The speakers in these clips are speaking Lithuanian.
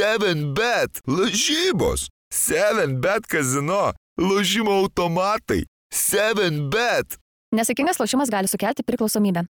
7bet, lažybos, 7bet kazino, lažymo automatai, 7bet. Nesėkmingas lošimas gali sukelti priklausomybę.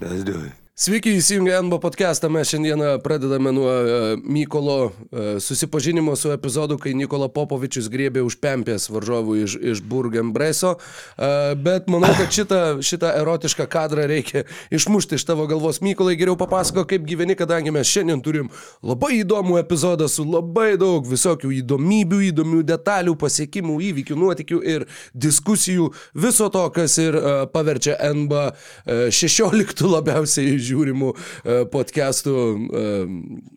Let's do it. Sveiki, įsijungę NBO podcastą. Mes šiandieną pradedame nuo uh, Mykolo uh, susipažinimo su epizodu, kai Nikola Popovičius griebė už pempės varžovų iš, iš Burgenbreso. Uh, bet manau, kad šitą, šitą erotišką kadrą reikia išmušti iš tavo galvos. Mykolai, geriau papasako, kaip gyveni, kadangi mes šiandien turim labai įdomų epizodą su labai daug visokių įdomybių, įdomių detalių, pasiekimų, įvykių, nuotikių ir diskusijų. Viso to, kas ir paverčia NBO uh, 16 labiausiai žiūrimų e, podcastų. e,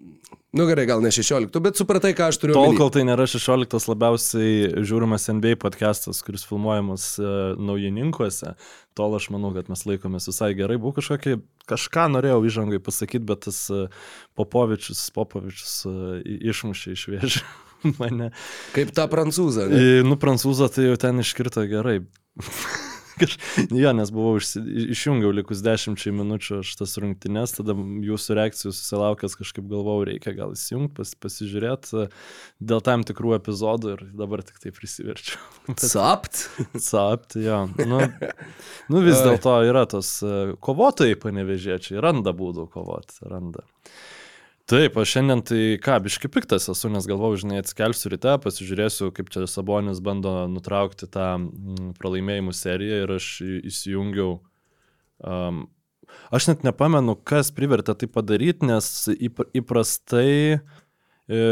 Nu gerai, gal ne 16, bet supratai, ką aš turiu. Tol, kol tai nėra 16 labiausiai žiūrimas NBA podcastas, kuris filmuojamas uh, naujininkuose, tol aš manau, kad mes laikomės visai gerai. Buvo kažkokį, kažką norėjau įžangai pasakyti, bet tas Popovičius, Popovičius išmušė iš vėžių mane. Kaip tą prancūzą. Ne? Nu, prancūzą tai jau ten iškrito gerai. Jo, nes buvau išsi... išjungiau likus dešimčiai minučių aš tas rungtynes, tada jūsų reakcijų susilaukęs kažkaip galvojau, reikia gal įsijungti, pas, pasižiūrėti dėl tam tikrų epizodų ir dabar tik tai prisiverčiau. Sapt? Sapti, jo. Nu, nu vis dėlto yra tos kovotojai panevežėčiai, randa būdų kovoti, randa. Taip, aš šiandien tai ką, biški piktas esu, nes galvoju, žinai, atsikelsiu ryte, pasižiūrėsiu, kaip čia Sabonis bando nutraukti tą mm, pralaimėjimų seriją ir aš įsijungiau. Um, aš net nepamenu, kas privertė tai padaryti, nes įp, įprastai e,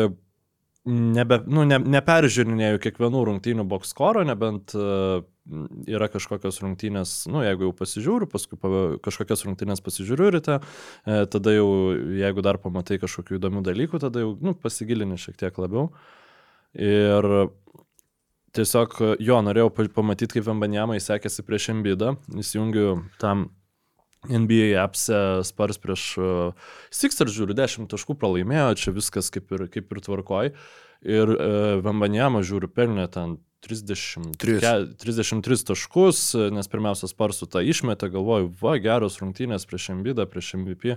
nebe, nu, ne, neperžiūrinėjau kiekvienų rungtynių bokskoro, nebent uh, yra kažkokios rungtynės, nu, jeigu jau pasižiūriu, paskui pa, kažkokias rungtynės pasižiūriu ryte, e, tada jau, jeigu dar pamatai kažkokių įdomių dalykų, tada jau, nu, pasigilini šiek tiek labiau. Ir tiesiog, jo, norėjau pa- pamatyti, kaip Vembanjamai sekėsi prieš Embidą, įsijungiu tam NBA apse spars prieš uh, Sixers, žiūriu, 10 taškų pralaimėjo, čia viskas kaip ir, kaip ir tvarkoj. Ir uh, Vambanjama žiūriu, pelnė ten 30, Tris. ke, 33 taškus, nes pirmiausia sparsų tą išmetė, galvoju, va, geros rungtynės prieš Embidą, prieš MVP.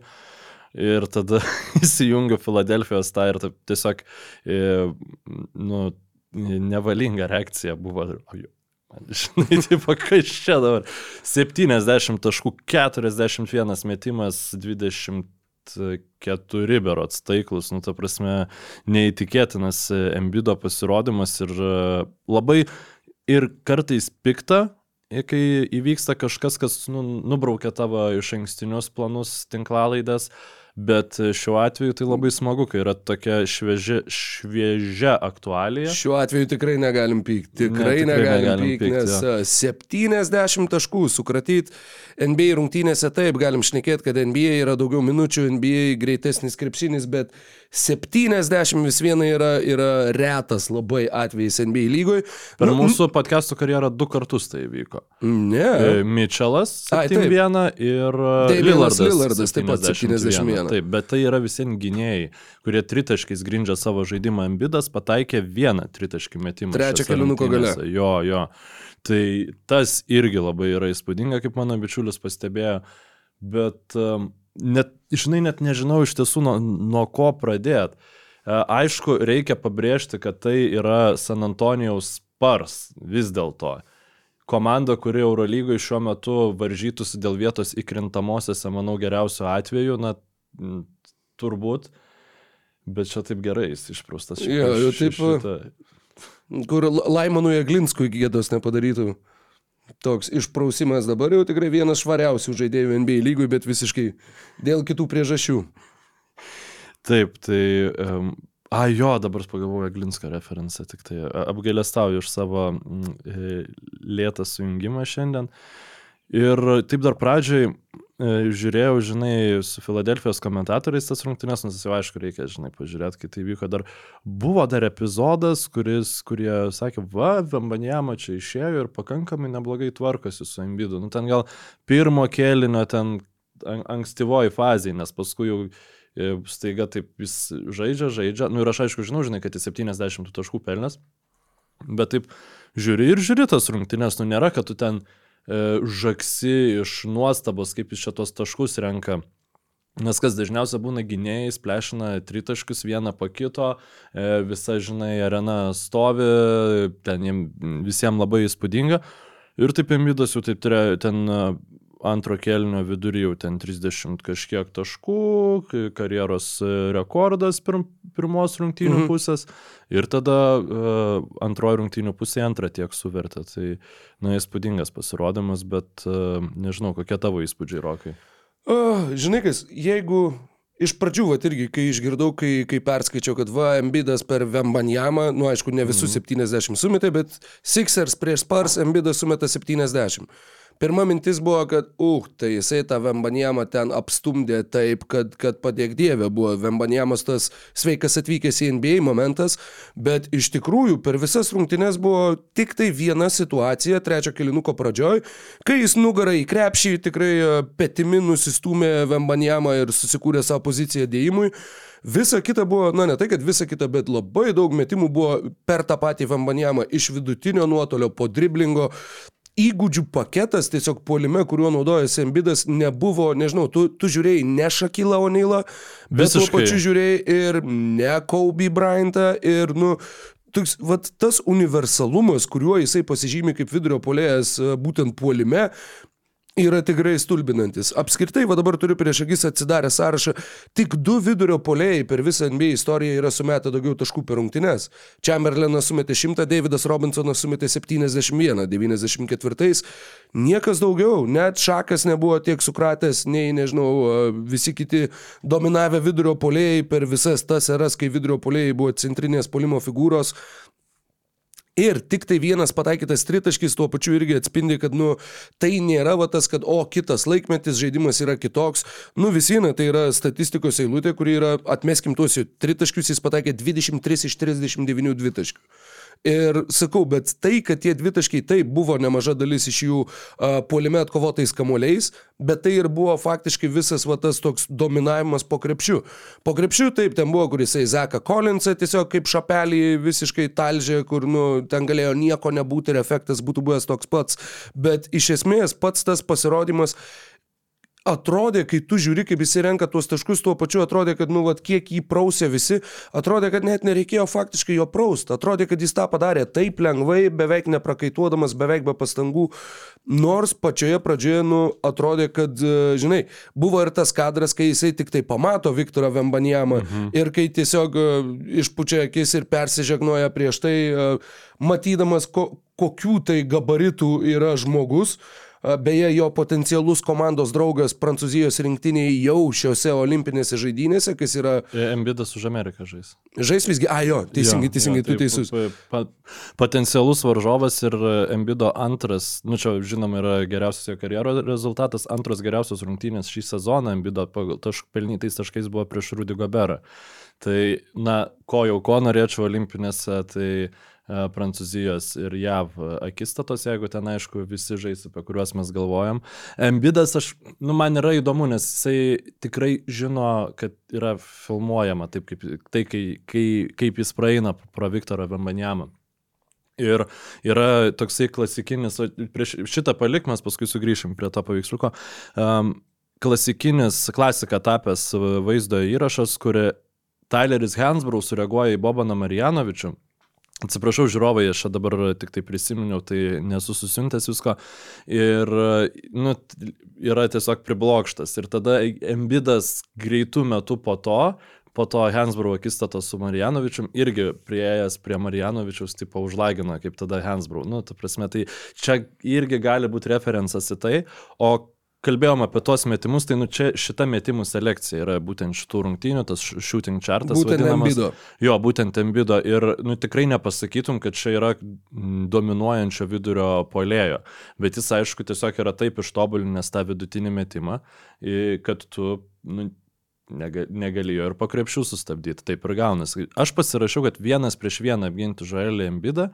Ir tada įsijungiu Filadelfijos tą ir taip tiesiog, e, nu, nevalinga reakcija buvo. Žinai, taip, kas čia dabar? 70 taškų, 41 metimas, 24 berots taiklus, nu, ta prasme, neįtikėtinas Embido pasirodymas ir e, labai ir kartais pikta, kai įvyksta kažkas, kas nu, nubraukia tavo iš ankstinius planus tinklalaidas, bet šiuo atveju tai labai smagu, kai yra tokia šviežia, šviežia aktualija. Šiuo atveju tikrai negalim pykti. Tikrai, Ne, tikrai negalim, negalim pykti, pykt, nes jo. a, 70 taškų sukratyt NBA rungtynėse taip, galim šnekėti, kad NBA yra daugiau minučių, NBA greitesnis krepšinis, bet 70 vis viena yra, yra retas labai atvejis NBA lygoje. Per mūsų podcastų karjerą du kartus tai vyko. Ne. E, taip. 71 ir e, Lillardas, Lillardas taip pat 71. Taip, bet tai yra visi gynėjai, kurie tritaškiais grindžia savo žaidimą ambidas, pataikė vieną tritaškį metimą. Trečią šiose kėlinuko gale. Jo, jo. Tai tas irgi labai yra įspūdinga, kaip mano bičiulis pastebėjo, bet um, net, žinai, net nežinau iš tiesų nuo, nuo ko pradėti. Aišku, reikia pabrėžti, kad tai yra San Antonijaus Spars vis dėlto komanda, kuri Eurolygoje šiuo metu varžytųsi dėl vietos įkrintamosiose, manau, geriausiu atveju, na, turbūt. Bet čia taip gerai jis išprūstas. Jo, jo, taip, šitą. Kur L- Laimonui Aglinskui gėdos nepadarytų. Toks išprausimas dabar jau tikrai vienas švariausių žaidėjų NBA lygui, bet visiškai dėl kitų priežasčių. Taip, tai... Um, A, jo, dabar pagalvoju Glinsko referenciją, tik tai apgailestauju iš savo e, lėtą sujungimą šiandien. Ir taip dar pradžioj e, žiūrėjau, žinai, su Filadelfijos komentatoriais tas rungtynės, nes jau aišku, reikia, žinai, pažiūrėti, kai tai vyko. Dar buvo dar epizodas, kuris, kurie sakė, va, Vembanjama čia išėjo ir pakankamai neblogai tvarkosi su Embidu. Nu, ten gal pirmo kėlinio ten an- ankstyvoji fazė, nes paskui jau e, staiga taip jis žaidžia, žaidžia. Nu ir aš aišku žinau, žinai, kad jis 70 tų taškų pelnės, bet taip žiūri ir žiūri tas rungtynės, nu nėra, kad tu ten e, žaksi iš nuostabos, kaip iš šitos taškus renka. Nes kas dažniausiai būna gynėjai, plešina tritaškius vieną po kito, e, visa, žinai, arena stovi, ten jiems visiems labai įspūdinga. Ir taip Embidas jau taip turėjo, ten e, antro kelnio vidury jau ten 30 kažkiek taškų, karjeros e, rekordas pir, pirmos rungtynių Mhm. pusės. Ir tada uh, antroji rungtynių pusė antrą tiek suvertė. Tai, na, įspūdingas pasirodymas, bet uh, nežinau, kokie tavo įspūdžiai, Rokai. O, žinai kas, jeigu iš pradžių, va irgi, kai išgirdau, kai, kai perskaičiau, kad va, Embidas per Vembanjamą, nu aišku, ne visus mm. 70 sumetė, bet Sixers prieš Spars Embidas sumeta 70. Pirma mintis buvo, kad, uh, tai jisai tą Vembanjamą ten apstumdė taip, kad, kad padėk dievė buvo Vembanjamas tas sveikas atvykęs į NBA momentas, bet iš tikrųjų per visas rungtynes buvo tik tai viena situacija, trečio kilinuko pradžioj, kai jis nugarą į krepšį tikrai e, petimi nusistumė Vembanjamą ir susikūrė savo poziciją dėjimui. Visa kita buvo, na ne tai, kad visa kita, bet labai daug metimų buvo per tą patį Vembanjamą iš vidutinio nuotolio, po driblingo. Įgūdžių paketas tiesiog puolime, kuriuo naudojasi Embidas, nebuvo, nežinau, tu, tu žiūrėjai ne Šakilą Onilą, bet tuo pačiu žiūrėjai ir ne Kobe Bryantą ir, nu, toks, vat, tas universalumas, kuriuo jisai pasižymi kaip vidurio polėjas būtent puolime, yra tikrai stulbinantis. Apskritai, va dabar turiu prieš akis atsidarę sąrašą, tik du vidurio polėjai per visą NBA istoriją yra sumetę daugiau taškų per rungtynes. Chamberlainas sumetė 100, Davidas Robinsonas sumetė 71, 94. Niekas daugiau, net Šakas nebuvo tiek sukratęs, nei, nežinau, visi kiti dominavę vidurio polėjai per visas tas eras, kai vidurio polėjai buvo centrinės polimo figūros. Ir tik tai vienas pataikytas tritaškis tuo pačiu irgi atspindi, kad, nu, tai nėra va tas, kad, o, kitas laikmetis, žaidimas yra kitoks. Nu, visina, tai yra statistikos eilutė, kuri yra, atmeskim tuos tritaškius, jis pataikė 23 iš 39 dvitaškių. Ir sakau, bet tai, kad tie dvitaškiai taip buvo nemaža dalis iš jų uh, puolime atkovotais kamuoliais, bet tai ir buvo faktiškai visas va tas toks dominavimas po krepšių. Po krepšių taip, ten buvo, kuris Zeką Collinsą tiesiog kaip šapelį visiškai talžė, kur, nu, ten galėjo nieko nebūti ir efektas būtų buvęs toks pats. Bet iš esmės pats tas pasirodymas atrodė, kai tu žiūri, kaip jis renka tuos taškus, tuo pačiu atrodė, kad, nu, vat, kiek jį prausė visi, atrodė, kad net nereikėjo faktiškai jo praust, atrodė, kad jis tą padarė taip lengvai, beveik neprakaituodamas, beveik be pastangų, nors pačioje pradžioje, nu, atrodė, kad, e, žinai, buvo ir tas kadras, kai jisai tik tai pamato Viktorą Vembanjamą mhm. ir kai tiesiog e, išpučia akis ir persižegnoja prieš tai, e, matydamas, ko, kokių tai gabaritų yra žmogus, A, Beje, jo potencialus komandos draugas Prancūzijos rinktiniai jau šiuose olimpinėse žaidynėse, kas yra Embidas už Ameriką žais. žais visgi, a jo, teisingai, Jo, teisingai, jo, tu teisus. pa- Potencialus varžovas ir Embido antras, nu čia žinoma yra geriausias jo karjeros rezultatas, antras geriausias rungtynės šį sezoną Embido tašk, pelnytais taškais buvo prieš Rudy Goberą. Tai, na, ko jau ko norėčiau olimpinėse, tai e, Prancūzijos ir JAV akistatos, jeigu ten aišku visi žais, apie kuriuos mes galvojam. Embidas, aš, nu, man yra įdomu, nes jisai tikrai žino, kad yra filmuojama taip, kaip, tai, kai, kai, kaip jis praeina pro Viktorą Vembanjamą. Ir yra toksai klasikinis, prieš šitą palik mes paskui sugrįšim prie to paveiksliuko. Um, klasikinis, klasika tapęs vaizdo įrašas, kur Tyleris Hansbrough sureaguoja į Bobaną Marijanovičių. Atsiprašau, žiūrovai, aš dabar tik tai prisiminiau, tai nesu susiuntęs visko. Ir, nu, yra tiesiog priblokštas. Ir tada Embidas greitų metų po to, po to Hansbrough akistatos su Marijanovičium, irgi prieėjęs prie Marijanovičiaus, tipo, užlagino, kaip tada Hansbrough. Nu, ta prasme, tai čia irgi gali būti referencas į tai. O kalbėjom apie tos metimus, tai nu čia šita metimų selekcija yra būtent šitų rungtynių, tas sh- shooting chartas. Būtent vadinamas. Embido. Jo, būtent Embido. Ir nu, tikrai nepasakytum, kad čia yra dominuojančio vidurio polėjo. Bet jis, aišku, tiesiog yra taip ištobulinęs tą vidutinį metimą, kad tu nu, nega- negali jo ir po krepšių sustabdyti. Taip ir gaunasi. Aš pasirašiau, kad vienas prieš vieną apginti Žoelį Embidą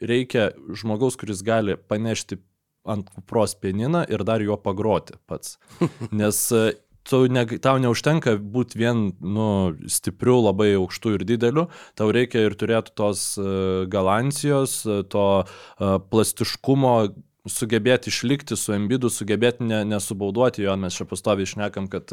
reikia žmogaus, kuris gali panešti ant kupros pianiną ir dar juo pagroti pats. Nes e, tu ne, tau neužtenka būti vien nu, stipriu, labai aukštu ir dideliu, tau reikia ir turėti tos uh, galancijos, to uh, plastiškumo, sugebėti išlikti su embidu, sugebėti ne, nesubauduoti jo, mes čia pastoviai išnekam, kad,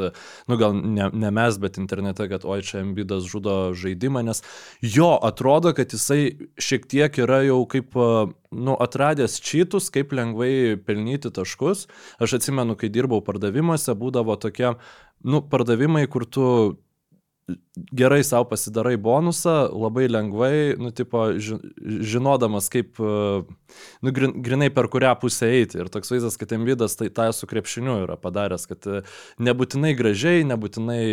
nu gal ne, ne mes, bet internete, kad oi čia embidas žudo žaidimą, nes jo atrodo, kad jisai šiek tiek yra jau kaip, nu, atradęs čytus, kaip lengvai pelnyti taškus. Aš atsimenu, kai dirbau pardavimuose, būdavo tokie, nu, pardavimai, kur tu gerai savo pasidarai bonusą, labai lengvai, nu, tipo, žinodamas, kaip, nu, grinai per kurią pusę eiti. Ir toks vaizdas, kad Embidas tai tą su krepšiniu yra padaręs, kad nebūtinai gražiai, nebūtinai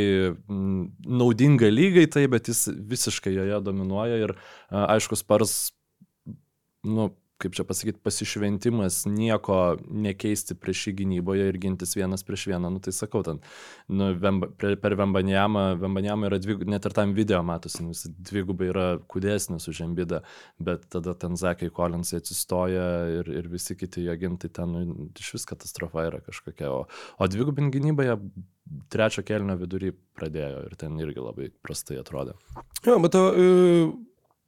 naudinga lygai tai, bet jis visiškai joje dominuoja ir, aišku, spars, nu, kaip čia pasakyti, pasišventimas nieko nekeisti prieš jį gynyboje ir gintis vienas prieš vieną, nu tai sakau, ten, nu, vemba, per Vembanjamą, Vembanjamą yra dvigubai, net ir tam video matosi, nu, jis dvigubai yra kudesnis už Embidą, bet tada ten Zekai Kolinsai atsistoja ir, ir visi kiti jo gintai ten, nu, iš vis katastrofa yra kažkokia, o, o dvigubin gynyboje trečio kelnio vidury pradėjo ir ten irgi labai prastai atrodė. Jo, bet to... Uh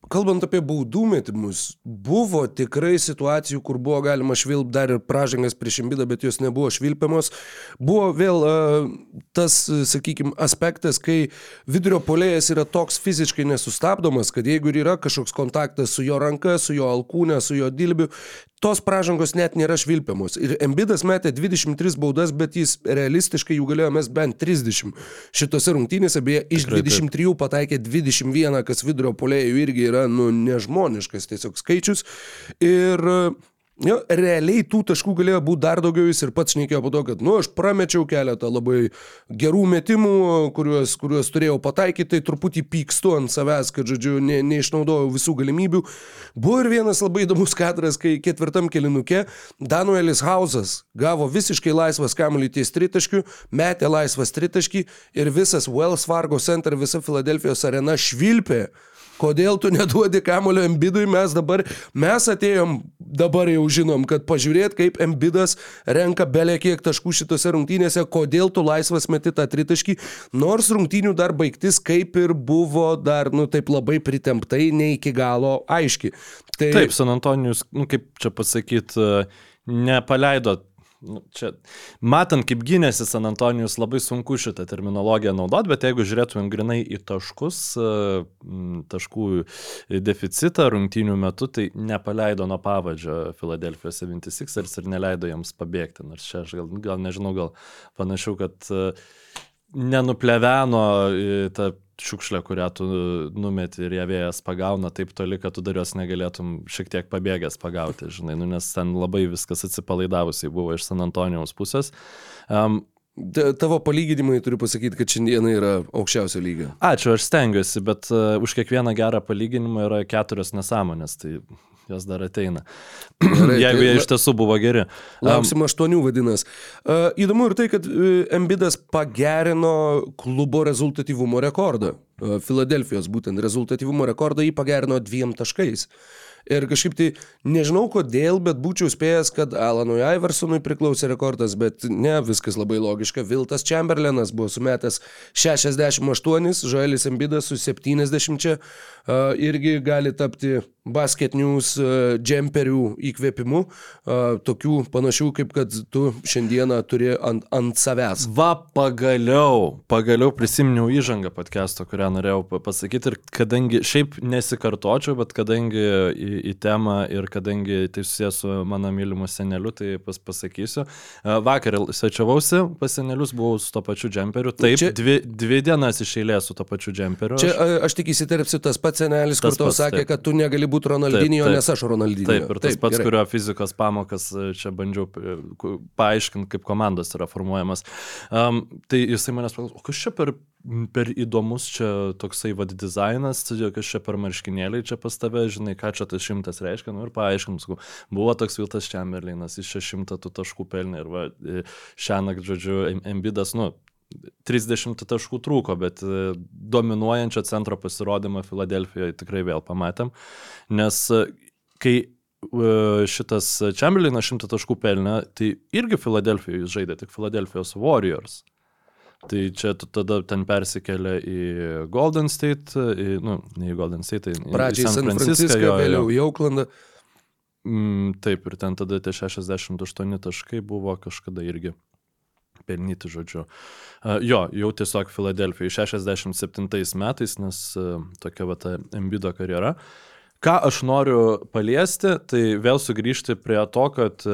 Kalbant apie baudų metimus, buvo tikrai situacijų, kur buvo galima švilpti dar ir pražangas prieš imbidą, bet jos nebuvo švilpiamos. Buvo vėl uh, tas, sakykime, aspektas, kai vidurio polėjas yra toks fiziškai nesustabdomas, kad jeigu yra kažkoks kontaktas su jo ranka, su jo alkūne, su jo dilbiu, tos pražangos net nėra švilpiamos. Ir Embidas metė 23 baudas, bet jis realistiškai jų galėjo mes bent 30. Šitose rungtynėse beje iš 23 pataikė 21, kas vidurio polėjų irgi yra nu, nežmoniškas tiesiog skaičius. Ir Jo, realiai tų taškų galėjo būti dar daugiau, jis ir pats šnekėjo po to, kad, nu, aš pramečiau keletą labai gerų metimų, kuriuos, kuriuos turėjau pataikyti, tai truputį pykstu ant savęs, kad, žodžiu, ne, neišnaudojau visų galimybių. Buvo ir vienas labai įdomus kadras, kai ketvirtam kelinuke Danuelis Hausas gavo visiškai laisvas kamuolį ties tritaškių, metė laisvas tritaškį ir visas Wells Fargo Center, visa Filadelfijos arena švilpė kodėl tu neduodi kamulio Embidui, mes dabar, mes atėjom, dabar jau žinom, kad pažiūrėt, kaip Embidas renka belė kiek taškų šitose rungtynėse, kodėl tu laisvas meti tą tritaškį, nors rungtynių dar baigtis kaip ir buvo dar, nu taip labai pritemptai, ne iki galo aiški. Tai... Taip, San Antonijus, nu, kaip čia pasakyti, nepaleido nu, čia, matant, kaip gynėsi San Antonijus, labai sunku šitą terminologiją naudot, bet jeigu žiūrėtumėm grinai į taškus, e, taškų deficitą rungtynių metu, tai nepaleido nuo pavadžio Filadelfijos 76ers ir neleido jiems pabėgti. Nors čia aš gal, gal nežinau, gal panašiau, kad e, nenupleveno tą šiukšlę, kurią tu numeti ir ją vėjas pagauna taip toli, kad tu dar jos negalėtum šiek tiek pabėgęs pagauti, žinai, nu, nes ten labai viskas atsipalaidavusiai buvo iš San Antonijaus pusės. Um, Tavo palyginimai turiu pasakyti, kad šiandieną yra aukščiausio lygio. Ačiū, aš stengiuosi, bet uh, už kiekvieną gerą palyginimą yra keturios nesąmonės. Tai jos dar ateina. Gerai, Jeigu tai, jie iš tiesų buvo geri. Lauksim aštuonių vadinas. Uh, įdomu ir tai, kad uh, Embidas pagerino klubo rezultatyvumo rekordą. Uh, Filadelfijos būtent rezultatyvumo rekordą jį pagerino dviem taškais. Ir kažkaip tai nežinau kodėl, bet būčiau spėjęs, kad Alanui Iversonui priklausė rekordas, bet ne, viskas labai logiška. Viltas Chamberlainas buvo sumetęs 68, Žoelis Embidas su 70, uh, irgi gali tapti basket news uh, džemperių įkvėpimu, uh, tokių panašių, kaip kad tu šiandieną turi ant, ant savęs. Va, pagaliau, pagaliau prisiminiau įžangą podcast'o, kurią norėjau pasakyti ir kadangi šiaip nesikartočiau, bet kadangi į, į temą ir kadangi tai susijęs su mano mylimu seneliu, tai pas, pasakysiu. Vakar svečiavausi pas senelius, buvau su to pačiu džemperiu. Taip, čia, dvi, dvi dienas iš eilės su to pačiu džemperiu. Čia aš tik įsiterpsiu, tas pats senelis, tas kur tau sakė, taip. kad tu negali būti Ronaldinio, nes aš Ronaldinio. Taip, ir tas taip, pats, gerai. kurio fizikos pamokas čia bandžiau paaiškinti, kaip komandos yra formuojamas. Um, tai jisai manęs paklausė, o kas čia per per įdomus čia toksai vad dizainas, kas čia per marškinėliai čia pas tave, žinai, ką čia tas šimtas reiškia, nu ir paaiškinu, sakau, buvo toks Viltas Čemberlinas, iš čia šimtą tų taškų pelnė ir va, šią naktį, žodžiu, Embidas, nu, 30 taškų trūko, bet e, dominuojančio centro pasirodymą Filadelfijoje tikrai vėl pamatėm, nes e, kai e, šitas Čemberlinas 100 taškų pelnė, tai irgi Filadelfijoje žaidė, tik Filadelfijos Warriors. Tai čia tu tada ten persikėlė į Golden State, į, nu, ne į Golden State, į, Pradžiai į San Francisco, vėliau į Auklandą. Mm, taip, ir ten tada tie 68 taškai buvo kažkada irgi pelnyti, žodžiu. Jo, jau tiesiog Filadelfijai 67 metais, nes tokia va ta Embido karjera. Ką aš noriu paliesti, tai vėl sugrįžti prie to, kad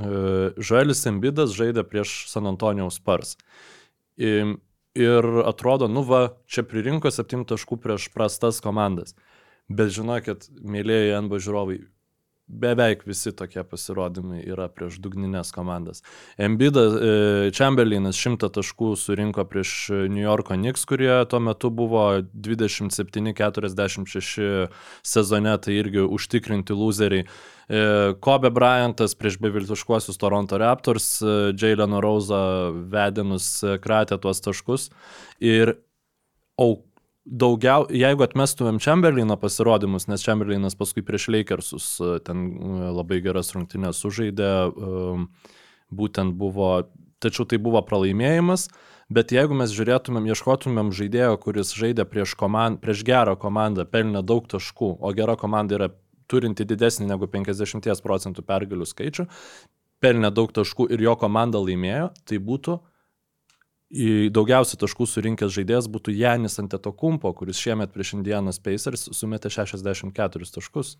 Žoelis Embidas žaidė prieš San Antonijaus Spars. Ir, atrodo, nu va, čia pririnko 7 taškų prieš prastas komandas. Bet žinokit, mėlyjeji NBA žiūrovai, beveik visi tokie pasirodymai yra prieš dugninės komandas. Embidas, e, Chamberlainas 100 taškų surinko prieš New Yorko Knicks, kurie tuo metu buvo 27-46 sezone, tai irgi užtikrinti loseriai. E, Kobe Bryantas prieš beviltiškuosius Toronto Raptors, e, Jalen Rosa vedinus kratė tuos taškus. Ir auk daugiau, jeigu atmestumėm Chamberlaino pasirodymus, nes Chamberlainas paskui prieš Lakersus e, ten e, labai geras rungtynės sužaidė, e, būtent buvo, tačiau tai buvo pralaimėjimas, bet jeigu mes žiūrėtumėm, ieškotumėm žaidėjo, kuris žaidė prieš, komand, prieš gerą komandą, pelnė daug taškų, o gera komanda yra turinti didesnį negu 50 procentų pergalių skaičių, pelnė daug taškų ir jo komanda laimėjo, tai būtų daugiausiai taškų surinkęs žaidėjas būtų Janis Antetokumpo, kuris šiemet prieš Indianas Pacers sumetė 64 taškus.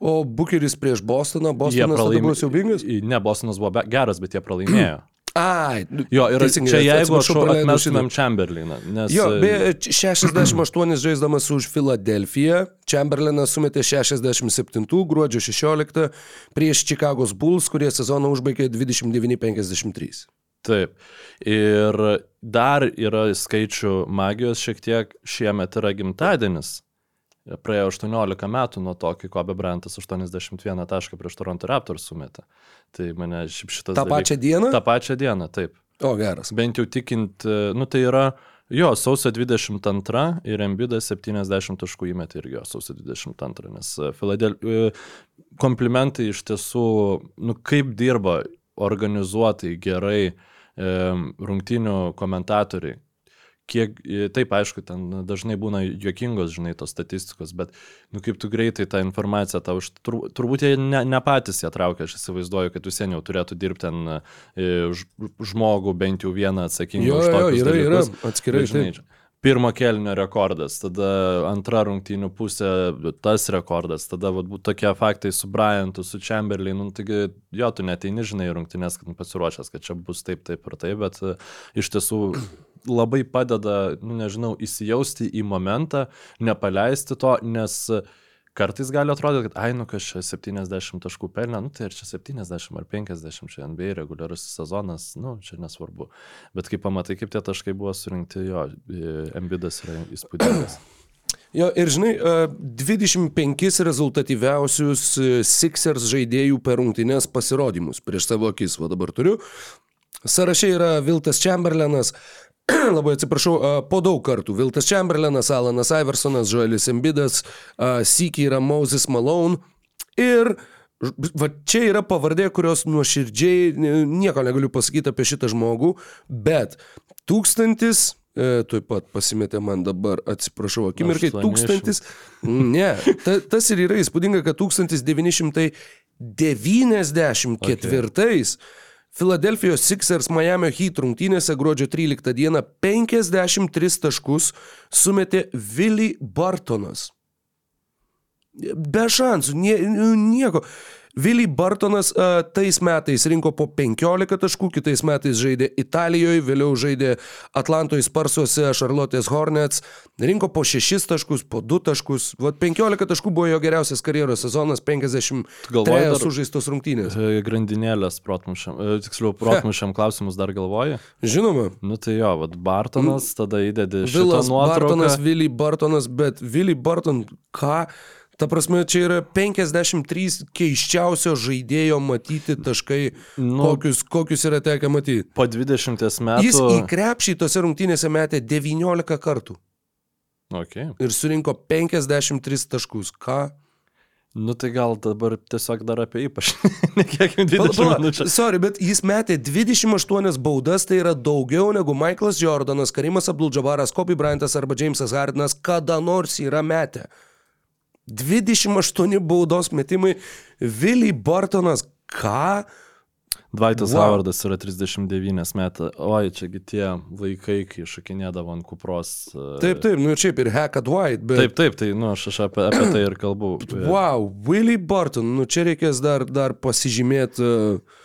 O Bukeris prieš Bostoną, Bostonas pralaimė... buvo siaubingas? Ne, Bostonas buvo geras, bet jie pralaimėjo. Ai, jo, ir čia jeigu aš atmestumėm Chamberlainą. Nes... Jo, beje, 68 žaisdamas už Filadelfiją, Chamberlainas sumetė 67 gruodžio 16 prieš Chicago's Bulls, kurie sezoną užbaigė 29-53. Taip. Ir dar yra skaičių magijos šiek tiek, šiemet yra gimtadienis. Praėjo 18 metų nuo to, kai Kobe Bryantas 81 tašką prieš Toronto Raptors sumetė. Tai mane šitas... Ta pačią dieną? Ta pačią dieną, taip. O, geras. Bent jau tikint, nu tai yra, jo, sausio 22 ir Embidas 70 taškų įmetė irgi jo sausio 22, nes Filadel... komplimentai iš tiesų, nu kaip dirba organizuotai, gerai, uh, rungtinių komentatoriai. Kiek, taip, aišku, ten dažnai būna juokingos, žinai, tos statistikos, bet, nu, kaip tu greitai tą informaciją tau, tur, turbūt jie ne, ne patys ją traukia, aš įsivaizduoju, kad vis seniau turėtų dirbti ten e, žmogų, bent jau vieną atsakingą jo, už tokius jo, yra, dalykus. Yra, atskirai, žinai, taip pirmo kelnio rekordas, tada antra rungtynių pusė, tas rekordas, tada vat, tokie faktai su Bryantu, su Chamberlainu, nu, taigi jo, tu neteini, žinai, rungtynės, kad pasiruošęs, kad čia bus taip, taip ir taip, bet uh, iš tiesų labai padeda, nu, nežinau, įsijausti į momentą, nepaleisti to, nes uh, Kartais gali atrodyti, kad, ai, nu, kas čia 70 taškų pelnė, nu, tai ar čia 70 ar 50, čia NBA reguliarus sezonas, nu, čia nesvarbu. Bet kai pamatai, kaip tie taškai buvo surinkti, jo, Embidas yra įspūdingas. Jo, ir žinai, 25 rezultatyviausius Sixers žaidėjų per rungtynės pasirodymus prieš savo akis, va dabar turiu. Sarašė yra Viltas Chamberlainas, labai atsiprašau, po daug kartų. Viltas Chamberlainas, Alanas Iversonas, Joelis Embidas, Sykį yra Moses Malone ir Va čia yra pavardė, kurios nuoširdžiai nieko negaliu pasakyti apie šitą žmogų, bet tūkstantis, e, tuoj pat pasimetė man dabar, atsiprašau, akimirkai, tūkstantis, ne, ta, tas ir yra įspūdinga, kad 1994 okay. Filadelfijos Sixers Miami Heat rungtynėse gruodžio 13 dieną 53 taškus sumetė Willy Bartonas. Be šansų, nie, nieko. Vili Bartonas a, tais metais rinko po 15 taškų, kitais metais žaidė Italijoje, vėliau žaidė Atlantoje Sparsuose, Charlotte's Hornets, rinko po 6 taškus, po 2 taškus. Vat 15 taškų buvo jo geriausias karjeros sezonas, 53 sužaistos rungtynės. E, grandinėlės protmušiam, e, tiksliau, protmušiam klausimus dar galvoji? Žinoma. Nu tai jo, vat Bartonas, tada įdedi Vilas Bartonas, Vili Bartonas, bet Vili Barton, ką? Ta prasme, čia yra 53 keiščiausio žaidėjo matyti taškai, nu, kokius, kokius yra tekę matyti. Po 20 metų. Jis į krepšį tose rungtynėse metė 19 kartų. Okay. Ir surinko 53 taškus. Ką? Nu tai gal dabar tiesiog dar apie jį pašnekėkime 20 Pala, pala, minučių. sorry, bet jis metė 28 baudas, tai yra daugiau negu Michaelas Jordanas, Karimas Abdul-Jabbaras, Kobe Bryantas arba Jamesas Hardinas kada nors yra metę. 28 baudos metimai, Willy Bartonas, ką? Dvaitas Wow. Howardas yra 39 metų. Oi, čiagi tie laikai, kai šakinėdavo ant kupros. e, Taip, taip, nu ir šiaip ir Hack at White, bet... Taip, taip, tai, nu, aš, aš apie, apie tai ir kalbu. Wow, Willy Barton, nu čia reikės dar, dar pasižymėti uh,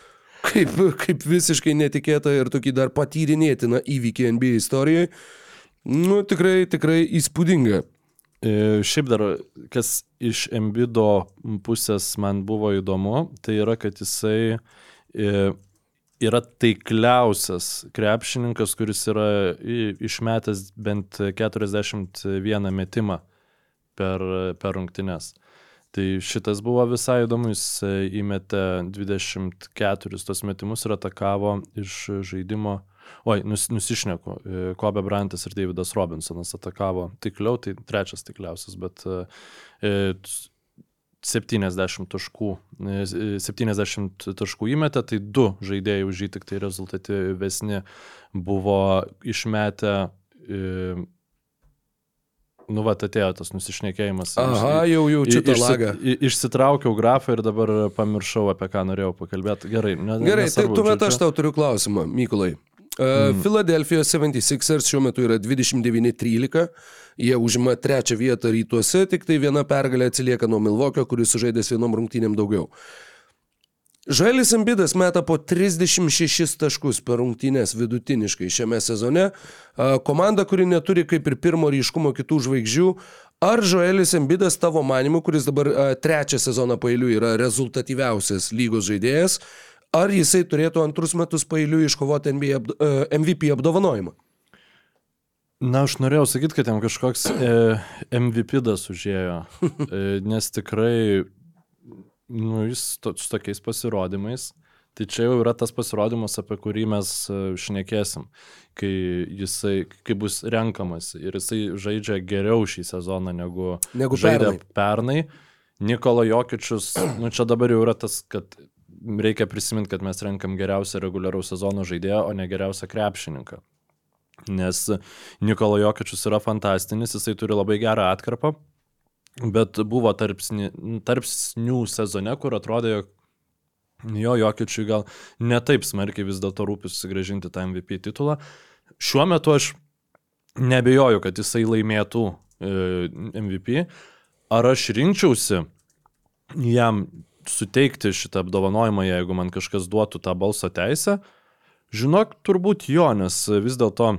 kaip, kaip visiškai netikėtą ir tokį dar patyrinėtiną įvykį NBA istorijoje. Nu tikrai, tikrai įspūdinga. E, Šiaip dar, kas iš Embido pusės man buvo įdomu, tai yra, kad jisai e, yra taikliausias krepšininkas, kuris yra išmetęs bent 41 metimą per, per rungtynes. Tai šitas buvo visai įdomu, jis e, įmetė 24 tos metimus ir atakavo iš žaidimo. Oi, nus, nusišneku, e, Kobe Brantas ir Davidas Robinsonas atakavo tikliau, tai trečias tikliausias, bet e, e, 70 taškų, e, 70 taškų įmetė, tai du žaidėjai už jį tik tai rezultatyvesni buvo išmetę, e, nu va, atėjo tas nusišnekėjimas. Aha, jau jaučiu tą lagą. i- Išsitraukiau grafą ir dabar pamiršau, apie ką norėjau pakalbėti. Gerai, ne, Gerai, tai nesvarbu, tuomet žodžiu. aš tau turiu klausimą, Mykolai. Filadelfijos 76ers šiuo metu yra 29-13, jie užima trečią vietą rytuose, tik tai viena pergalė atsilieka nuo Milvokio, kuris sužaidęs vienom rungtynėm daugiau. Žalis Embidas meta po 36 taškus per rungtynės vidutiniškai šiame sezone. Komanda, kuri neturi kaip ir pirmo ryškumo kitų žvaigždžių. Ar Žoelis Embidas tavo manimu, kuris dabar a, trečią sezoną pailiu yra rezultatyviausias lygos žaidėjas, ar jisai turėtų antrus metus pailiu iškovoti NBA, a, MVP apdovanojimą? Na, aš norėjau sakyti, kad jam kažkoks e, MVP das užėjo, e, nes tikrai, nu, jis to, su tokiais pasirodymais, tai čia jau yra tas pasirodymas, apie kurį mes e, šnekėsim, kai jisai, kai bus renkamas ir jisai žaidžia geriau šį sezoną negu, Negu žaidė pernai. pernai. Nikola Jokičius, nu čia dabar jau yra tas, kad reikia prisiminti, kad mes renkam geriausią reguliaraus sezono žaidėją, o ne geriausią krepšininką. Nes Nikola Jokičius yra fantastinis, jisai turi labai gerą atkarpą, bet buvo tarpsni, tarpsnių sezone, kur atrodė, jog jo Jokičiui gal netaip smarkiai vis dėlto rūpi susigražinti tą MVP titulą. Šiuo metu aš nebejoju, kad jisai laimėtų e, MVP. Ar aš rinkčiausi jam suteikti šitą apdovanojimą, jeigu man kažkas duotų tą balso teisę? Žinok, turbūt jo, nes vis dėlto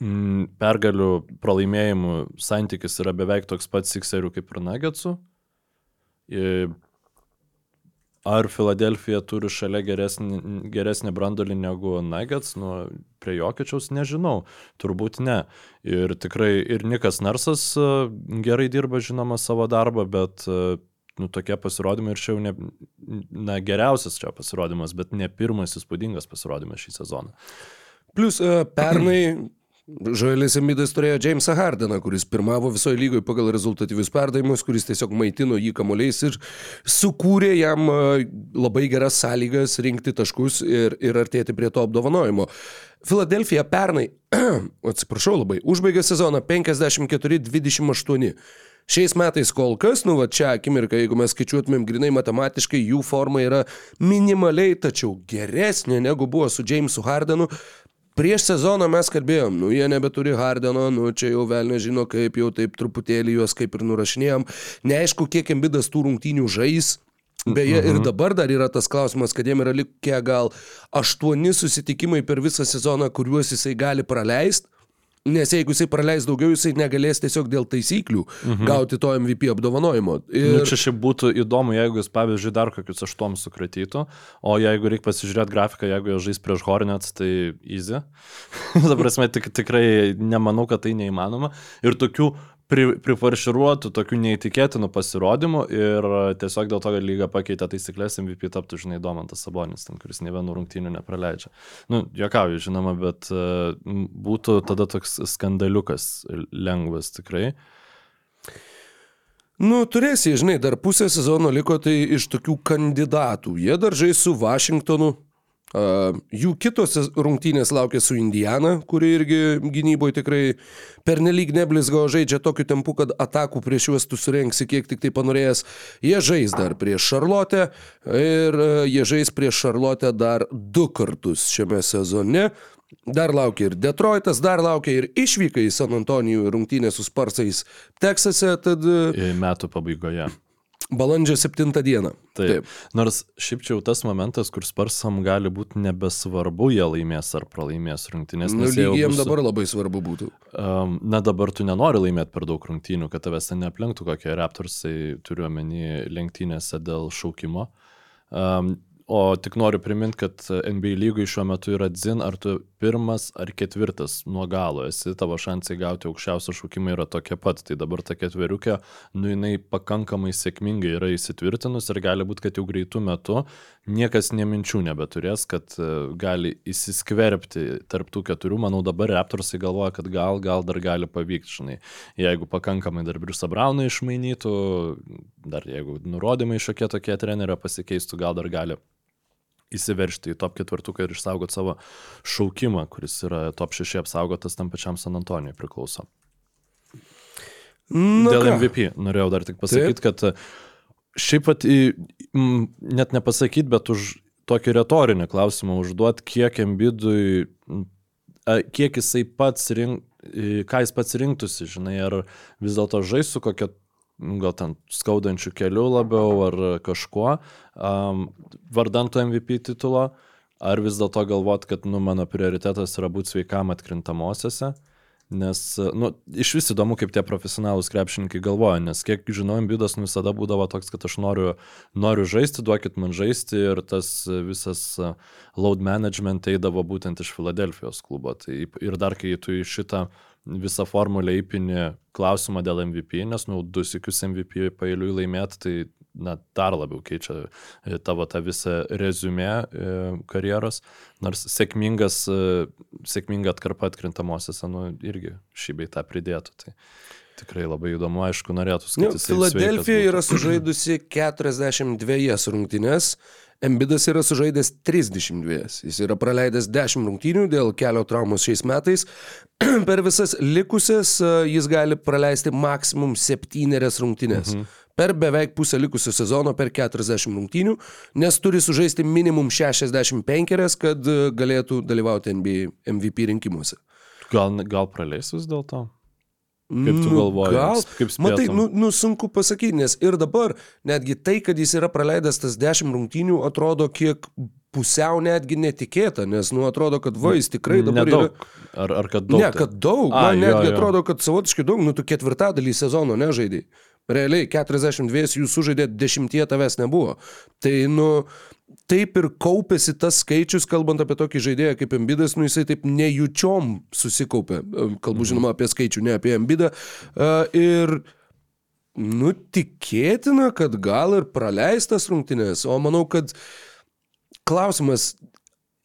mm, pergalių pralaimėjimų santykis yra beveik toks pats Sikserių kaip ir Nuggetsų. I- Ar Filadelfija turi šalia geresnį, geresnį brandolį negu Nuggets, nu, prie Jokičiaus nežinau, turbūt ne. Ir tikrai ir Nikas Narsas e, gerai dirba, žinoma, savo darbą, bet e, nu, tokie pasirodymai ir čia jau ne, na, geriausias čia pasirodymas, bet ne pirmas įspūdingas pasirodymas šį sezoną. Plus e, pernai Žoelis Embidas turėjo Jamesą Hardeną, kuris pirmavo visoje lygoje pagal rezultatyvius perdavimus, kuris tiesiog maitino jį kamuoliais ir sukūrė jam e, labai geras sąlygas rinkti taškus ir, ir artėti prie to apdovanojimo. Filadelfija pernai, atsiprašau labai, užbaigė sezoną 54-28. Šiais metais kol kas, nu va čia akimirka, jeigu mes skaičiuotumėm grinai matematiškai, jų forma yra minimaliai, tačiau geresnė negu buvo su Jamesu Hardenu. Prieš sezoną mes kalbėjom, nu jie nebeturi Hardeno, nu čia jau vėl nežino kaip, jau taip truputėlį juos kaip ir nurašinėjom. Neaišku, kiek Embidas tų rungtynių žais. Beje, ir dabar dar yra tas klausimas, kad jiem yra likę gal aštuoni susitikimai per visą sezoną, kuriuos jisai gali praleisti. Nes jeigu jisai praleis daugiau, jisai negalės tiesiog dėl taisyklių mhm. gauti to MVP apdovanojimo. Ir... Ir... Nu, čia šiaip būtų įdomu, jeigu jis, pavyzdžiui, dar kokius aštuom sukratytų, o jeigu reikia pasižiūrėti grafiką, jeigu jie žais prieš Hornets, tai easy. Ta prasme, tik, tikrai nemanau, kad tai neįmanoma. Ir tokių pri, prifarširuotų, tokių neįtikėtinų pasirodymų ir tiesiog dėl to, kad lyga pakeitė taisyklės, MVP taptų, žinai, Domantas Sabonis, ten, kuris ne vienų rungtynių nepraleidžia. Nu, jokauju, žinoma, bet uh, būtų tada toks skandaliukas lengvas tikrai. Nu, turėsi, žinai, dar pusę sezono liko tai iš tokių kandidatų. Jie dar žais su Vašingtonu. Jų kitos rungtynės laukia su Indiana, kuri irgi gynyboje tikrai pernelyg neblizgo žaidžia tokiu tempu, kad atakų prieš juos tu surenksi kiek tik tai panorėjęs. Jie žais dar prieš Šarlotę ir uh, jie žais prieš Šarlotę dar du kartus šiame sezone. Dar laukia ir Detroitas, dar laukia ir išvyka į San Antonijų rungtynę su Sparsais Teksase, tad į metų pabaigoje. Balandžio 7 dieną. Taip. Taip. Nors šiaip čia jau tas momentas, kur sparsam gali būti nebesvarbu, jie laimės ar pralaimės rungtynės. Nu, jiems bus- dabar labai svarbu būtų. Um, na dabar tu nenori laimėti per daug rungtynių, kad tavęs ten neaplenktų kokie Raptorsai, turiu omeny lenktynėse dėl šaukimo. Um, o tik noriu priminti, kad NBA lygui šiuo metu yra dzin, ar tu pirmas ar ketvirtas nuo galo esi, tavo šansai gauti aukščiausią šaukimą yra tokie pat. Tai dabar ta ketveriukė, nu jinai pakankamai sėkmingai yra įsitvirtinus ir gali būti, kad jau greitų metų niekas neminčių nebeturės, kad e, gali įsiskverbti tarp tų keturių. Manau, dabar Raptorsai galvoja, kad gal, gal dar gali pavykti, žinai. Jeigu pakankamai dar Briusą Brauną išmainytų, dar jeigu nurodymai šiokie tokie trenerio pasikeistų, gal dar gali įsiveršti į top ketvirtuką ir išsaugoti savo šaukimą, kuris yra top 6 apsaugotas tam pačiam San Antonijui priklauso. Na, Dėl ką? MVP norėjau dar tik pasakyti, kad e, šiaip pat, m, net nepasakyti, bet už tokį retorinį klausimą užduot, kiek Embidui, kiek jisai pats rink, ką jis pats rinktųsi, žinai, ar vis dėlto žais su kokia nu, gal ten skaudančių kelių labiau ar kažkuo, um, vardanto MVP titulo, ar vis dėlto galvot, kad nu, mano prioritetas yra būti sveikam atkrintamosiose. Nes, nu, iš vis įdomu, kaip tie profesionalūs krepšininkai galvoja, nes kiek žinau, Bidas nu visada būdavo toks, kad aš noriu, noriu žaisti, duokit man žaisti ir tas visas load management eidavo būtent iš Filadelfijos klubo. Tai ir dar kai tu į šitą visą formulę įpini klausimą dėl MVP, nes, nu, du sikius MVP pailiui laimėti, tai, na, dar labiau keičia e, tavo tą visą rezumė e, karjeros, nors sėkmingas, e, sėkminga atkarpa atkrintamosiose, nu, irgi šį bei tą pridėtų. Tai tikrai labai įdomu, aišku, norėtų Nu, skaityti. Filadelfija yra sužaidusi 42 rungtynes, Embidas yra sužaidęs 32. Jis yra praleidęs 10 rungtynių dėl kelio traumos šiais metais. per visas likusias jis gali praleisti maksimum 7 rungtynės. Mhm. Per beveik pusę likusio sezono per 40 rungtynių, nes turi sužaisti minimum 65, kad e, galėtų dalyvauti NBA MVP rinkimuose. Gal, gal praleis vis dėlto? Kaip tu galvoji? Gal, Kaip matai, spėtum? nu, nu sunku pasakyti, nes ir dabar netgi tai, kad jis yra praleidęs tas 10 rungtynių, atrodo kiek pusiau netgi netikėta, nes, nu, atrodo, kad va, jis tikrai dabar Nedaug. yra... Ar, ar kad daug? Ne, kad daug, A, man jo, netgi jo. atrodo, kad savotiškai daug, nu, tu ketvirtadalį sezono nežaidai. Realiai 42 jūs sužaidėt, 10 tavęs nebuvo. Tai, nu, taip ir kaupėsi tas skaičius, kalbant apie tokį žaidėją kaip Embidas, nu, jisai taip nejučiom susikaupė. Kalbu, žinoma, apie skaičių, ne apie Embidą. E, Ir Nu, tikėtina, kad gal ir praleistas rungtynės, o manau, kad klausimas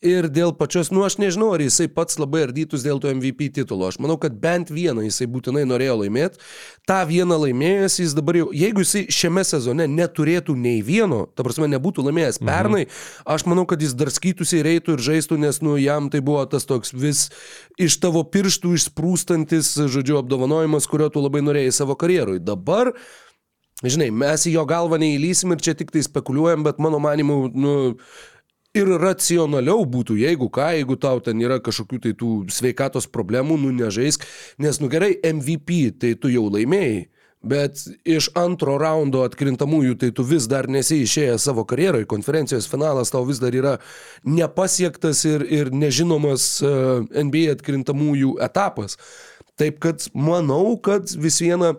ir dėl pačios, nu aš nežinau, ar jisai pats labai ardytus dėl to MVP titulo. Aš manau, kad bent vieną jisai būtinai norėjo laimėti. Ta vieną laimėjęs jis dabar jau, jeigu jisai šiame sezone neturėtų nei vieno, ta prasme nebūtų laimėjęs pernai, mhm. aš manau, kad jis dar skytųsi ir eitų ir žaistų, nes nu jam tai buvo tas toks vis iš tavo pirštų išsprūstantis, žodžiu, apdovanojimas, kurio tu labai norėjai savo karjerui. Dabar Žinai, mes į jo galvą neįlysim ir čia tik tai spekuliuojam, bet mano manimu, nu, ir racionaliau būtų, jeigu ką, jeigu tau ten yra kažkokių tai tų sveikatos problemų, nu nežaisk, nes, nu gerai, MVP, tai tu jau laimėjai. Bet iš antro raundo atkrintamųjų, tai tu vis dar nesi išėjęs savo karjeroje, konferencijos finalas tau vis dar yra nepasiektas ir, ir nežinomas uh, NBA atkrintamųjų etapas. Taip kad manau, kad vis viena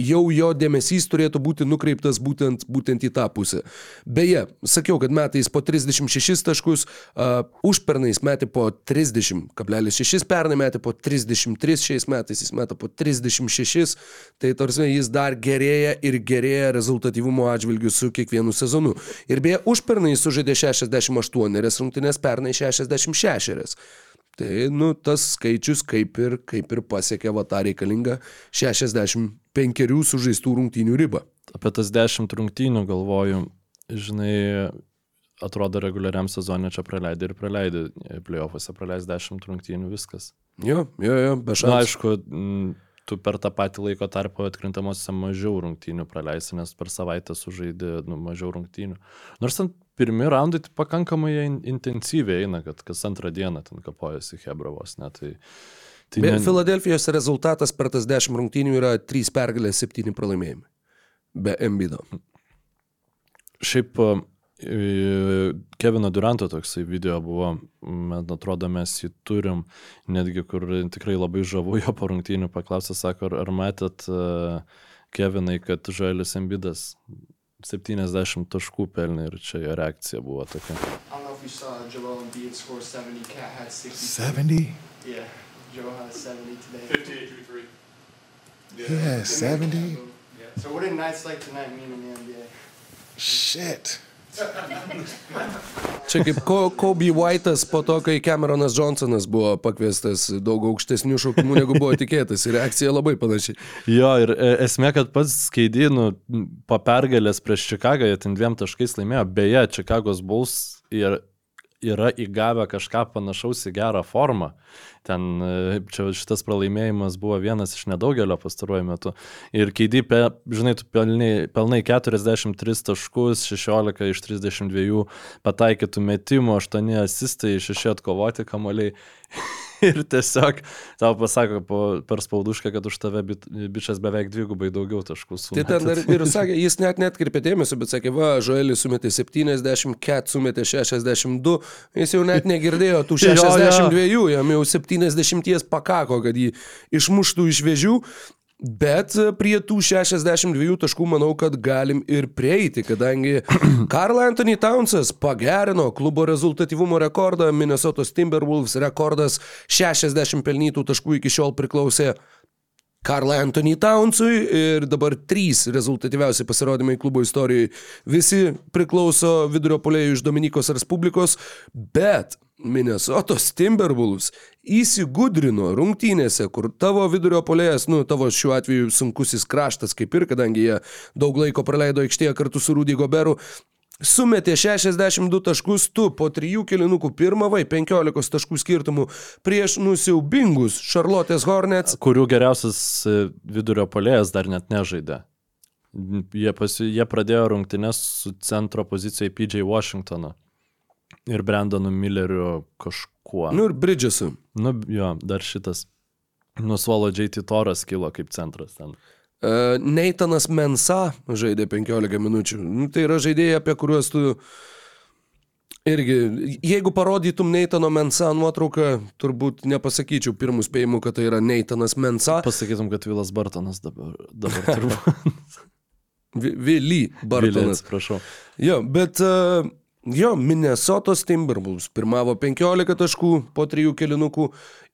jau jo dėmesys turėtų būti nukreiptas būtent, būtent į tą pusę. Beje, sakiau, kad metais po 36 taškus, uh, užpernais metė po 30,6, pernai metė po 33, šiais metais jis metė po 36, tai tarsi jis dar gerėja ir gerėja rezultatyvumo atžvilgių su kiekvienu sezonu. Ir beje, užpernai sužaidė 68 rungtynės, pernai 66. Tai, nu, tas skaičius kaip ir, kaip ir pasiekė va tą reikalingą 65 sužaistų rungtynių ribą. Apie tas 10 rungtynių galvoju, žinai, atrodo reguliariam sezonė čia praleidai ir praleidai, playoffuose praleis 10 rungtynių, viskas. Jo, jo, jo, be Na, šansų. aišku, m, tu per tą patį laiko tarpą atkrintamosiose mažiau rungtynių praleisi, nes per savaitę sužaidė nu, mažiau rungtynių. Nors ten pirmi raundai tai pakankamai intensyviai eina, kad kas antrą dieną ten kapojasi Hebravos, net tai... tai Be, Filadelfijos rezultatas per tas 10 rungtynių yra 3 pergalės, 7 pralaimėjimai. Be Embido. Šiaip e, Kevino Duranto toksai video buvo, man atrodo, mes jį turim, netgi kur tikrai labai žavu jo po rungtynių paklausė, sako, ar, ar matėt uh, Kevinai, kad Žoelis Embidas se ti ne znaš to škupelj, reče je reakcija bila taka. 70? Yeah, Joe has 70 today. 58 3. Yeah, yeah 70? Yeah. So what did nights like tonight mean in the NBA? Shit. Čia kaip Ko- Kobe White'as po to, kai Cameronas Johnsonas buvo pakviestas daug aukštesnių šaukimų negu buvo tikėtas. Ir reakcija labai panaši. Jo, ir e, esmė, kad pats Keidynų po pergalės prieš Čikagą jie ten dviem taškais laimėjo. Beje, Čikagos Bulls ir yra įgavę kažką panašaus į gerą formą. Ten e, čia šitas pralaimėjimas buvo vienas iš nedaugelio pastaruoju metu. Ir Keidį, žinai, tu pelnai, pelnai 43 taškus, 16 iš 32 pataikytų metimų, 8 asistai, 6 atkovoti kamoliai. Ir tiesiog tau pasako po, per spaudušką, kad už tave bit- bičias beveik dvigubai daugiau taškų Tai sumetė. ten ir, ir sakė, jis net netkirpė dėmesio, bet sakė, va, Žoelis sumetė 70, Ket sumetė 62, jis jau net negirdėjo tų Jo, jo. 62, jam jau 70 pakako, kad jį išmuštų iš vėžių. Bet prie tų 62 taškų manau, kad galim ir prieiti, kadangi Karl Anthony Townsas pagerino klubo rezultatyvumo rekordą, Minnesotos Timberwolves rekordas 60 pelnytų taškų iki šiol priklausė Karl Anthony Townsui ir dabar trys rezultatyviausi pasirodymai klubo istorijoje. Visi priklauso vidurio polėjų iš Dominikos Respublikos, bet Minnesotos Timberwolves įsigudrino rungtynėse, kur tavo vidurio polėjas, nu, tavo šiuo atveju sunkusis kraštas, kaip ir kadangi jie daug laiko praleido aikštėje kartu su Rudy Goberu, Sumetė 62 taškus, tu po trijų kilinukų pirmą vai 15 taškų skirtumų prieš nusiaubingus Charlotte's Hornets. kurių geriausias e, vidurio polėjas dar net nežaidė. Jie, pasi, jie pradėjo rungtynes su centro pozicijai PJ Washingtonu ir Brandonu Milleriu kažkuo. Nu ir Bridgesu. nu jo, dar šitas. Nusvalo JT Toras kilo kaip centras ten. Uh, Neitanas Mensa žaidė 15 minučių. Nu, tai yra žaidėjai, apie kuriuos tu irgi, jeigu parodytum Neitano Mensa nuotrauką, turbūt nepasakyčiau pirmų spėjimų, kad tai yra Neitanas Mensa. Pasakytum, kad Vilas Bartonas dabar, dabar turbūt. Vi- Vili Vilė, Bartonas. atsiprašau. Jo, bet uh, jo, Minnesotos Timberwolves pirmavo 15 taškų po trijų kelinukų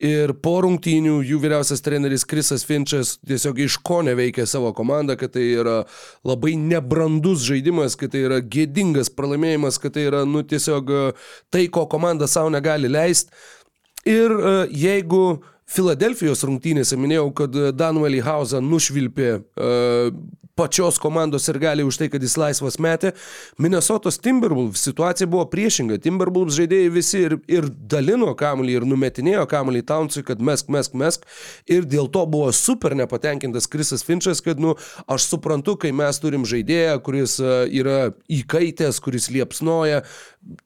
ir po rungtynių jų vyriausias treneris Krisas Finčas tiesiog iš ko neveikia savo komandą, kad tai yra labai nebrandus žaidimas, kad tai yra gėdingas pralaimėjimas, kad tai yra, nu, tiesiog e, tai, ko komanda savo negali leisti. Ir e, jeigu Filadelfijos rungtynėse minėjau, kad e, Danuelį Hausą nušvilpė uh, pačios komandos ir gali už tai, kad jis laisvas metė, Minnesotos Timberwolves situacija buvo priešinga. Timberwolves žaidėjai visi ir, ir dalino kamuolį, ir numetinėjo kamuolį Townsui, kad mesk, mesk, mesk. Ir dėl to buvo super nepatenkintas Krisas Finčas, kad, nu, aš suprantu, kai mes turim žaidėją, kuris uh, yra įkaitęs, kuris liepsnoja,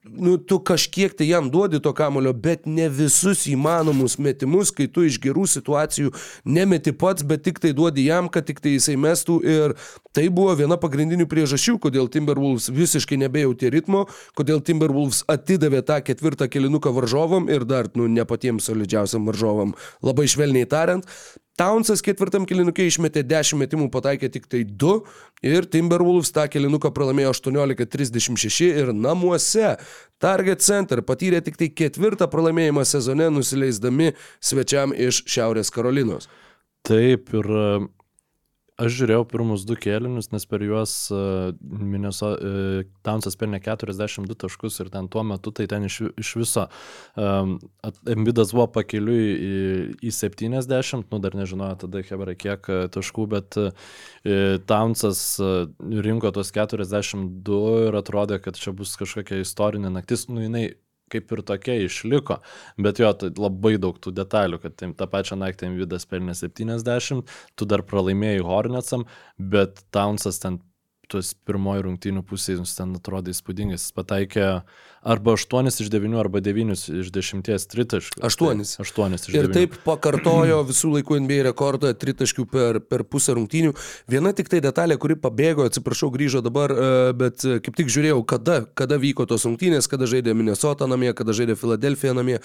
nu, tu kažkiek tai jam duodi to kamulio, bet ne visus įmanomus metimus, kai tu iš gerų situacijų nemeti pats, bet tik tai duodi jam, kad tik tai jisai mestų. Ir tai buvo viena pagrindinių priežasčių, kodėl Timberwolves visiškai nebejauti ritmo, kodėl Timberwolves atidavė tą ketvirtą kilinuką varžovam ir dar, nu, ne patiems solidžiausiam varžovam, labai švelniai tariant. Townsas ketvirtam kilinukė išmetė 10 metimų, pataikė tik tai 2 ir Timberwolves tą kilinuką pralaimėjo 18-36 ir namuose Target Center patyrė tik tai ketvirtą pralaimėjimą sezone, nusileisdami svečiam iš Šiaurės Karolinos. Taip, ir Aš žiūrėjau pirmus du kėlinius, nes per juos uh, Minneso, uh, Townsas pelnė 42 taškus ir ten tuo metu tai ten iš, iš viso um, Embidas buvo pakeliui į, į 70, nu dar nežinojo tada Hebra kiek taškų, bet uh, Townsas uh, rinko tos 42 ir atrodė, kad čia bus kažkokia istorinė naktis, nu jinai kaip ir tokia išliko, bet jo, tai labai daug tų detalių, kad tai, tą pačią naktį Vidas pelnė 70, tu dar pralaimėjai Hornetsam, bet Townsas ten tuos pirmoji rungtynių pusėje jums ten atrodo įspūdingai. Jis pataikė arba 8 iš 9, arba 9 iš 10 tritaškių. 8. Tai 8 iš 9. Ir taip pakartojo visų laikų NBA rekordą tritaškių per, per pusę rungtynių. Viena tik tai detalė, kuri pabėgo, atsiprašau, grįžo dabar, e, bet kaip tik žiūrėjau, kada, kada vyko tos rungtynės, kada žaidė Minnesota namie, kada žaidė Filadelfija namie.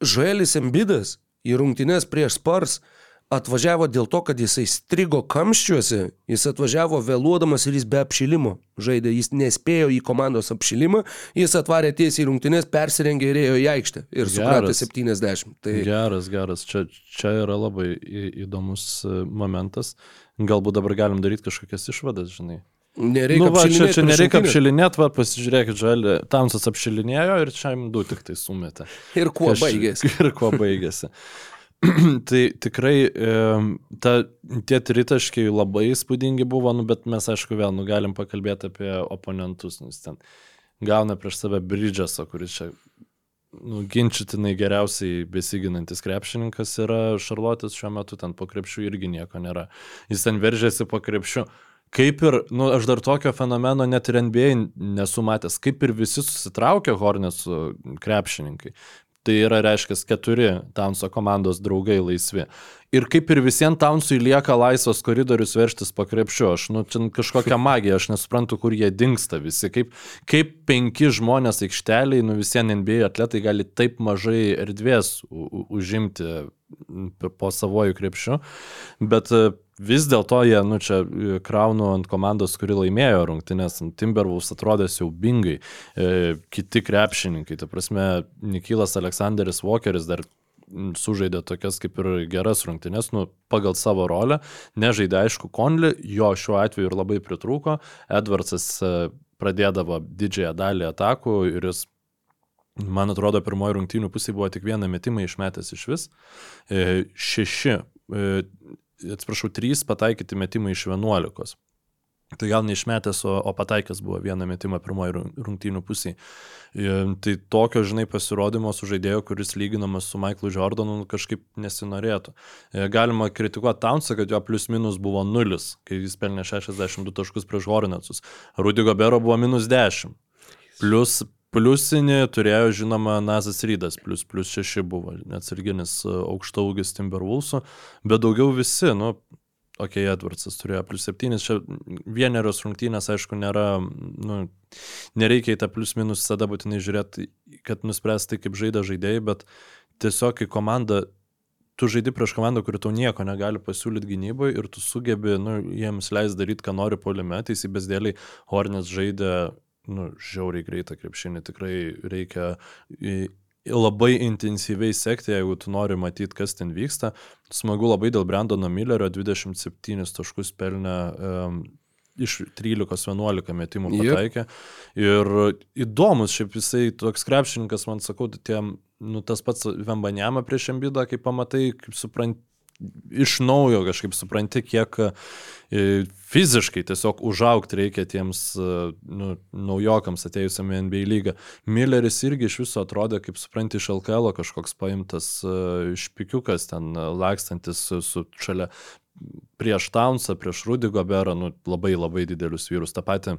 Žoelis Embidas į rungtynės prieš Spars atvažiavo dėl to, kad jisai strigo kamščiuose, jis atvažiavo vėluodamas ir jis be apšilimo žaidė, jis nespėjo į komandos apšilimą, jis atvarė tiesiai į rungtynės, persirengė ir ėjo į aikštę ir supratė 70. Tai... Geras, geras, čia, čia yra labai įdomus e, momentas, galbūt dabar galim daryti kažkokias išvadas, žinai. Nereikia nu, va, čia, čia nereikia apšilinėti, va, pasižiūrėkit, žalį, Tamsas apšilinėjo ir čia jam du tik tai sumetė. Ir kuo Kaž, baigėsi. Ir kuo baigėsi. tai tikrai ta, tie tritaškiai labai įspūdingi buvo, nu, bet mes aišku vėl nu, galim pakalbėti apie oponentus, nes ten gauna prieš save Bridžasą, kuris čia nu, ginčytinai geriausiai besiginantis krepšininkas yra Šarlotės šiuo metu, ten po krepšių irgi nieko nėra. Jis ten veržėsi po krepšių. Kaip ir, nu, aš dar tokio fenomeno net ir NBA nesu matęs, kaip ir visi susitraukia Hornetsų krepšininkai. Tai yra, reiškia, keturi Townso komandos draugai laisvi. Ir kaip ir visiems Townsui lieka laisvas koridorius verštis po krepšiu. Aš, nu, čia kažkokia magija, aš nesuprantu, kur jie dinksta visi. Kaip, kaip penki žmonės aikšteliai, nu visiems NBA atletai gali taip mažai erdvės užimti po savojų krepšiu. Bet vis dėlto jie, nu čia e, kraunu ant komandos, kuri laimėjo rungtynės, Timberwolves atrodė siaubingai, e, kiti krepšininkai, ta prasme, Nikilas Aleksandris Walkeris dar sužaidė tokias kaip ir geras rungtynes, nu, pagal savo rolę, nežaidė aišku Konli, jo šiuo atveju ir labai pritrūko, Edvardsas e, pradėdavo didžiąją dalį atakų ir jis Man atrodo, pirmoji rungtynių pusė buvo tik vieną metimą išmetęs iš vis. E, šeši atsiprašau, 3 pataikyti metimai iš 11. Tai gal neišmetęs, o, o pataikęs buvo vieną metimą pirmoji rungtynių pusėje. Tai tokio, žinai, pasirodymo su žaidėju, kuris lyginamas su Michaelu Jordanu, kažkaip nesinorėtų. E, galima kritikuoti Townsą, kad jo plius minus buvo nulis, kai jis pelnė 62 taškus prieš Hornetsus. Rudy Gobero buvo minus 10. Plus Pliusinį turėjo, žinoma, Nazas Rydas, plus, plus 6 buvo, neatsarginis e, aukšta ūgis Timberwolfsų, bet daugiau visi, nu, okei, okay, Edwardsas turėjo plus 7, čia vienerios rungtynės, aišku, nėra, nu, nereikia į tą plus minus visada būtinai žiūrėti, kad nuspręsti, kaip žaidė žaidėjai, bet tiesiog kai komanda tu žaidi prieš komandą, kuri tau nieko negali pasiūlyti gynyboje ir tu sugebi, nu, jiems leis daryti, ką nori poliume, teisybės dėliai Hornets žaidė nu, žiauriai greitą krepšinį, tikrai reikia labai intensyviai sekti, jeigu tu nori matyti, kas ten vyksta. Smagu labai dėl Brandono Millerio 27 taškus pelnė um, iš 13-11 metimų pataikė. Yep. Ir įdomus, šiaip jisai toks krepšininkas, man sakau, tiem, nu, tas pats Vembanėma prieš Embidą, kai pamatai, kaip supranti, iš naujo kažkaip supranti, kiek e, fiziškai tiesiog užaukti reikia tiems e, nu, naujokams atėjusiam į NBA lygą. Milleris irgi iš viso atrodė, kaip supranti, iš LKL kažkoks paimtas e, špikiukas ten lakstantis su, su šalia prieš Townsą, prieš Rudy Goberą, nu, labai labai didelius vyrus. Ta pati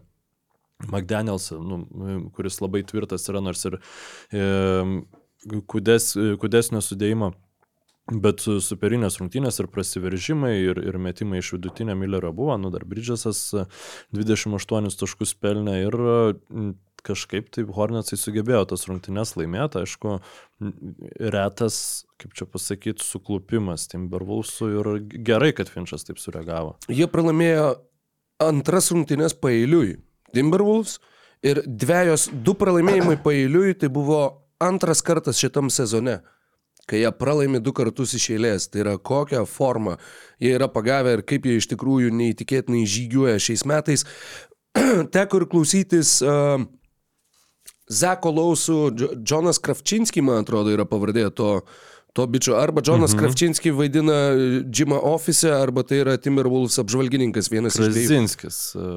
McDaniels, nu, kuris labai tvirtas yra, nors ir e, kudes, kudesnio sudėjimo Bet superinės rungtynės ir prasiveržimai ir, ir metimai iš vidutinio Millerio buvo, nu dar Bridžasas 28 taškus pelnė ir kažkaip taip Hornetsai sugebėjo tas rungtynės laimėti, aišku, retas, kaip čia pasakyti, suklupimas Timberwolvesų ir gerai, kad Finčas taip sureagavo. Jie pralaimėjo antras rungtynės paeiliui Timberwolves ir dviejos, du pralaimėjimai paeiliui tai buvo antras kartas šitam sezone. Kai jie pralaimi du kartus iš eilės, tai yra kokią formą jie yra pagavę ir kaip jie iš tikrųjų neįtikėtinai žygiuoja šiais metais. Teko ir klausytis uh, Zeko Lausų, Dž- Džonas Kravčinski, man atrodo, yra pavardė to, to bičio. Arba Džonas mhm. Kravčinski vaidina Džimą Office, arba tai yra Timberwolves apžvalgininkas, vienas iš dviejų. Krasinskis e,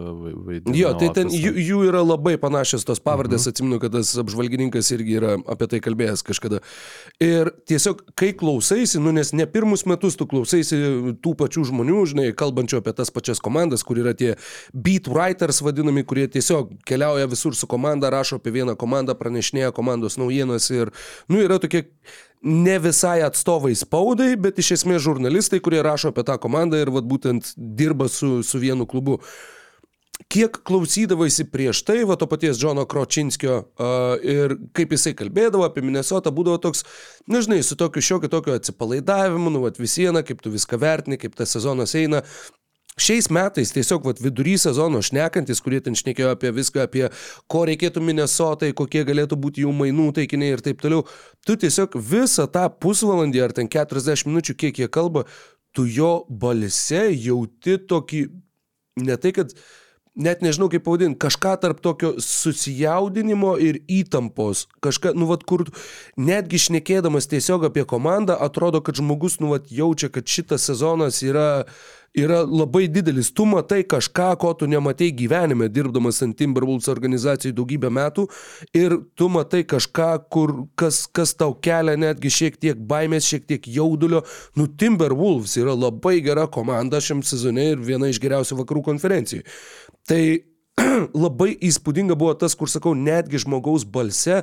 vaidina. Jo, tai ten jų, jų yra labai panašios tos pavardės, mhm. atsimenu, kad tas apžvalgininkas irgi yra apie tai kalbėjęs kažkada. Ir tiesiog, kai klausaisi, nu nes ne pirmus metus tu klausaisi tų pačių žmonių, žinai, kalbančių apie tas pačias komandas, kur yra tie beat writers vadinami, kurie tiesiog keliauja visur su komanda, rašo apie vieną komandą, pranešinėja komandos naujienas ir, nu, yra tokie ne visai atstovai spaudai, bet iš esmės žurnalistai, kurie rašo apie tą komandą ir vat, būtent dirba su, su vienu klubu kiek klausydavaisi prieš tai, va to paties Džono Kročinskio uh, ir kaip jisai kalbėdavo apie Minnesotą, būdavo toks, nežinai, su tokiu šiokiu tokiu atsipalaidavimu, nu, va, visiena, kaip tu viską vertini, kaip tas sezonas eina. Šiais metais tiesiog vat, vidury sezono šnekantis, kurie ten šnekėjo apie viską, apie ko reikėtų Minnesotai, kokie galėtų būti jų mainų taikiniai ir taip toliau, tu tiesiog visą tą pusvalandį ar ten 40 minučių, kiek jie kalba, tu jo balse jauti tokį, ne tai kad net nežinau kaip pavadinti, kažką tarp tokio susijaudinimo ir įtampos. Kažką, nu, vat, kur netgi šnekėdamas tiesiog apie komandą, atrodo, kad žmogus, nu, vat, jaučia, kad šitas sezonas yra, yra labai didelis. Tu matai kažką, ko tu nematei gyvenime, dirbdamas ant Timberwolves organizacijai daugybę metų ir tu matai kažką, kur, kas, kas tau kelia netgi šiek tiek baimės, šiek tiek jaudulio. Nu, Timberwolves yra labai gera komanda šiam sezone ir viena iš geriausių vakarų konferencijų. Tai labai įspūdinga buvo tas, kur sakau, netgi žmogaus balse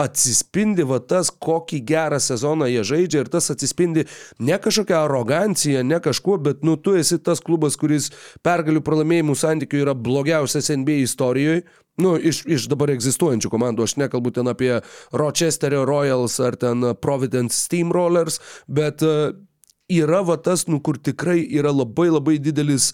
atsispindi va tas, kokį gerą sezoną jie žaidžia ir tas atsispindi ne kažkokia arogancija, ne kažkuo, bet nu tu esi tas klubas, kuris pergalių pralaimėjimų santykių yra blogiausias NBA istorijoje. Nu, iš, iš dabar egzistuojančių komandų, aš nekalbu ten apie Rochesterio Royals ar ten Providence Steamrollers, bet uh, yra va tas, nu, kur tikrai yra labai labai didelis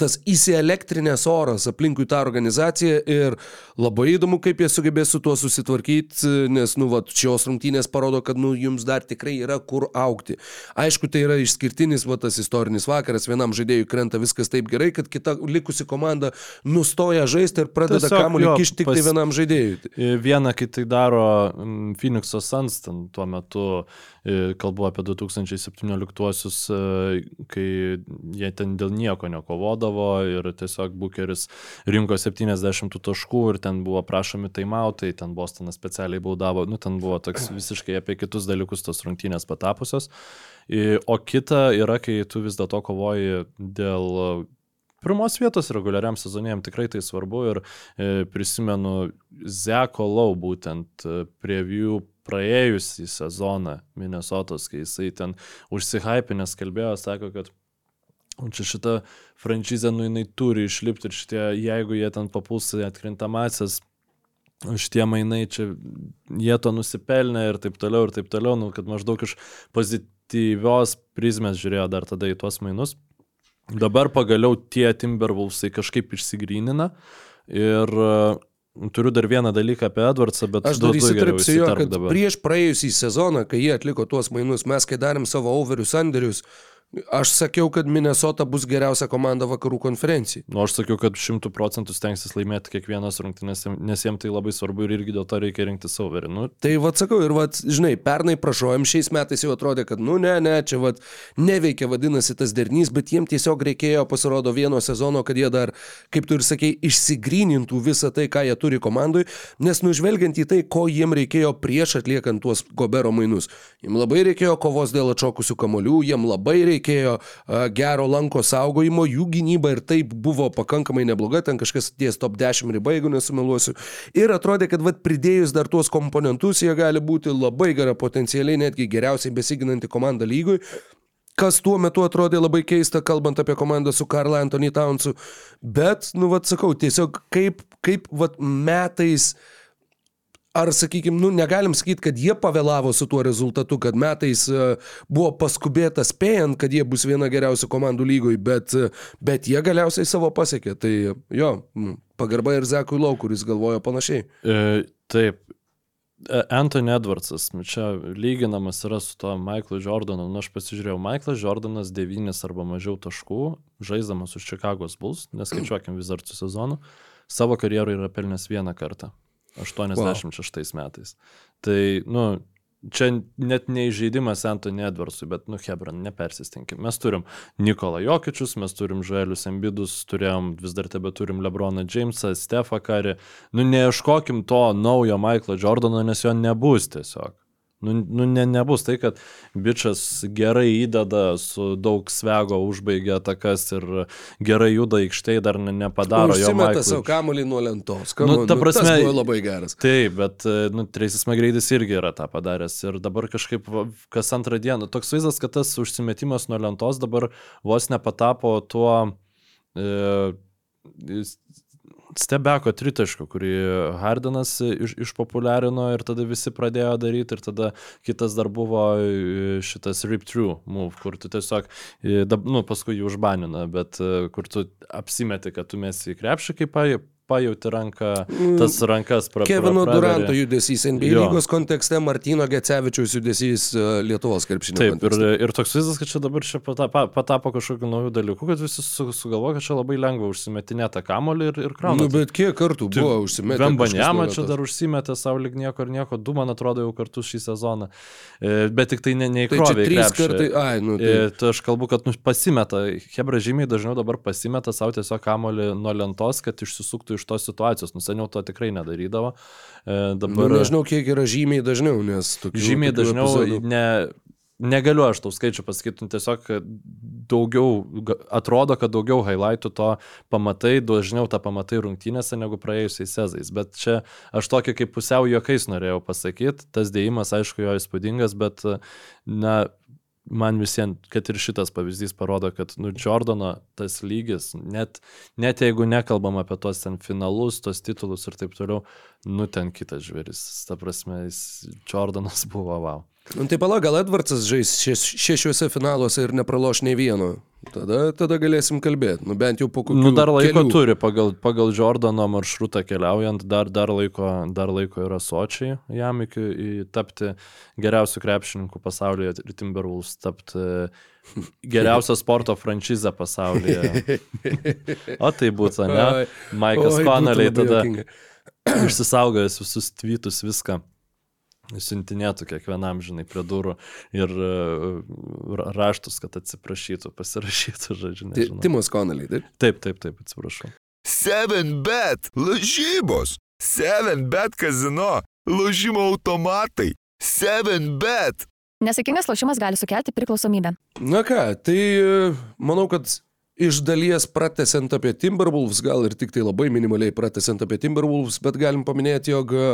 tas įsielektrinės oras aplinkui tą organizaciją ir labai įdomu, kaip jie sugebės su tuo susitvarkyti, nes, nu, va, šios rungtynės parodo, kad, nu, jums dar tikrai yra kur aukti. Aišku, tai yra išskirtinis, va, tas istorinis vakaras, vienam žaidėjui krenta viskas taip gerai, kad kita likusi komanda nustoja žaisti ir pradeda kamuolį kišti tik tai pas- vienam žaidėjui. Viena, kai tai daro mm, Phoenix'o Suns, tuo metu kalbu apie 2017-uosius, e, kai jie ten dėl nieko nekovodavo ir tiesiog Bucheris rinko 70 tų taškų ir ten buvo prašomi taimautai, ten Bostonas specialiai baudavo, nu ten buvo toks visiškai apie kitus dalykus tos rungtynės patapusios. I- O kita yra, kai tu vis dėlto kovoji dėl pirmos vietos reguliariam sezonėjim tikrai tai svarbu ir e, prisimenu Zeko Lau būtent e, jų praėjusį sezoną Minnesotos, kai jisai ten užsihypinęs kalbėjo, sako, kad "O čia šita franšizė, nu jinai turi išlipti ir šitie, jeigu jie ten papuls į atkrintamasis, šitie mainai čia, jie to nusipelnė ir taip toliau, ir taip toliau, nu, kad maždaug iš pozityvios prizmės žiūrėjo dar tada į tuos mainus. Dabar pagaliau tie Timberwolvesai kažkaip išsigrynina ir turiu dar vieną dalyką apie Edwardsą, bet Aš dar įsitripsiu jo, kad dabar. prieš praėjusį sezoną, kai jie atliko tuos mainus, mes kai darėm savo overių sandėrius, aš sakiau, kad Minnesota bus geriausia komanda vakarų konferencijai. Nu, aš sakiau, kad šimtų procentų stengsis laimėti kiekvienas rungtynės, nes jiems tai labai svarbu ir irgi dėl to reikia rinkti sauverį. Nu, Tai vad sakau, ir vad, žinai, pernai prašojom, šiais metais jau atrodė, kad, nu ne, ne, čia vad neveikia, vadinasi tas dernys, bet jiem tiesiog reikėjo, pasirodo, vieno sezono, kad jie dar, kaip tu ir sakei, išsigrynintų visą tai, ką jie turi komandai, nes nužvelgiant į tai, ko jiem reikėjo prieš atliekant tuos gobero mainus. Jiem labai reikėjo kovos dėl atšokusių kamolių, jiem labai reikėjo a, gero lanko saugojimo, jų gynyba ir taip buvo pakankamai nebloga, ten kažkas ties top 10 riba, jeigu nesumeluosiu. Ir atrodė, kad vad pridėjus dar tuos komponentus, jie gali būti labai gera, potencialiai netgi geriausiai besiginanti komanda lygui. Kas tuo metu atrodė labai keista, kalbant apie komandą su Karl Anthony Townsu. Bet, nu, vad sakau, tiesiog kaip, kaip vad metais ar, sakykime, nu, negalim sakyti, kad jie pavėlavo su tuo rezultatu, kad metais e, buvo paskubėta spėjant, kad jie bus viena geriausių komandų lygoj, bet, e, bet jie galiausiai savo pasiekė. Tai jo, pagarba ir Zekui Lau, kuris galvojo panašiai. e, taip, E, Anthony Edwardsas, čia lyginamas yra su to Michaelu Jordanu. Nu, aš pasižiūrėjau, Michaelas Jordanas 9 arba mažiau taškų, žaisdamas už Chicago's Bulls, neskaičiuokim vis dar su sezonu, savo karjerą yra pelnęs vieną kartą. 86 wow. metais. Tai, nu, čia net neįžeidimas Antony Edwardsui, bet, nu, Hebron, nepersistinkim. Mes turim Nikolą Jokičius, mes turim Žuelius Embidus, turėjom, vis dar tebe turim Lebroną Jamesą, Stefą Karį. Nu, neieškokim to naujo Michaelo Jordano, nes jo nebus tiesiog. Nu, nu ne, nebus tai, kad bičias gerai įdeda, su daug svego užbaigia atakas ir gerai juda aikštėje, dar ne, nepadaro Užsimeta jo. Užsimeta Michaelui. savo kamuolį nuo lentos. Kamu, Nu, ta prasme- tas buvo labai geras. Taip, bet, nu, Treisis Magreidis irgi yra tą padaręs. Ir dabar kažkaip kas antrą dieną. Toks vaizdas, kad tas užsimetimas nuo lentos dabar vos nepatapo tuo e, stebeko tritaško, kurį Hardinas iš, išpopuliarino ir tada visi pradėjo daryti ir tada kitas dar buvo e, šitas rip through move, kur tu tiesiog, e, nu, paskui jį užbanina, bet e, kur tu apsimeti, kad tu mesi į krepšį, kaip pajauti ranką, tas rankas pra, Kevino pra. Duranto judesys NBA Jo. lygos kontekste, Martino Gecevičiaus judesys e, Lietuvos krepšinio Taip, ir, kontekste. ir toks vaizdas, kad čia dabar čia patapo, patapo kažkokiu naujų dalykų, kad visi su, sugalvoja, kad čia labai lengva užsimetinėti kamolį ir, ir krauna. Nu, bet kiek kartų Tai buvo užsimetę? Vembanjama kažkas čia dar užsimetė savo lyg nieko ir nieko, du, man atrodo, jau kartu šį sezoną. E, Bet tik tai ne, Tai neįkrovė. čia į trys kartai, ai, nu, tai. E, Tai aš kalbu, kad nu, pasimeta, Hebra žymiai dažniau dabar pasimeta savo tiesiog kamolį nuo lentos, kad išsisuktų iš tos situacijos. Nu, seniau to tikrai nedarydavo. E, Nu, Dabar nežinau, kiek yra žymiai dažniau, nes tokių, žymiai tokių dažniau epizodų- ne, negaliu aš tau skaičių pasakyti, nu, tiesiog daugiau, atrodo, kad daugiau highlightų to pamatai, dažniau tą pamatai rungtynėse negu praėjusiais sezais. Bet čia aš tokį kaip pusiau juokais norėjau pasakyti, tas dėjimas aišku jo įspūdingas, bet na, man visiems, kad ir šitas pavyzdys parodo, kad, nu, Jordano tas lygis, net, net jeigu nekalbam apie tuos ten finalus, tuos titulus ir taip toliau, nu, ten kitas žvėris. Ta prasme, jis, Jordanas buvo wow. Nu, tai pala, gal Edvardsas žais šeš, šešiuose finaluose ir nepraloš nei vieno. Tada, tada galėsim kalbėti. Nu, bent jau po kokių Nu, dar laiko kelių. turi, pagal, pagal Jordano maršrutą keliaujant, dar, dar, laiko, dar laiko yra sočiai jam iki tapti geriausių krepšininkų pasaulyje ir Timberwolves tapti geriausią sporto franšizę pasaulyje. O tai būtų, ne? Maikas labai tada išsisaugojęs visus tweetus viską. Siuntinėtų kiekvienam, žinai, prie durų ir uh, ra- raštus, kad atsiprašytų, pasirašytų, žodžiu, nežinau. Timas Connelly, taip? Taip, taip, taip, atsiprašau. 7bet lažybos. 7bet kazino. Lošimo automatai. 7bet. Nesėkmingas lošimas gali sukelti priklausomybę. Na ką, tai e, manau, kad iš dalies pratesiant apie Timberwolves, gal ir tik tai labai minimaliai pratesiant apie Timberwolves, bet galim paminėti, jog e,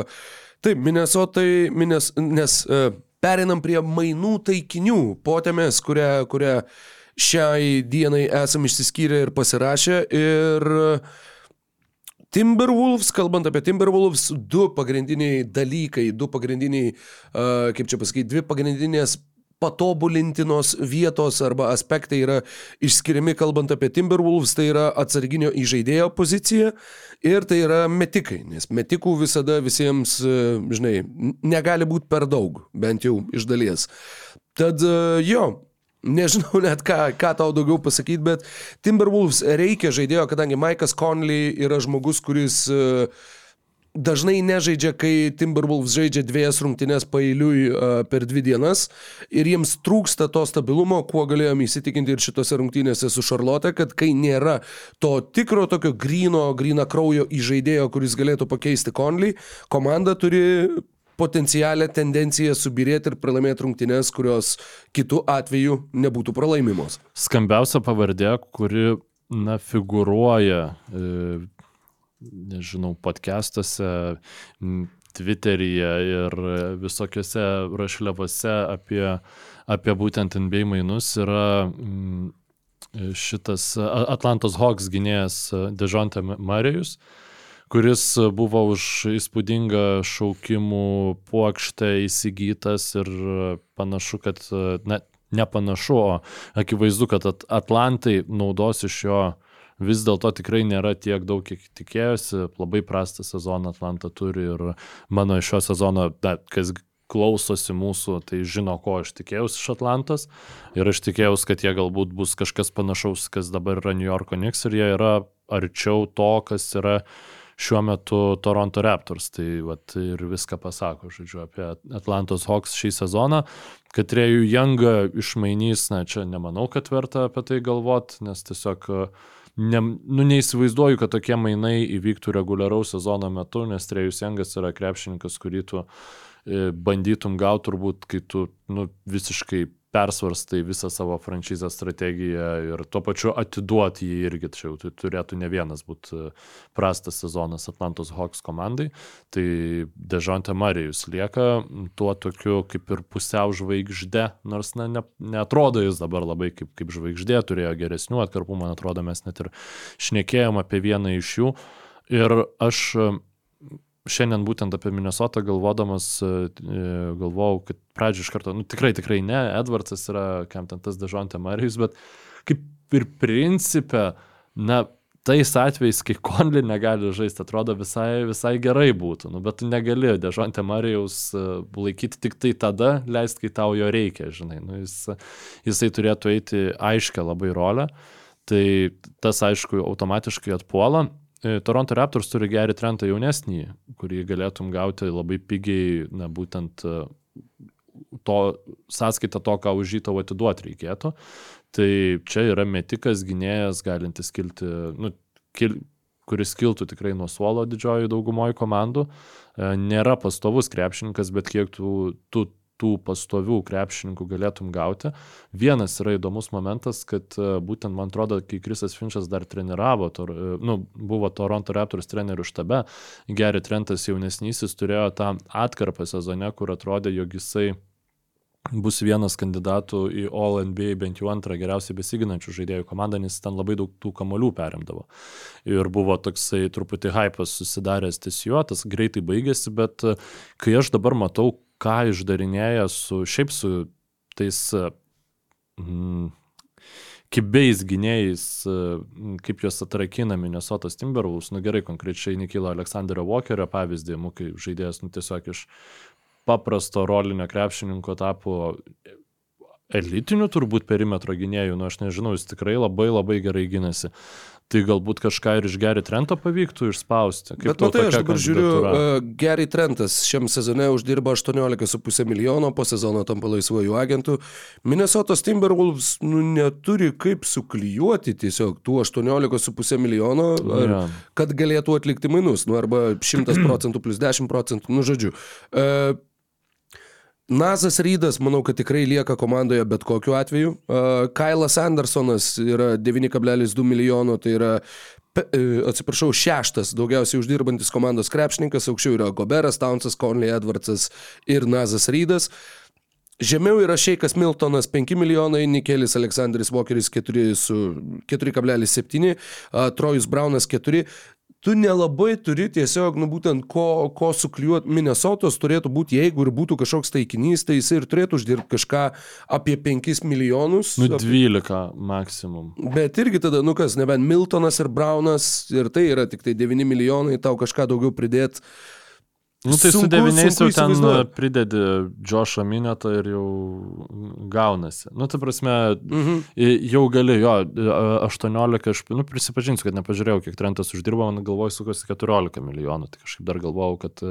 taip, Minnesotai, Minnes, nes e, perinam prie mainų taikinių, potėmės, kurią, kurią šiai dienai esam išsiskyrę ir pasirašę. Ir e, Timberwolves, kalbant apie Timberwolves, du pagrindiniai dalykai, du pagrindiniai, uh, kaip čia pasakyti, dvi pagrindinės patobulintinos vietos arba aspektai yra išskiriami, kalbant apie Timberwolves, tai yra atsarginio įžaidėjo pozicija ir tai yra metikai, nes metikų visada visiems, e, žinai, negali būti per daug, bent jau iš dalies. Tad e, jo, Nežinau net ką, ką tau daugiau pasakyti, bet Timberwolves reikia žaidėjo, kadangi Maikas Conley yra žmogus, kuris e, dažnai nežaidžia, kai Timberwolves žaidžia dviejas rungtynes pailiui uh, per dvi dienas ir jiems trūksta to stabilumo, kuo galėjom įsitikinti ir šitose rungtynėse su Šarlote, kad kai nėra to tikro tokio grino, grina kraujo įžaidėjo, kuris galėtų pakeisti Conley, komanda turi potencialią tendenciją subirėti ir pralaimėti rungtynes, kurios kitų atveju nebūtų pralaimimos. Skambiausia pavardė, kuri, na, figuruoja, e, nežinau, podcastuose, Twitteryje ir visokiose rašliavose apie, apie būtent NBA mainus yra šitas Atlantos Hawks gynėjas Dežonte Marijus kuris buvo už įspūdingą šaukimų puokštę įsigytas ir panašu, kad, na, nepanašu, o akivaizdu, kad At- Atlantai naudos iš jo vis dėlto tikrai nėra tiek daug, kiek tikėjosi, labai prastą sezoną Atlanta turi ir mano iš šio sezono, da, kas klausosi mūsų, tai žino, ko aš tikėjausi iš Atlantos. Ir aš tikėjausi, kad jie galbūt bus kažkas panašaus, kas dabar yra New Yorko Knicks ir jie yra arčiau to, kas yra šiuo metu Toronto Raptors. Tai vat, ir viską pasako, žodžiu, apie Atlantos Hawks šį sezoną. Kad Trejų Jangą išmainys, na, čia nemanau, kad verta apie tai galvot, nes tiesiog ne, nu, neįsivaizduoju, kad tokie mainai įvyktų reguliaraus sezono metu, nes Trejus Jangas yra krepšininkas, kurį tu E, bandytum gauti turbūt, kai tu nu, visiškai persvarstai visą savo franšizę strategiją ir tuo pačiu atiduoti jį irgi, čia jau tai turėtų ne vienas būti e, prastas sezonas Atlantos Hawks komandai, tai Dežonte Marijus lieka tuo tokiu kaip ir pusiau žvaigždė, nors na, ne, netrodo jis dabar labai kaip, kaip žvaigždė, turėjo geresnių atkarpų, man atrodo, mes net ir šnekėjom apie vieną iš jų. Ir aš šiandien būtent apie Minnesotą galvodamas, e, e, galvojau, kad pradžio iš karto, nu tikrai, tikrai ne, Edvardsas yra, kam ten tas Dežontė Marijus, bet kaip ir principė, na, tais atvejais, kai Konli negali žaisti, atrodo visai, visai gerai būtų, nu, bet tu negali Dežontė Marijaus e, laikyti tik tai tada, leisti, kai tau jo reikia, žinai, nu, jis, jisai turėtų eiti aiškę labai rolę. Tai tas, aišku, automatiškai atpuola. E, Toronto Raptors turi gerį trentą jaunesnį, kurį galėtum gauti labai pigiai, na būtent e, to sąskaitą to, ką už jį tau atiduoti reikėtų. Tai čia yra metikas gynėjas, galintis kilti, nu, kil, kuris kiltų tikrai nuo suolo didžioji daugumoji komandų. E, nėra pastovus krepšininkas, bet kiek tu, tu tų pastovių krepšininkų galėtum gauti. Vienas yra įdomus momentas, kad e, būtent man atrodo, kai Krisas Finčas dar treniravo, tor, e, nu, buvo Toronto Raptors trenerių štabe, Geri Trentas jaunesnysis turėjo tą atkarpą sezone, kur atrodė, jog jisai bus vienas kandidatų į All NBA bent jau antrą geriausiai besiginančių žaidėjų komandą, nes ten labai daug tų kamolių perimdavo. Ir buvo toksai truputį hypas susidaręs ties juo, tas greitai baigėsi, bet e, kai aš dabar matau, ką išdarinėja su šiaip su tais mm, kibiais gynėjais, kaip juos atrakina Minnesotas Timberwolves, nu gerai, konkrečiai Nikilo Aleksandrio Walkerio pavyzdį, nu, kai žaidėjas, nu tiesiog iš paprasto rolinio krepšininko tapo elitiniu turbūt perimetro gynėjų, nu aš nežinau, jis tikrai labai labai gerai gynasi tai galbūt kažką ir iš Gary Trento pavyktų išspausti. Kaip Bet matai, aš dabar žiūriu, uh, Gary Trentas šiam sezone uždirba 18,5 milijono, po sezono tampa laisvojų agentų. Minnesotos Timberwolves nu, neturi kaip suklyjuoti tiesiog tų 18,5 milijono, ar, ja. kad galėtų atlikti mainus, nu, arba 100 procentų plus 10 procentų, nu žodžiu. Uh, Nazas Rydas, manau, kad tikrai lieka komandoje bet kokiu atveju. Kailas Andersonas yra 9,2 milijono, tai yra, uh, atsiprašau, šeštas daugiausiai uždirbantis komandos krepšininkas, aukščiau yra Goberas, Townsas, Conley Edwardsas ir Nazas Rydas. Žemiau yra Šeikas Miltonas 5 milijonai, Nikelis Aleksandris Walkeris 4,7, uh, Trojus Braunas 4 tu nelabai turi tiesiog, nu būtent, ko, ko sukliuoti. Minnesotos turėtų būti, jeigu ir būtų kažkoks taikinys, tai jis ir turėtų uždirbti kažką apie 5 milijonus. Nu, 12 apie... maksimum. Bet irgi tada, nu kas, nebent Miltonas ir Braunas, ir tai yra tik tai 9 milijonai, tau kažką daugiau pridėti Nu tai sunku, su devyniais jau ten pridedi Džošą Minetą ir jau gaunasi. Nu, tai prasme, mhm. jau gali, jo, 18, aš, nu, prisipažinsiu, kad nepažiūrėjau, kiek Trentas uždirbo, man galvoju, sukasi 14 milijonų, tai kažkaip dar galvojau, kad,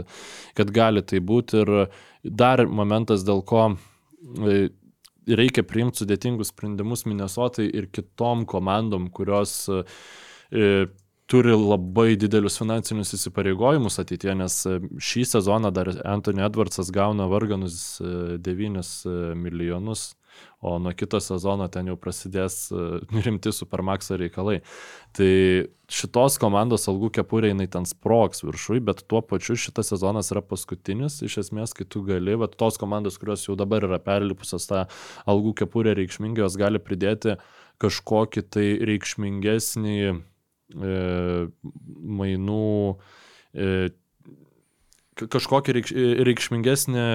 kad gali tai būti. Ir dar momentas, dėl ko reikia priimti sudėtingus sprendimus Minnesotai ir kitom komandom, kurios turi labai didelius finansinius įsipareigojimus ateitie, nes e, šį sezoną dar Anthony Edwardsas gauna varganus 9 e, e, milijonus, o nuo kito sezono ten jau prasidės rimti Supermaxo reikalai. Tai šitos komandos algų kepurė jinai ten sproks viršui, bet tuo pačiu šitas sezonas yra paskutinis, iš esmės, kai tu gali, bet tos komandos, kurios jau dabar yra perlipusios tą algų kepurę reikšmingai, jos gali pridėti kažkokį tai reikšmingesnį mainų e, kažkokį reikš, reikšmingesnį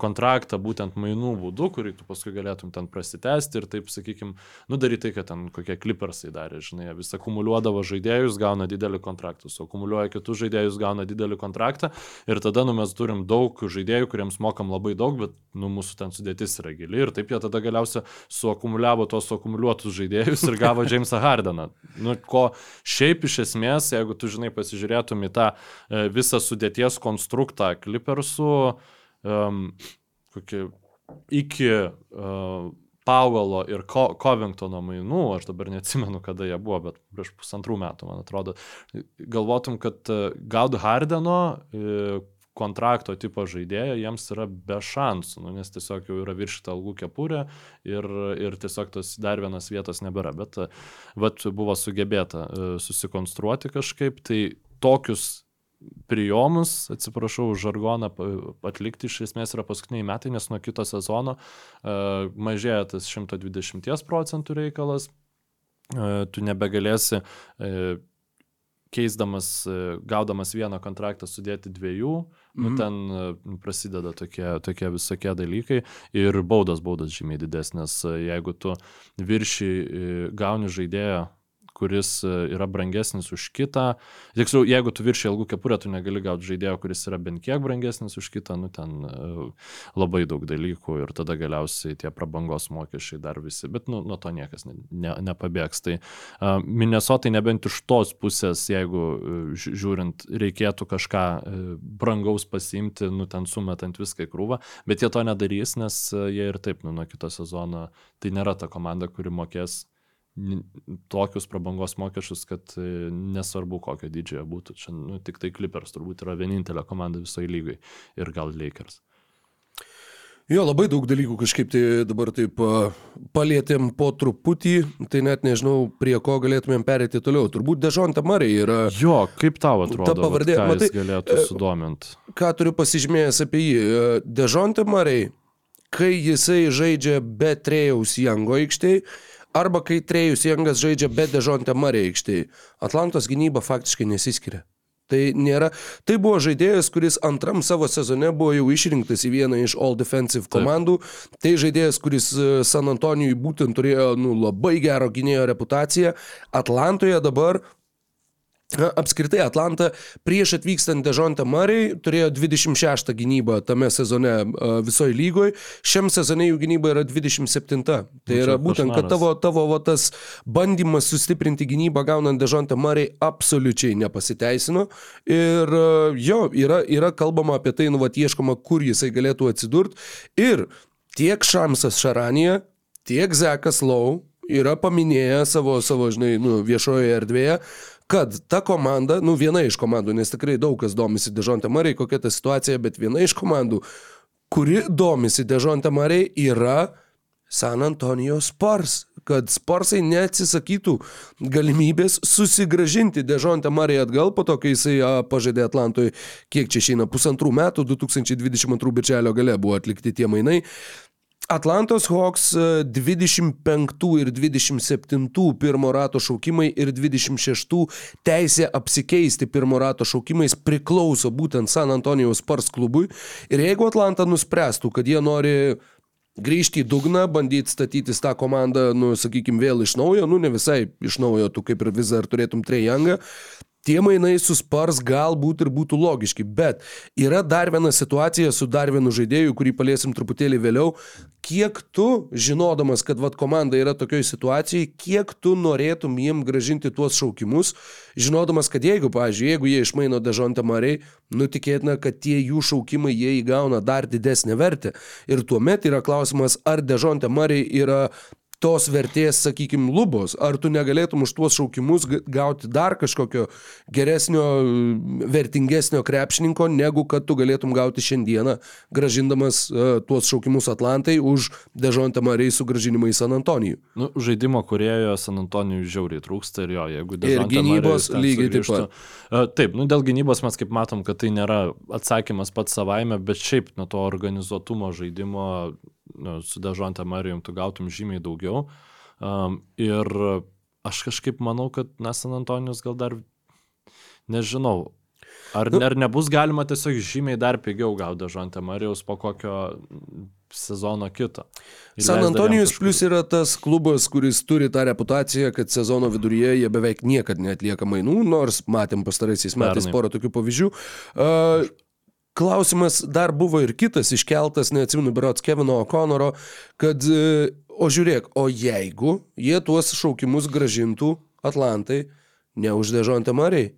kontraktą būtent mainų būdu, kurį tu paskui galėtum ten prasitęsti ir taip, sakykime, nu daryti tai, kad ten kokie klipersai darė, žinai, vis akumuliuodavo žaidėjus, gauna didelį kontraktą, su akumuliuoja kitus žaidėjus, gauna didelį kontraktą ir tada, nu, mes turim daug žaidėjų, kuriems mokam labai daug, bet, nu, mūsų ten sudėtis yra gili ir taip jie tada galiausiai suakumuliavo tos suakumuliuotus žaidėjus ir gavo Jamesą Hardeną. Nu, ko šiaip iš esmės, jeigu tu, žinai, pasižiūrėtum į tą e, visą sudėties konstruktą Clippersų, um, kokį, iki uh, Powello ir Co Covingtono mainų, aš dabar neatsimenu, kada jie buvo, bet prieš pusantrų metų, man atrodo, galvotum, kad uh, gaud Hardeno uh, kontrakto tipo žaidėjo, jiems yra be šansų, nu, nes tiesiog jau yra viršita algų kepurė ir, ir tiesiog tos dar vienas vietos nebėra. Bet vat, buvo sugebėta susikonstruoti kažkaip, tai tokius prijomus, atsiprašau, žargoną atlikti iš esmės yra paskutiniai metai, nes nuo kito sezono uh, mažėja tas 120 procentų reikalas, uh, tu nebegalėsi uh, keisdamas, gaudamas vieną kontraktą sudėti dviejų, mhm. nu, ten prasideda tokie, tokie visokie dalykai ir baudos, baudos žymiai didesnės, jeigu tu viršį gauni žaidėją kuris e, yra brangesnis už kitą. Tiksliau, jeigu tu viršį ilgų kepurę, tu negali gauti žaidėjo, kuris yra bent kiek brangesnis už kitą, nu ten e, labai daug dalykų ir tada galiausiai tie prabangos mokesčiai dar visi, bet nu, nuo to niekas ne, ne, nepabėgs. Tai uh, Minnesotai nebent iš tos pusės, jeigu ži- žiūrint, reikėtų kažką brangaus pasiimti, nu ten sumetant viską į krūvą, bet jie to nedarys, nes jie ir taip nu, nuo kito sezono tai nėra ta komanda, kuri mokės tokius prabangos mokesčius, kad e, nesvarbu kokio didžiojo būtų. Čia nu, tik tai Clippers turbūt yra vienintelė komanda visoje lygai ir gal Lakers. Jo, labai daug dalykų kažkaip tai dabar taip a, palėtėm po truputį, tai net nežinau, prie ko galėtumėm perėti toliau. Turbūt Dežonta Marija yra, Jo, kaip tau atrodo, Ta pavardė, vat, matai, galėtų e, sudominti? ką turiu pasižymėjęs apie jį. E, Dežonta Marija, kai jisai žaidžia be Trėjaus Jango aikštėje, arba kai Trėjus Jangas žaidžia be Dežonta Marija aikštėje, Atlantos gynyba faktiškai nesiskiria. Tai, nėra, tai buvo žaidėjas, kuris antram savo sezone buvo jau išrinktas į vieną iš All Defensive komandų. Tai žaidėjas, kuris e, San Antonijui būtent turėjo nu, labai gero gynėjo reputaciją. Atlantoje dabar Apskritai Atlanta prieš atvykstant Dežontą Murray turėjo 26 gynybą tame sezone visoje lygoje, šiam sezone jų gynyba yra 27. Tai yra būtent, kad tavo, tavo va, tas bandymas sustiprinti gynybą gaunant Dežontą Murray absoliučiai nepasiteisino. Ir jo, yra, yra kalbama apie tai, nu, va, ieškoma, kur jisai galėtų atsidurti. Ir tiek Šamsas Šaranija, tiek Zekas Lau yra paminėję savo, savo žinai, nu, viešojoje erdvėje, kad ta komanda, nu viena iš komandų, nes tikrai daug kas domisi Dežontė Mariai, kokia ta situacija, bet viena iš komandų, kuri domisi Dežontė Mariai, yra San Antonijo Spars, kad Sparsai neatsisakytų galimybės susigražinti Dežontę Mariją atgal po to, kai jisai pažadė Atlantoje, kiek čia išeina, pusantrų metų, 2022 birželio gale buvo atlikti tie mainai. Atlantos Hawks e, 25 ir 27 pirmo rato šaukimai ir 26 teisė apsikeisti pirmo rato šaukimais priklauso būtent San Antonijaus Spars klubui. Ir jeigu Atlanta nuspręstų, kad jie nori grįžti į dugną, bandyti statytis tą komandą, nu, sakykime, vėl iš naujo, nu, ne visai iš naujo, tu kaip ir vis dar turėtum Trejangą, Tie mainai su Spars galbūt ir būtų logiški, bet yra dar viena situacija su dar vienu žaidėju, kurį paliesim truputėlį vėliau. Kiek tu, žinodamas, kad vat, komanda yra tokioje situacijoje, kiek tu norėtum jiem gražinti tuos šaukimus, žinodamas, kad jeigu, pavyzdžiui, jeigu jie išmaino Dežontą Mariai, nutikėtina, kad tie jų šaukimai jie įgauna dar didesnę vertę. Ir tuomet yra klausimas, ar Dežontą Mariai yra tos vertės, sakykime, lubos, ar tu negalėtum už tuos šaukimus gauti dar kažkokio geresnio, vertingesnio krepšininko, negu kad tu galėtum gauti šiandieną, gražindamas uh, tuos šaukimus Atlantai už Dežontą Marijai sugražinimą į San Antonijų. Nu, žaidimo kurėjo San Antonijui žiauriai trūksta ir jo, jeigu Ir Dejounte gynybos lygiai taip sugrįžtų- E, Taip, nu, dėl gynybos mes kaip matom, kad tai nėra atsakymas pats savaime, bet šiaip nuo to organizuotumo žaidimo nu, su Dežonte Marijum tu gautum žymiai daugiau. Um, ir aš kažkaip manau, kad na, San Antonijus gal dar, nežinau, Ar, nu, ar nebus galima tiesiog žymiai dar pigiau gauti Žantę Marijos po kokio sezono kito? San Įleisdami Antonijus plus yra tas klubas, kuris turi tą reputaciją, kad sezono viduryje jie beveik niekada neatlieka mainų, nors matėm pastaraisiais metais porą tokių pavyzdžių. Uh, Klausimas dar buvo ir kitas iškeltas, neatsimenu, berots Kevino O'Connoro, kad, e, o žiūrėk, o jeigu jie tuos šaukimus gražintų Atlantai ne už Dežontę Mariai,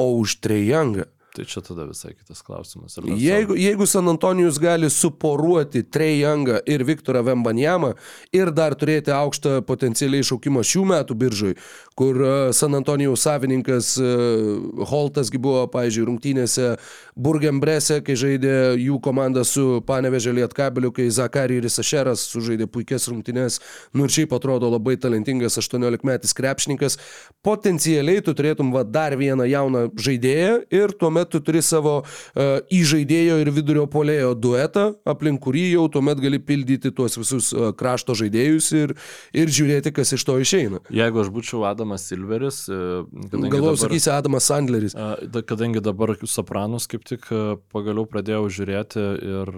o už Trejangą. Tai čia tada visai kitas klausimas. Jeigu, jeigu San Antonijus gali suporuoti Trejangą ir Viktorą Vembanjamą ir dar turėti aukštą potencialiai šaukimą šių metų biržui, kur e, San Antonijaus savininkas e, Holtasgi buvo, pavyzdžiui, rungtynėse Burgembrese, kai žaidė jų komanda su Panevežė Lietkabeliu, kai Zakari ir Isašeras sužaidė puikias rungtynės, nu ir šiaip atrodo labai talentingas 18 metis krepšininkas, potencialiai tu turėtum va dar vieną jauną žaidėją ir tuomet tu turi savo uh, įžaidėjo ir vidurio polėjo duetą, aplink kurį jau tuomet gali pildyti tuos visus uh, krašto žaidėjus ir, ir žiūrėti, kas iš to išeina. Jeigu aš būčiau Adamas Silveris, e, Galvoju, sakysi Adamas Sandleris. Kadangi dabar Sopranus kaip tik pagaliau pradėjau žiūrėti ir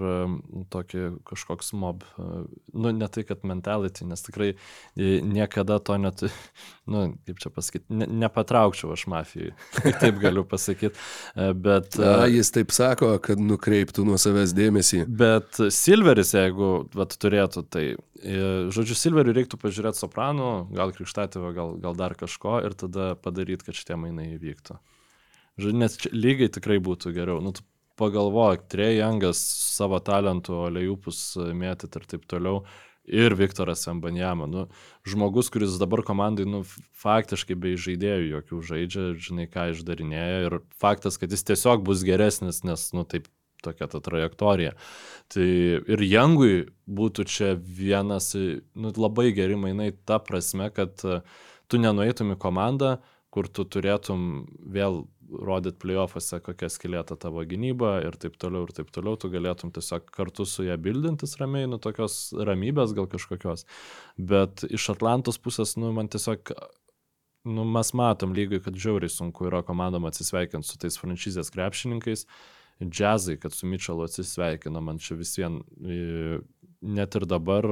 tokį kažkoks mob, nu ne tai, kad mentality, nes tikrai e, niekada to net, nu kaip čia pasakyti, ne, nepatraukčiau aš mafijai, taip galiu pasakyti, E, bet... A, a, jis taip sako, kad nukreiptų nuo savęs dėmesį. Bet Silveris, jeigu vat, turėtų, tai, e, žodžiu, Silveriui reiktų pažiūrėti Sopranų, gal Krikštatėvą, gal, gal dar kažko ir tada padaryti, kad šitie mainai įvyktų. Žodžiu, nes čia lygiai tikrai būtų geriau. Nu, tu pagalvok, Trejangas savo talentų, Olejupus mėtyt ir taip toliau. Ir Viktoras Embanjama. Nu, žmogus, kuris dabar komandai, nu, faktiškai be žaidėjų jokių žaidžia, žinai, ką išdarinėja. Ir faktas, kad jis tiesiog bus geresnis, nes, nu, taip, tokia ta trajektorija. Tai ir Jangui būtų čia vienas, nu, labai geri mainai ta prasme, kad tu nenueitum į komandą, kur tu turėtum vėl rodyti playoffuose, kokia skilėta tavo gynyba ir taip toliau, ir taip toliau, tu galėtum tiesiog kartu su ją bildintis ramiai, nu tokios ramybės gal kažkokios. Bet iš Atlantos pusės, nu, man tiesiog nu, mes matom lygiai, kad žiauriai sunku yra komandom atsisveikinti su tais franšizės krepšininkais. Džiazai, kad su Mitčelu atsisveikino, man čia vis vien e, net ir dabar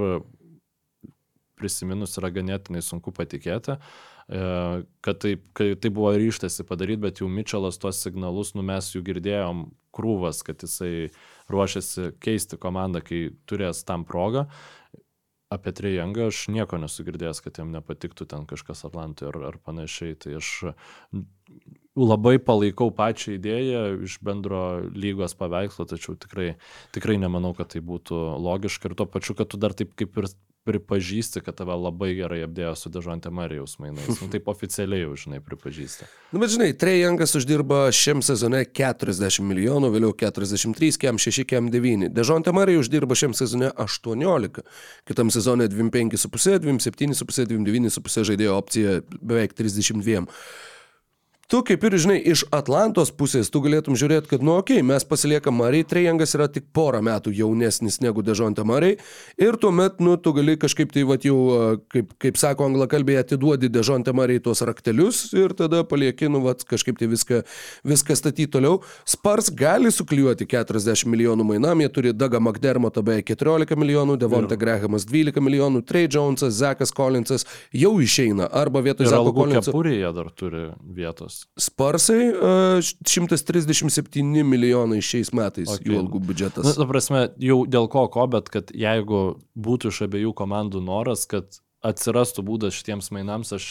prisiminus yra ganėtinai sunku patikėti, kad tai, kai tai buvo ryštasi padaryti, bet jau Mitčelas tuos signalus, nu mes jų girdėjom krūvas, kad jisai ruošiasi keisti komandą, kai turės tam progą. Apie Trejangą aš nieko nesu girdėjęs, kad jam nepatiktų ten kažkas Atlantoje ar, ar panašiai. Tai aš labai palaikau pačią idėją iš bendro lygos paveikslo, tačiau tikrai, tikrai nemanau, kad tai būtų logiška ir tuo pačiu, kad tu dar taip kaip ir pripažįsti, kad tave labai gerai apdėjo su Dežontė Marijos mainais. Nu, taip oficialiai jau, žinai, pripažįsti. Nu, bet žinai, Trejangas uždirba šiam sezone 40 milijonų, vėliau 43, kem 6, kem 9. Dežontė Marija uždirba šiam sezone 18, kitam sezone 25,5, 27,5, 29,5 žaidėjo opcija beveik 32. Tu kaip ir žinai, iš Atlantos pusės tu galėtum žiūrėti, kad, nu, okei, okay, mes pasiliekam Marijai, Trejangas yra tik porą metų jaunesnis negu Dežontė Marijai ir tuomet, nu, tu gali kažkaip tai, va, jau, kaip, kaip sako anglakalbėje, atiduodi Dežontė Marijai tuos raktelius ir tada palieki, nu, va, kažkaip tai viską, viską statyti toliau. Spars gali suklijuoti 40 milijonų mainam, jie turi Daga McDermottą beveik 14 milijonų, Devonta Grahamas 12 milijonų, Trey Jonesas, Zekas Collinsas jau išeina arba vietoj Zeko Collinso. kepurėje dar turi vietos. Sparsai e, 137 milijonai šiais metais okay. jų algų biudžetas. Na, ta prasme, jau dėl ko ko, bet kad jeigu būtų iš abiejų komandų noras, kad atsirastų būdas šitiems mainams, aš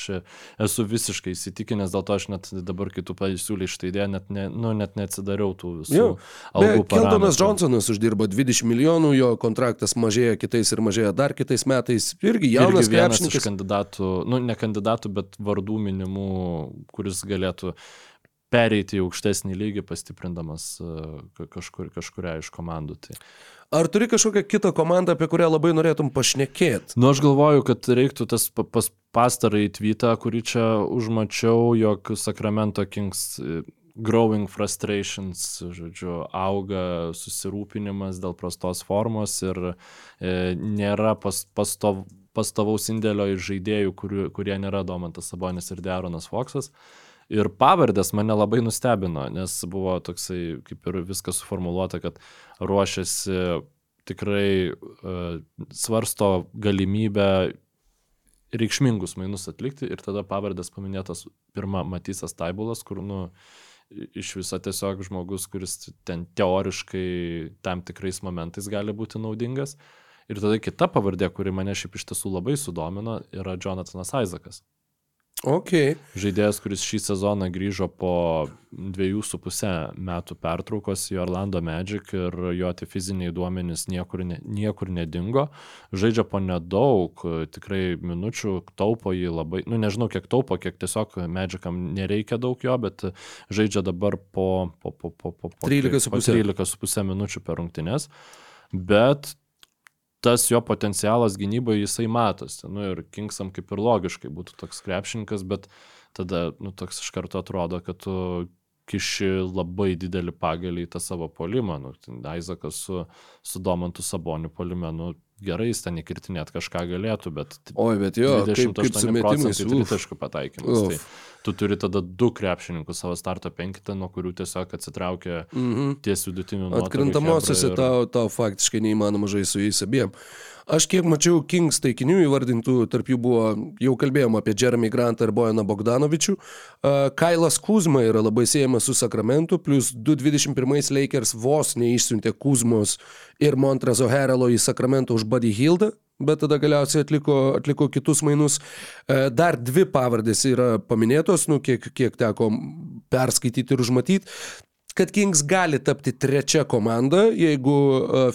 esu visiškai įsitikinęs, dėl to aš net dabar kitų pasiūlė šitą idėją, net, ne, nu, net neatsidariau tų visų. Keltonas. Johnsonas uždirba 20 milijonų, jo kontraktas mažėja kitais ir mažėja dar kitais metais. Irgi jaunas Irgi vienas iš krepšininkas. kandidatų, nu ne kandidatų, bet vardų minimų, kuris galėtų pereiti į aukštesnį lygį, pastiprindamas ka- kažkur, kažkuria iš komandų. Tai. Ar turi kažkokią kitą komandą, apie kurią labai norėtum pašnekėti? Nu, aš galvoju, kad reiktų tas pa- pas pastarąjį tweetą, kurį čia užmačiau, jog Sacramento Kings e, growing frustrations, žodžiu, auga susirūpinimas dėl prastos formos ir e, nėra pas, pastov, pastovaus indėlio iš žaidėjų, kurių, kurie nėra Domantas Sabonis ir Deronas Foksas. Ir pavardės mane labai nustebino, nes buvo toksai, kaip ir viskas suformuoluota, kad ruošiasi tikrai uh, svarsto galimybę reikšmingus mainus atlikti ir tada pavardės paminėtas pirma Matysas Taibulas, kur, nu, iš viso tiesiog žmogus, kuris ten teoriškai tam tikrais momentais gali būti naudingas. Ir tada kita pavardė, kuri mane šiaip iš tiesų labai sudomino, yra Jonathanas Isaacas. Ok. Žaidėjas, kuris šį sezoną grįžo po dviejų su pusę metų pertraukos į Orlando Magic ir jo tie fiziniai duomenys niekur, ne, niekur nedingo. Žaidžia po nedaug, tikrai minučių, taupo jį labai, nu nežinau kiek taupo, kiek tiesiog Magicam nereikia daug jo, bet žaidžia dabar po, po, po, po, po, po 13,5. 13,5 minučių per rungtynes. Bet tas jo potencialas gynyboje jisai matosi. Nu, ir Kingsam kaip ir logiškai būtų toks krepšininkas, bet tada nu, toks iš karto atrodo, kad tu kiši labai didelį pagalį į tą savo polimą. Nu, Aizakas su, su Domantu Saboniu polime, nu, gerai, jis ten įkirtinėt kažką galėtų, bet... Oi, bet jo, kaip, 28 kaip metimais, procentai tritaškų pataikymas. Uf. Tai tu turi tada du krepšininkus savo starto penkitą, nuo kurių tiesiog atsitraukia Mhm. ties vidutiniu. Atkrintamosiose ir- tau, tau faktiškai neįmanoma žaisti su jais abiem. Aš kiek mačiau Kings taikinių įvardintų, tarp jų buvo, jau kalbėjom apie Jeremy Grantą ir Bojaną Bogdanovičių. Uh, Kailas Kuzma yra labai siejamas su Sakramentu, plus 221 Lakers vos neišsiuntė Kuzmos ir Montrazo Herelo į Sakramentą už Buddy Hildą. Bet tada galiausiai atliko, atliko kitus mainus. E, Dar dvi pavardės yra paminėtos, nu, kiek, kiek teko perskaityti ir užmatyti kad Kings gali tapti trečia komanda, jeigu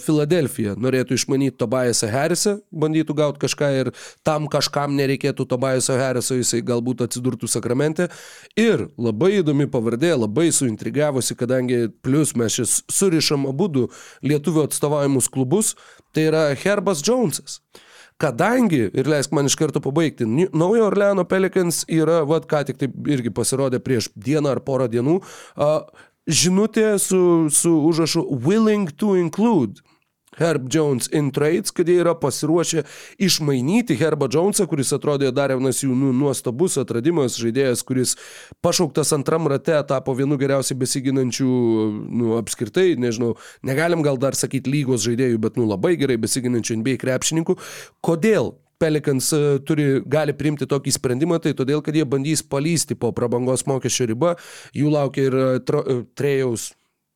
Filadelfija norėtų išmanyti Tobiasą Harrisą, bandytų gauti kažką ir tam kažkam nereikėtų Tobiaso Harriso, jisai galbūt atsidurtų sakramente. Ir labai įdomi pavardė, labai suintrigavusi, kadangi plus mes šis surišam abu du lietuvių atstovaujamus klubus, tai yra Herbas Jonesas. Kadangi, ir leisk man iš karto pabaigti, Naujo Orleano Pelicans yra, vad ką tik taip irgi pasirodė prieš dieną ar porą dienų, uh, žinutė su, su užrašu willing to include. Herb Jones in trades, kad jie yra pasiruošę išmainyti Herbą Jonesą, kuris atrodė dar vienas jų nu, nuostabus atradimas, žaidėjas, kuris pašauktas antram rate tapo vienu geriausiai besiginančių, nu, apskritai, nežinau, negalim gal dar sakyti lygos žaidėjų, bet, nu, labai gerai besiginančių NBA krepšininkų. Kodėl Pelicans e, turi, gali priimti tokį sprendimą, tai todėl, kad jie bandys palysti po prabangos mokesčio ribą, jų laukia ir e, e, Trejaus,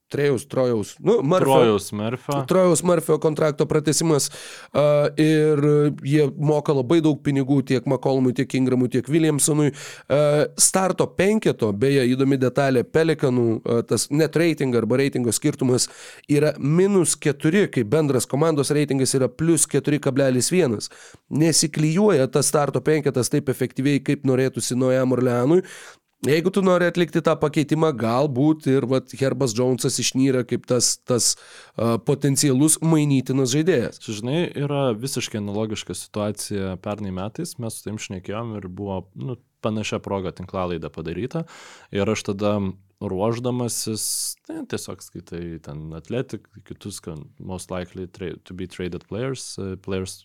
Trejaus, Trojaus, nu, Murphy. Trojaus Murphy. Trojaus Murphy kontrakto pratesimas uh, ir jie moka labai daug pinigų tiek McCollumui, tiek Ingramui, tiek Williamsonui. Uh, starto penketo, beje, įdomi detalė, Pelikanų uh, tas net reiting arba reitingo skirtumas yra minus 4, kai bendras komandos reitingas yra plus 4,1. Nesiklyjuoja tas starto penketas taip efektyviai, kaip norėtųsi Naujam Orleanui. Jeigu tu nori atlikti tą pakeitimą, galbūt ir vat, Herbas Jonesas išnyra kaip tas, tas uh, potencialus mainytinas žaidėjas. Čia, žinai, yra visiškai analogiška situacija pernai metais, mes su taim šnekėjom ir buvo nu, panašia proga tinklalaidą padaryta. Ir aš tada ruoždamasis, tai tiesiog skaitai ten atletik, kitus, most likely tra to be traded players, uh, players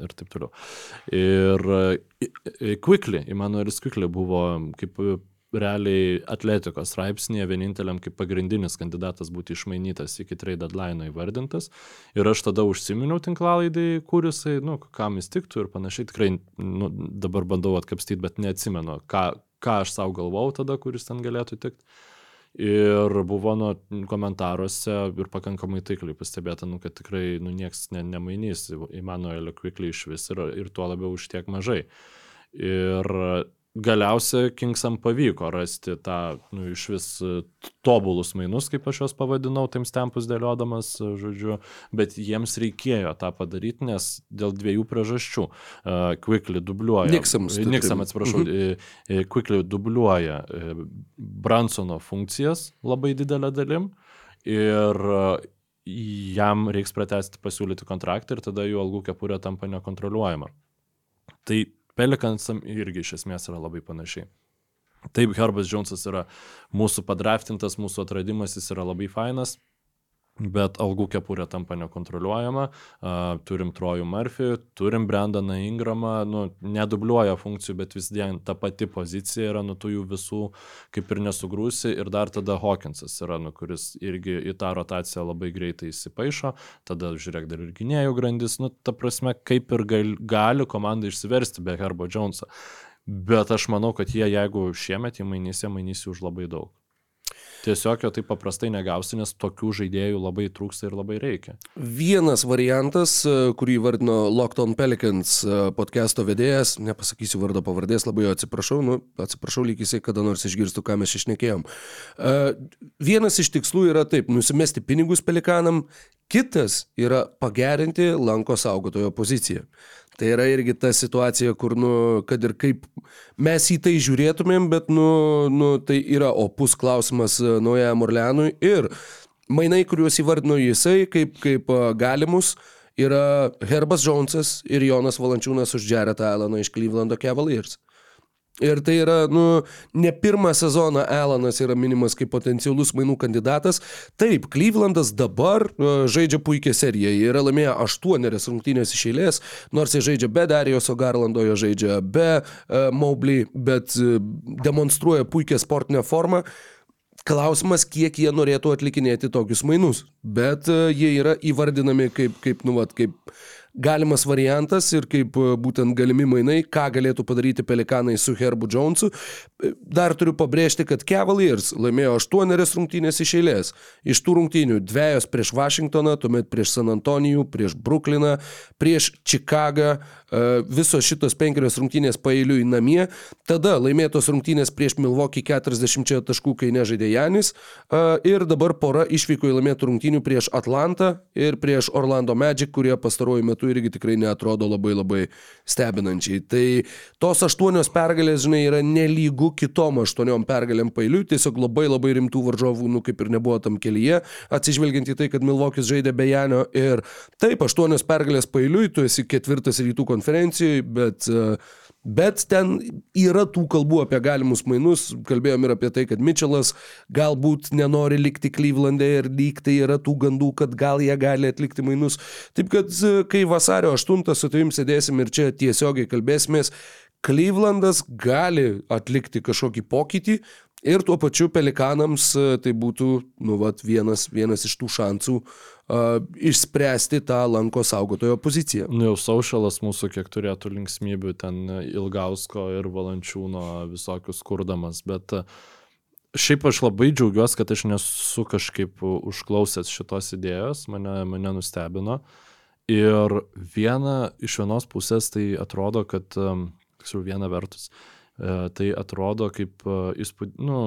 ir taip toliau. Ir uh, Quickly, Immanuelis Quickly buvo kaip realiai atletikos straipsnėje vieninteliam kaip pagrindinis kandidatas būti išmainytas iki trade deadline įvardintas. Ir aš tada užsiminiau tinklalaidai, kur jisai, nu, kam jis tiktų ir panašiai. Tikrai nu, dabar bandau atkapstyti, bet neatsimenu, ką, ką aš savo galvau tada, kuris ten galėtų tikti. Ir buvo nu, komentaruose ir pakankamai taikliai pastebėta, nu, kad tikrai nu, nieks ne, nemainys Immanuelio Quickly iš vis ir, ir tuo labiau už tiek mažai. Ir galiausiai Kingsam pavyko rasti tą, nu, iš vis e, tobulus mainus, kaip aš juos pavadinau, tiems tempus dėliodamas, e, žodžiu, bet jiems reikėjo tą padaryti, nes dėl dviejų priežasčių. Uh, Quickly dubliuoja. Niksams, Niksam, atsiprašau. Mhm. Quickly dubliuoja Bransono funkcijas labai didelę dalim ir jam reiks pratesti pasiūlyti kontraktą ir tada jų algų kepurė tampa nekontroliuojama. Tai Pelikansam irgi iš esmės yra labai panašiai. Taip, Herbas Jonesas yra mūsų padraftintas, mūsų atradimas, jis yra labai fainas, Bet algų kepurė tampa nekontroliuojama, turim Trojų Murphy, turim Brendaną Ingramą, nu, nedubliuoja funkcijų, bet vis vien ta pati pozicija yra, nu, tų jų visų kaip ir nesugrūsi ir dar tada Hawkinsas yra, nu, kuris irgi į tą rotaciją labai greitai įsipaišo, tada žiūrėk dar ir gynėjų grandis, nu, ta prasme, kaip ir gal, gali komanda išsiversti be Herbo Jonesą. Bet aš manau, kad jie, jeigu šiemet įmainys, jie mainys už labai daug. Tiesiog jo taip paprastai negausi, nes tokių žaidėjų labai trūksta ir labai reikia. Vienas variantas, e, kurį vardino Lockdown Pelicans e, podcast'o vedėjas, nepasakysiu vardo pavardės, labai jo atsiprašau, nu, atsiprašau, lyg jisai kada nors išgirstų, ką mes išnekėjom. E, Vienas iš tikslų yra taip, nusimesti pinigus pelikanam, kitas yra pagerinti lanko saugotojo poziciją. Tai yra irgi ta situacija, kur, nu, kad ir kaip mes į tai žiūrėtumėm, bet, nu, nu tai yra opus klausimas e, Naujajam Orleanui ir mainai, kuriuos įvardino jisai kaip, kaip e, galimus, yra Herbas Jonesas ir Jonas Valančiūnas už Jared Alleną iš Clevelando Cavaliers. Ir tai yra, nu, ne pirmą sezoną Alanas yra minimas kaip potencialus mainų kandidatas. Taip, Clevelandas dabar uh, žaidžia puikią seriją. Jie yra laimėję aštuonerias rungtynės iš eilės, nors jie žaidžia be Darijoso Garlando, jie žaidžia be uh, Mobley, bet uh, demonstruoja puikią sportinę formą. Klausimas, kiek jie norėtų atlikinėti tokius mainus. Bet uh, jie yra įvardinami kaip, kaip, nu, vat, kaip galimas variantas ir kaip e, būtent galimi mainai, ką galėtų padaryti Pelikanai su Herbu Jonesu. E, dar turiu pabrėžti, kad Cavaliers laimėjo aštuonerias rungtynės iš eilės. Iš tų rungtynių dviejos prieš Vašingtoną, tuomet prieš San Antonijų, prieš Brukliną, prieš Čikagą, e, visos šitos penkerios rungtynės pailiui namie. Tada laimėtos rungtynės prieš Milvokį 40 taškų, kai nežaidė Janis. Ir dabar pora išvyko į laimėtų rungtynių prieš Atlantą ir prieš Orlando Magic, kurie pastaruoju metu irgi tikrai neatrodo labai labai stebinančiai. Tai tos aštuonios pergalės, žinai, yra nelygų kitom aštuoniom pergalėm pailiui, tiesiog labai labai rimtų varžovų, nu kaip ir nebuvo tam kelyje, atsižvelgiant į tai, kad Milvokis žaidė be Janio ir taip, aštuonios pergalės pailiui, tu esi ketvirtas rytų konferencijoje, bet uh, Bet ten yra tų kalbų apie galimus mainus, kalbėjom ir apie tai, kad Mitchellas galbūt nenori likti Klyvlandė ir lyg tai yra tų gandų, kad gal jie gali atlikti mainus. Taip kad kai vasario 8 su tavim sėdėsim ir čia tiesiogiai kalbėsimės, Klyvlandas gali atlikti kažkokį pokytį, Ir tuo pačiu pelikanams tai būtų, nu, vat, vienas, vienas iš tų šansų uh, išspręsti tą lanko saugotojo poziciją. Nu, jau saušalas mūsų kiek turėtų linksmybių ten Ilgausko ir Valančiūno visokius kurdamas, bet uh, šiaip aš labai džiaugiuosi, kad aš nesu kažkaip užklausęs šitos idėjos, mane, mane nustebino. Ir viena iš vienos pusės tai atrodo, kad, tiksliau, viena vertus, uh, tai atrodo kaip įspūd, nu,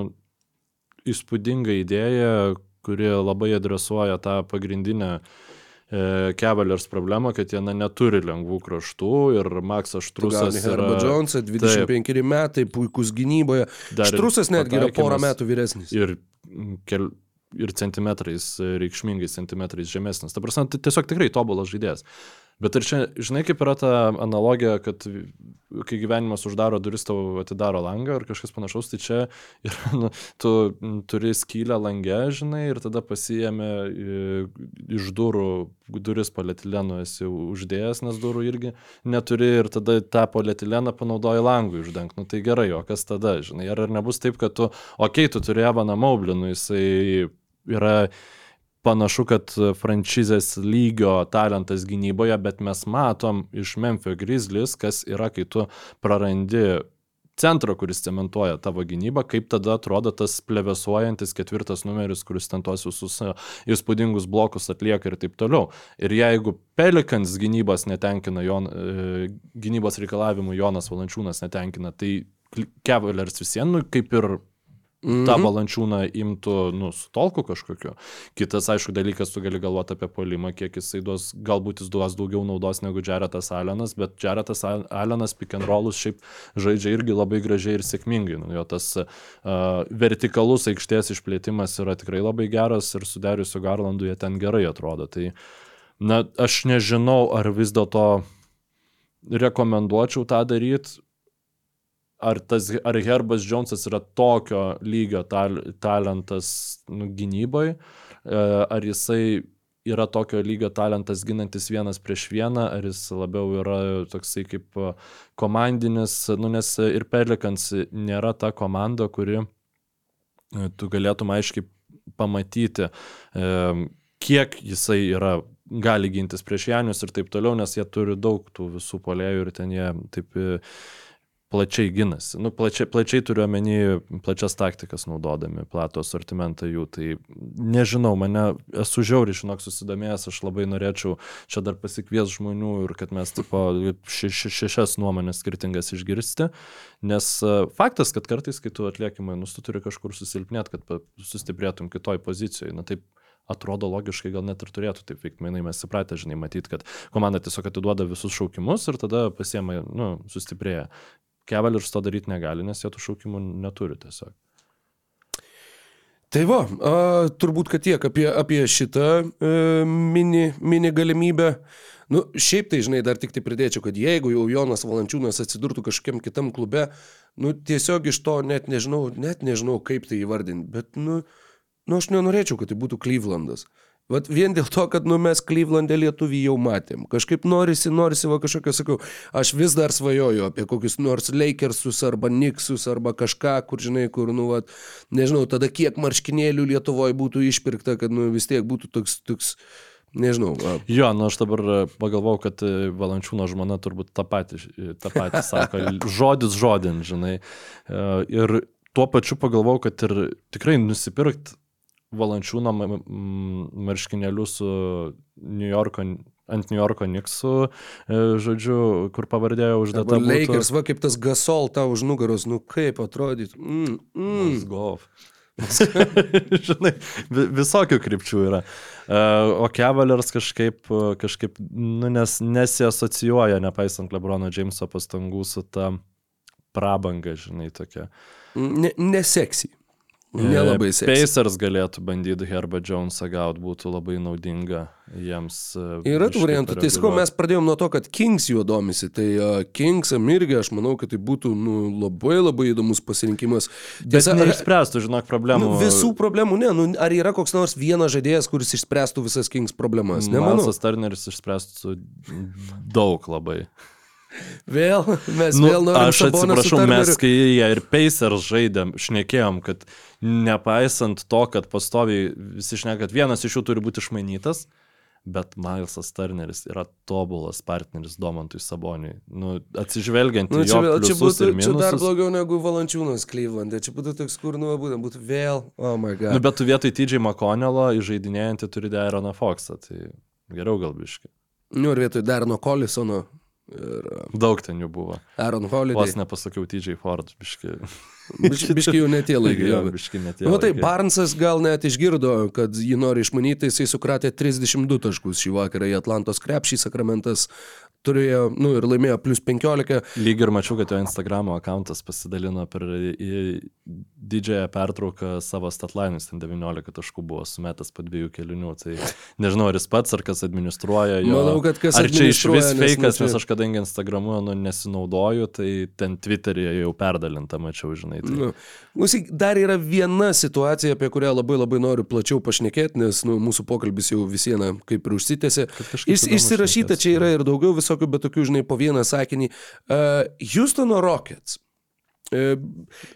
įspūdinga idėja, kuri labai adresuoja tą pagrindinę e, Cavaliers problemą, kad jie na, neturi lengvų kraštų ir Maksas Štrusas. Herba yra... Jonesas, 25 taip, metai, puikus gynyboje. Štrusas netgi yra porą metų vyresnis. Ir, kel, ir centimetrais, reikšmingais centimetrais žemesnis. Ta prasme, tai tiesiog tikrai tobulas žaidėjas. Bet ir čia, žinai, kaip yra ta analogija, kad kai gyvenimas uždaro duris, tau atidaro langą ar kažkas panašaus, tai čia yra, nu, tu turi skylę langę, žinai, ir tada pasijėmė iš durų, duris polietilenu esi uždėjęs, nes durų irgi neturi ir tada tą polietileną panaudoji langui uždengti. Nu tai gerai, o kas tada, žinai, ar, ar nebus taip, kad tu, okei, okay, tu turi Evaną Maublinų, jisai yra panašu, kad franšizės lygio talentas gynyboje, bet mes matom iš Memphis Grizzlies, kas yra, kai tu prarandi centro, kuris cementuoja tavo gynybą, kaip tada atrodo tas plevesuojantis ketvirtas numeris, kuris ten tos visus e, įspūdingus blokus atlieka ir taip toliau. Ir jeigu Pelikans gynybos netenkina, Jon, e, gynybos reikalavimų Jonas Valančiūnas netenkina, tai Cavaliers visiems, nu, kaip ir Mhm. tą valančiūną imtų, nu, su tolku kažkokiu. Kitas, aišku, dalykas, tu gali galvoti apie polimą, kiek jisai duos, galbūt jis duos daugiau naudos negu Jaretas Alenas, bet Jaretas Alenas pick and rollus šiaip žaidžia irgi labai gražiai ir sėkmingai. Nu, jo tas uh, vertikalus aikštės išplėtimas yra tikrai labai geras ir sudarius su Garlandu jie ten gerai atrodo. Tai, na, aš nežinau, ar vis dėlto rekomenduočiau tą daryti ar, tas, ar Herbas Jonesas yra tokio lygio tal, talentas nu, gynyboje, ar jisai yra tokio lygio talentas ginantis vienas prieš vieną, ar jis labiau yra toksai kaip e, komandinis, nu, nes ir Pelikans nėra ta komanda, kuri e, tu galėtum aiškiai pamatyti, e, kiek jisai yra gali gintis prieš Janius ir taip toliau, nes jie turi daug tų visų polėjų ir ten jie taip plačiai ginasi. Nu, plačiai, plačiai turiu omeny plačias taktikas naudodami, platų asortimentą jų. Tai nežinau, mane esu žiauri, žinok, susidomėjęs, aš labai norėčiau čia dar pasikvies žmonių ir kad mes tipo še, še, šešias nuomonės skirtingas išgirsti. Nes e, faktas, kad kartais, kai tu atlieki mainus, tu turi kažkur susilpnėti, kad sustiprėtum kitoj pozicijoje. Na taip atrodo logiškai gal net ir turėtų taip veikti. Mainai mes įpratę, žinai, matyti, kad komanda tiesiog atiduoda visus šaukimus ir tada pasiema, nu, sustiprėja. Cavaliers to daryti negali, nes jie tų šaukimų neturi tiesiog. Tai va, a, turbūt, kad tiek apie, apie šitą e, mini, mini galimybę. Nu, šiaip tai, žinai, dar tik tai pridėčiau, kad jeigu jau Jonas Valančiūnas atsidurtų kažkokiam kitam klube, nu, tiesiog iš to net nežinau, net nežinau, kaip tai įvardinti, bet, nu, nu, aš nenorėčiau, kad tai būtų Clevelandas. Vat vien dėl to, kad nu, mes Klyvlandė lietuvį jau matėm. Kažkaip norisi, norisi, va kažkokio sakau, aš vis dar svajoju apie kokius nors Lakersus arba Niksus arba kažką, kur žinai, kur, nu, vat, nežinau, tada kiek marškinėlių Lietuvoje būtų išpirkta, kad nu, vis tiek būtų toks, toks Nežinau. A. Jo, nu aš dabar pagalvojau, kad e, Valančiūno žmona turbūt tą patį, tą patį sako, žodis žodin, žinai. E, ir tuo pačiu pagalvojau, kad ir tikrai nusipirkti valančiūno marškinėlių su New Yorko ant New Yorko Niksų, e, žodžiu, kur pavardėjo uždėta. Lakers, va kaip tas gasol tau už nugaros, nu kaip atrodytų. Mm, mm. Golf. Žinai, visokių krypčių yra. Uh, o Cavaliers kažkaip, kažkaip nu, nes, nesiasocijuoja, nepaisant Lebrono Jameso pastangų su ta prabanga, žinai, tokia. Ne, neseksy. Nelabai sėkmės. Pacers galėtų bandyti Herba Jonesą gauti, būtų labai naudinga jiems. E, Yra tų variantų. Tai sakau, mes pradėjome nuo to, kad Kings juo domisi. Tai uh, Kingsam irgi aš manau, kad tai būtų nu, labai labai įdomus pasirinkimas. Tiesa, Bet neišspręstų, žinok, problemų. Nu, visų problemų, ne. Nu, ar yra koks nors vienas žaidėjas, kuris išspręstų visas Kings problemas? Nemanau. Malsas Turneris išspręstų daug labai. Vėl mes nu, vėl norime. Aš atsiprašau, mes kai jie ir Pacers žaidėm, šnekėjom, kad nepaisant to, kad pastoviai visi šneka, kad vienas iš jų turi būti išmainytas, bet Milesas Turneris yra tobulas partneris Domantui Saboniui. Nu, atsižvelgiant nu, į čia, jo čia būtų, čia dar blogiau negu Valančiūnas Klyvlandė. Čia būtų toks, kur, nu, būtent, būtų vėl, oh my god. Nu, bet tu vietoj TJ McConnello įžeidinėjantį turi Deroną Foxą, tai geriau gal biškai. Nu, ir vietoj Derono Collisono Ir, Daug ten jų buvo. Aaron Holiday. Vos nepasakiau TJ Ford, biški. Biški, biški jau netie laikai. jo, biški netie. Na nu, tai Barnsas gal net išgirdo, kad jį nori išmanyti, jisai sukratė 32 taškus šį vakarą į Atlantos krepšį, Sakramentas turėjo, nu ir laimėjo plus 15. Lyg ir mačiau, kad jo Instagramo akantas pasidalino per didžiąją pertrauką savo statlainus, ten 19 taškų buvo sumetęs po dviejų kelinių, tai nežinau, ar jis pats, ar kas administruoja jo. Manau, kad kas ar čia iš vis fejkas, nes aš kadangi Instagramu nu, nesinaudoju, tai ten Twitter'yje jau perdalinta, mačiau, žinai. Tai... Nu, Mūsų dar yra viena situacija, apie kurią labai labai noriu plačiau pašnekėti, nes nu, mūsų pokalbis jau visieną kaip ir užsitęsė. Iš, išsirašyta čia yra ir daugiau visokių visokių, bet tokių, žinai, po vieną sakinį. Uh, Houstono Rockets. E,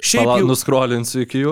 šiaip Pala, jau nuskrolinsiu iki jų.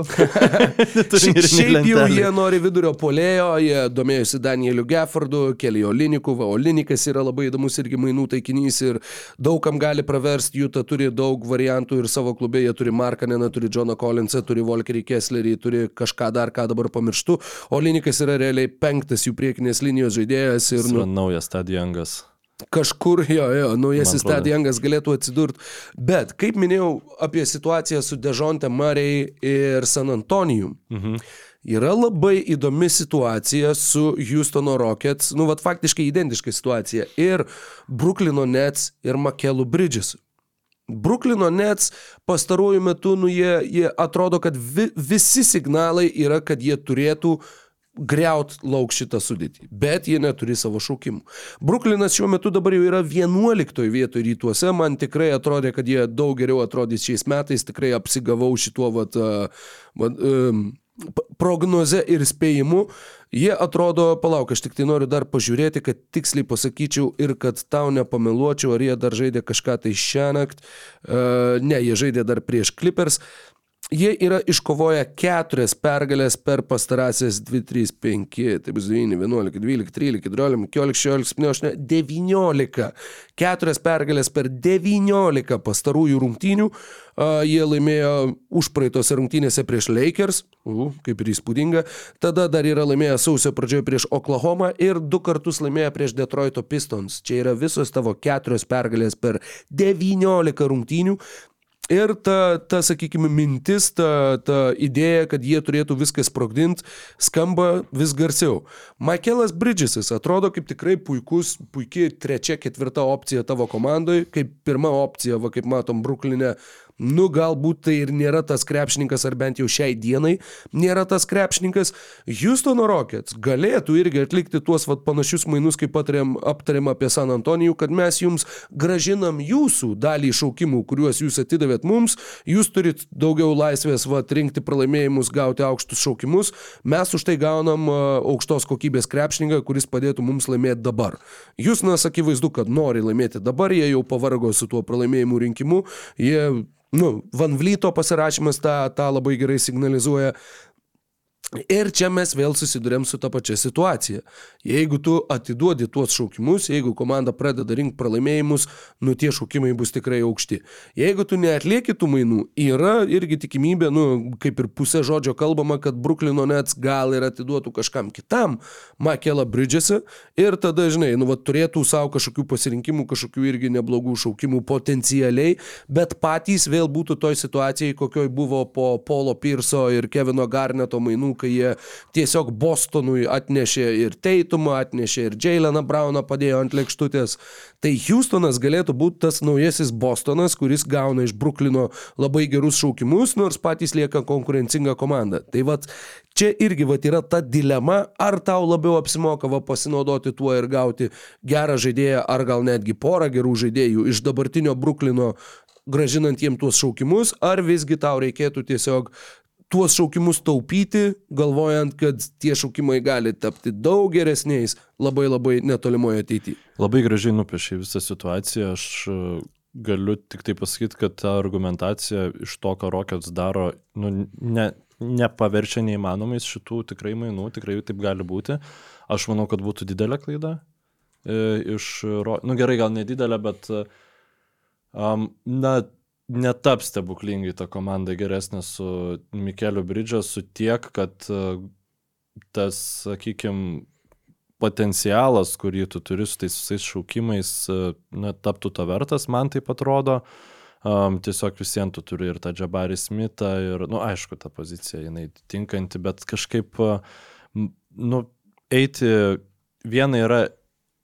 šiaip, šiaip jau jie nori vidurio polėjo, jie domėjosi Danieliu Geffordu, Kelly Oliniku, va, Olinikas yra labai įdomus irgi mainų taikinys ir daugam gali praversti, jų ta turi daug variantų ir savo klube jie turi Markaneną, turi Johną Collinsą, turi Volkerį Kesslerį, turi kažką dar, ką dabar pamirštu. Olinikas yra realiai penktas jų priekinės linijos žaidėjas. Ir, nu, naujas Stadijangas kažkur jo, jo, naujasis Stadijangas galėtų atsidurti. Bet, kaip minėjau apie situaciją su Dežonte Murray ir San Antonijum, mhm. yra labai įdomi situacija su Houstono Rockets, nu, vad faktiškai identiška situacija ir Brooklyno Nets ir Makelu Bridgesu. Bruklino Nets pastaruoju metu, nu, jie, jie atrodo, kad vi, visi signalai yra, kad jie turėtų greut lauk šitą sudėtį, bet jie neturi savo šaukimų. Bruklinas šiuo metu dabar jau yra 11 vietoje rytuose, man tikrai atrodė, kad jie daug geriau atrodys šiais metais, tikrai apsigavau šituo vat, vat, um, prognoze ir spėjimu. Jie atrodo, palauk, aš tik tai noriu dar pažiūrėti, kad tiksliai pasakyčiau ir kad tau nepameluočiau, ar jie dar žaidė kažką tai šią naktį. Uh, ne, jie žaidė dar prieš Clippers. Jie yra iškovoję keturias pergalės per pastarąsias 2, 3, 5, tai bus 9, 11, 12, 13, 14, 15, 16, 17, 19. Keturias pergalės per 19 pastarųjų rungtynių. Uh, jie laimėjo užpraeitose rungtynėse prieš Lakers, uh, kaip ir įspūdinga. Tada dar yra laimėję sausio pradžioje prieš Oklahoma ir du kartus laimėję prieš Detroito Pistons. Čia yra visos tavo keturios pergalės per 19 rungtynių. Ir ta, ta sakykime, mintis, ta, ta idėja, kad jie turėtų viską sprogdinti, skamba vis garsiau. Michaelas Bridgesas atrodo kaip tikrai puikus, puikiai trečia, ketvirta opcija tavo komandai, kaip pirma opcija, va kaip matom, Bruklinė Nu, galbūt tai ir nėra tas krepšininkas, ar bent jau šiai dienai nėra tas krepšininkas. Houstono Rockets galėtų irgi atlikti tuos vat, panašius mainus, kaip patarėm, aptarėm apie San Antonijų, kad mes jums gražinam jūsų dalį šaukimų, kuriuos jūs atidavėt mums, jūs turit daugiau laisvės vat, rinkti pralaimėjimus, gauti aukštus šaukimus, mes už tai gaunam aukštos kokybės krepšininką, kuris padėtų mums laimėti dabar. Jūs, na, akivaizdu, kad nori laimėti dabar, jie jau pavargo su tuo pralaimėjimų rinkimu, jie nu, Van Vlyto pasirašymas tą, tą labai gerai signalizuoja. Ir čia mes vėl susidurėm su ta pačia situacija. Jeigu tu atiduodi tuos šaukimus, jeigu komanda pradeda rinkti pralaimėjimus, nu tie šaukimai bus tikrai aukšti. Jeigu tu neatlieki tų mainų, yra irgi tikimybė, nu kaip ir pusė žodžio kalbama, kad Bruklino Nets gal ir atiduotų kažkam kitam Makelą Bridgesą ir tada, žinai, nu va turėtų savo kažkokių pasirinkimų, kažkokių irgi neblogų šaukimų potencialiai, bet patys vėl būtų toj situacijai, kokioj buvo po Polo Pirso ir Kevino Garneto mainų kai jie tiesiog Bostonui atnešė ir Teitumą, atnešė ir Jaileną Brauną, padėjo ant lėkštutės. Tai Houstonas galėtų būti tas naujasis Bostonas, kuris gauna iš Bruklino labai gerus šaukimus, nors patys lieka konkurencinga komanda. Tai vad, čia irgi vat, yra ta dilema, ar tau labiau apsimoka va, pasinaudoti tuo ir gauti gerą žaidėją, ar gal netgi porą gerų žaidėjų iš dabartinio Bruklino gražinant jiem tuos šaukimus, ar visgi tau reikėtų tiesiog tuos šaukimus taupyti, galvojant, kad tie šaukimai gali tapti daug geresniais labai labai netolimoje ateityje. Labai gražiai nupiešė visą situaciją. Aš e, galiu tik tai pasakyti, kad ta argumentacija iš to, ką Rockets daro, nu, ne, nepaverčia neįmanomais šitų tikrai mainų, tikrai taip gali būti. Aš manau, kad būtų didelė klaida. E, iš, nu gerai, gal nedidelė, bet um, na, netaps stebuklingai ta komanda geresnė su Mikeliu Bridžasu tiek, kad e, tas, sakykime, potencialas, kurį tu turi su tais visais šaukimais, e, na, taptų to vertas, man tai atrodo. Um, tiesiog visiems tu turi ir tą Džabarį Smithą, ir, na, nu, aišku, ta pozicija, jinai tinkanti, bet kažkaip, nu, eiti, viena yra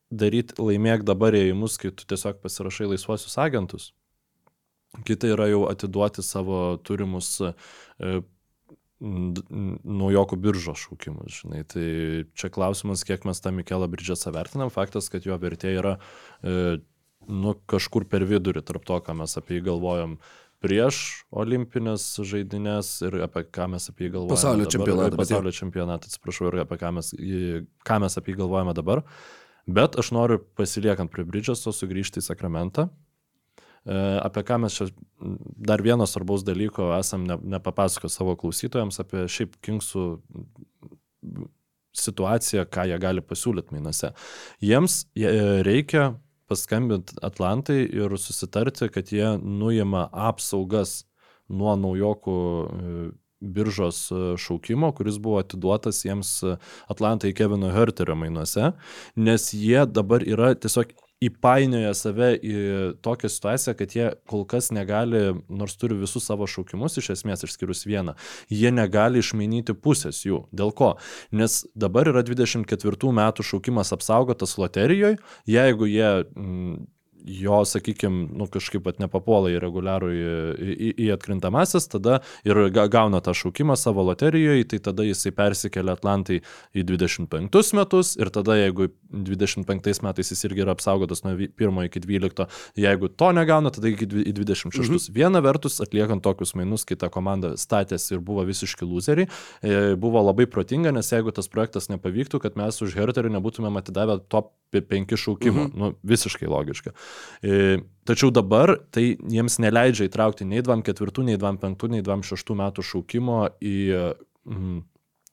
daryti laimėk dabar įėjimus, kai tu tiesiog pasirašai laisvuosius agentus. Kita yra jau atiduoti savo turimus e, naujokų biržos šaukimus, žinai. Tai čia klausimas, kiek mes tą Mikelą Biržesą vertinam. Faktas, kad jo vertė yra e, nu, kažkur per vidurį tarp to, ką mes apie jį galvojam prieš olimpinės žaidynės ir apie ką mes apie jį galvojame. Pasaulio dabar, čempionatą. Pasaulio čempionatą, atsiprašau, ir apie ką mes, ką mes apie jį galvojame dabar. Bet aš noriu pasiliekant prie Bridžeso sugrįžti į Sakramentą apie ką mes čia dar vieno svarbaus dalyko esam ne, nepapasakoję savo klausytojams apie šiaip Kingsų situaciją, ką jie gali pasiūlyti mainuose. Jiems e, reikia paskambinti Atlantai ir susitarti, kad jie nuima apsaugas nuo naujokų e, biržos šaukimo, kuris buvo atiduotas jiems Atlantai Kevino Herterio mainuose, nes jie dabar yra tiesiog įpainioja save į tokią situaciją, kad jie kol kas negali, nors turi visus savo šaukimus, iš esmės išskyrus vieną, jie negali išmainyti pusės jų. Dėl ko? Nes dabar yra 24 metų šaukimas apsaugotas loterijoje, jeigu jie mm, jo, sakykime, nu, kažkaip pat nepapuola į reguliarų į, į, į atkrintamasis, tada ir ga- gauna tą šaukimą savo loterijoje, tai tada jisai persikelia Atlantai į 25 metus ir tada jeigu 25 metais jis irgi yra apsaugotas nuo 1 iki 12, jeigu to negauna, tada iki dvi- į 26. Mhm. Viena vertus, atliekant tokius mainus, kai ta komanda statėsi ir buvo visiški loseriai, e, buvo labai protinga, nes jeigu tas projektas nepavyktų, kad mes už Herterį nebūtumėm atidavę top 5 šaukimo. Mhm. Nu, visiškai logiška. E, tačiau dabar tai jiems neleidžia įtraukti nei 24, nei 25, nei 26 metų šaukimo į... Mm,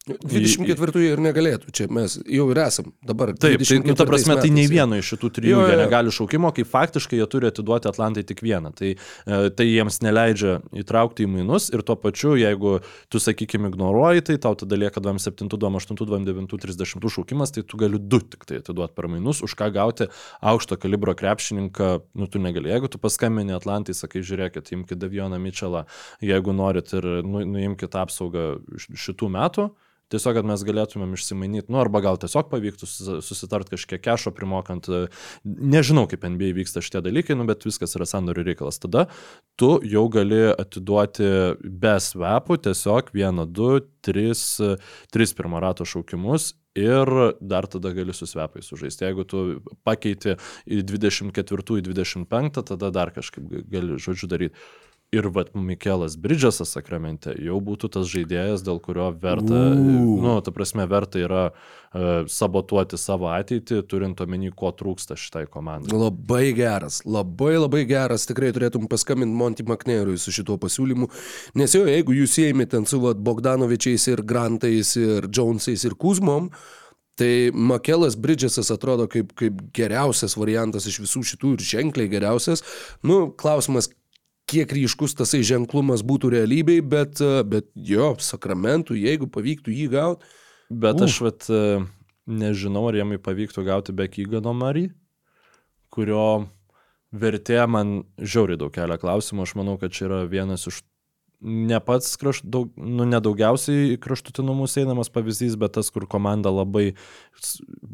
24 ir negalėtų, čia mes jau ir esam dabar. Taip, tai, nu, ta 24 prasme, tai nei metais, vieno iš šitų trijų Jo, jie jo, jo. negali šaukimo, kai faktiškai jie turi atiduoti Atlantai tik vieną. Tai, e, tai jiems neleidžia įtraukti į mainus ir tuo pačiu, jeigu tu, sakykime, ignoruoji, tai tau tada lieka 27, 28, 29, 30 šaukimas, tai tu gali du tik tai atiduoti per mainus, už ką gauti aukšto kalibro krepšininką, nu tu negali. Jeigu tu paskambini Atlantai, sakai, žiūrėkit, imkite Davioną Mitchellą, jeigu norit ir nu, nuimkite apsaugą šitų metų. Tiesiog, kad mes galėtumėm išsimainyti, nu arba gal tiesiog pavyktų susitart kažkiek kešo primokant. e, Nežinau, kaip NBA vyksta šitie dalykai, nu, bet viskas yra sandorių reikalas. Tada tu jau gali atiduoti be svepų tiesiog vieną, du, tris, e, tris pirmo rato šaukimus ir dar tada gali su svepais sužaisti. Jeigu tu pakeiti į 24, į 25, tada dar kažkaip gali, žodžiu, daryti. Ir vat Mikelas Bridžasas sakramente jau būtų tas žaidėjas, dėl kurio verta, U. nu, ta prasme, verta yra uh, sabotuoti savo ateitį, turint omeny, ko trūksta šitai komandai. Labai geras, labai labai geras, tikrai turėtum paskambinti Monty McNairui su šituo pasiūlymu, nes jo, jeigu jūs įėmėte ten su vat, Bogdanovičiais ir Grantais ir Jonesais ir Kuzmom, tai Makelas Bridgesas atrodo kaip, kaip geriausias variantas iš visų šitų ir ženkliai geriausias. Nu, klausimas, kiek ryškus tasai ženklumas būtų realybėj, bet, e, bet jo, sakramentų, jeigu pavyktų jį gauti. Bet Uf. aš vat, e, nežinau, ar jam pavyktų gauti be Kygano Mary, kurio vertė man žiauriai daug kelia klausimų. Aš manau, kad čia yra vienas iš ne pats kraš, daug, nu, nedaugiausiai kraštutinumus einamas pavyzdys, bet tas, kur komanda labai,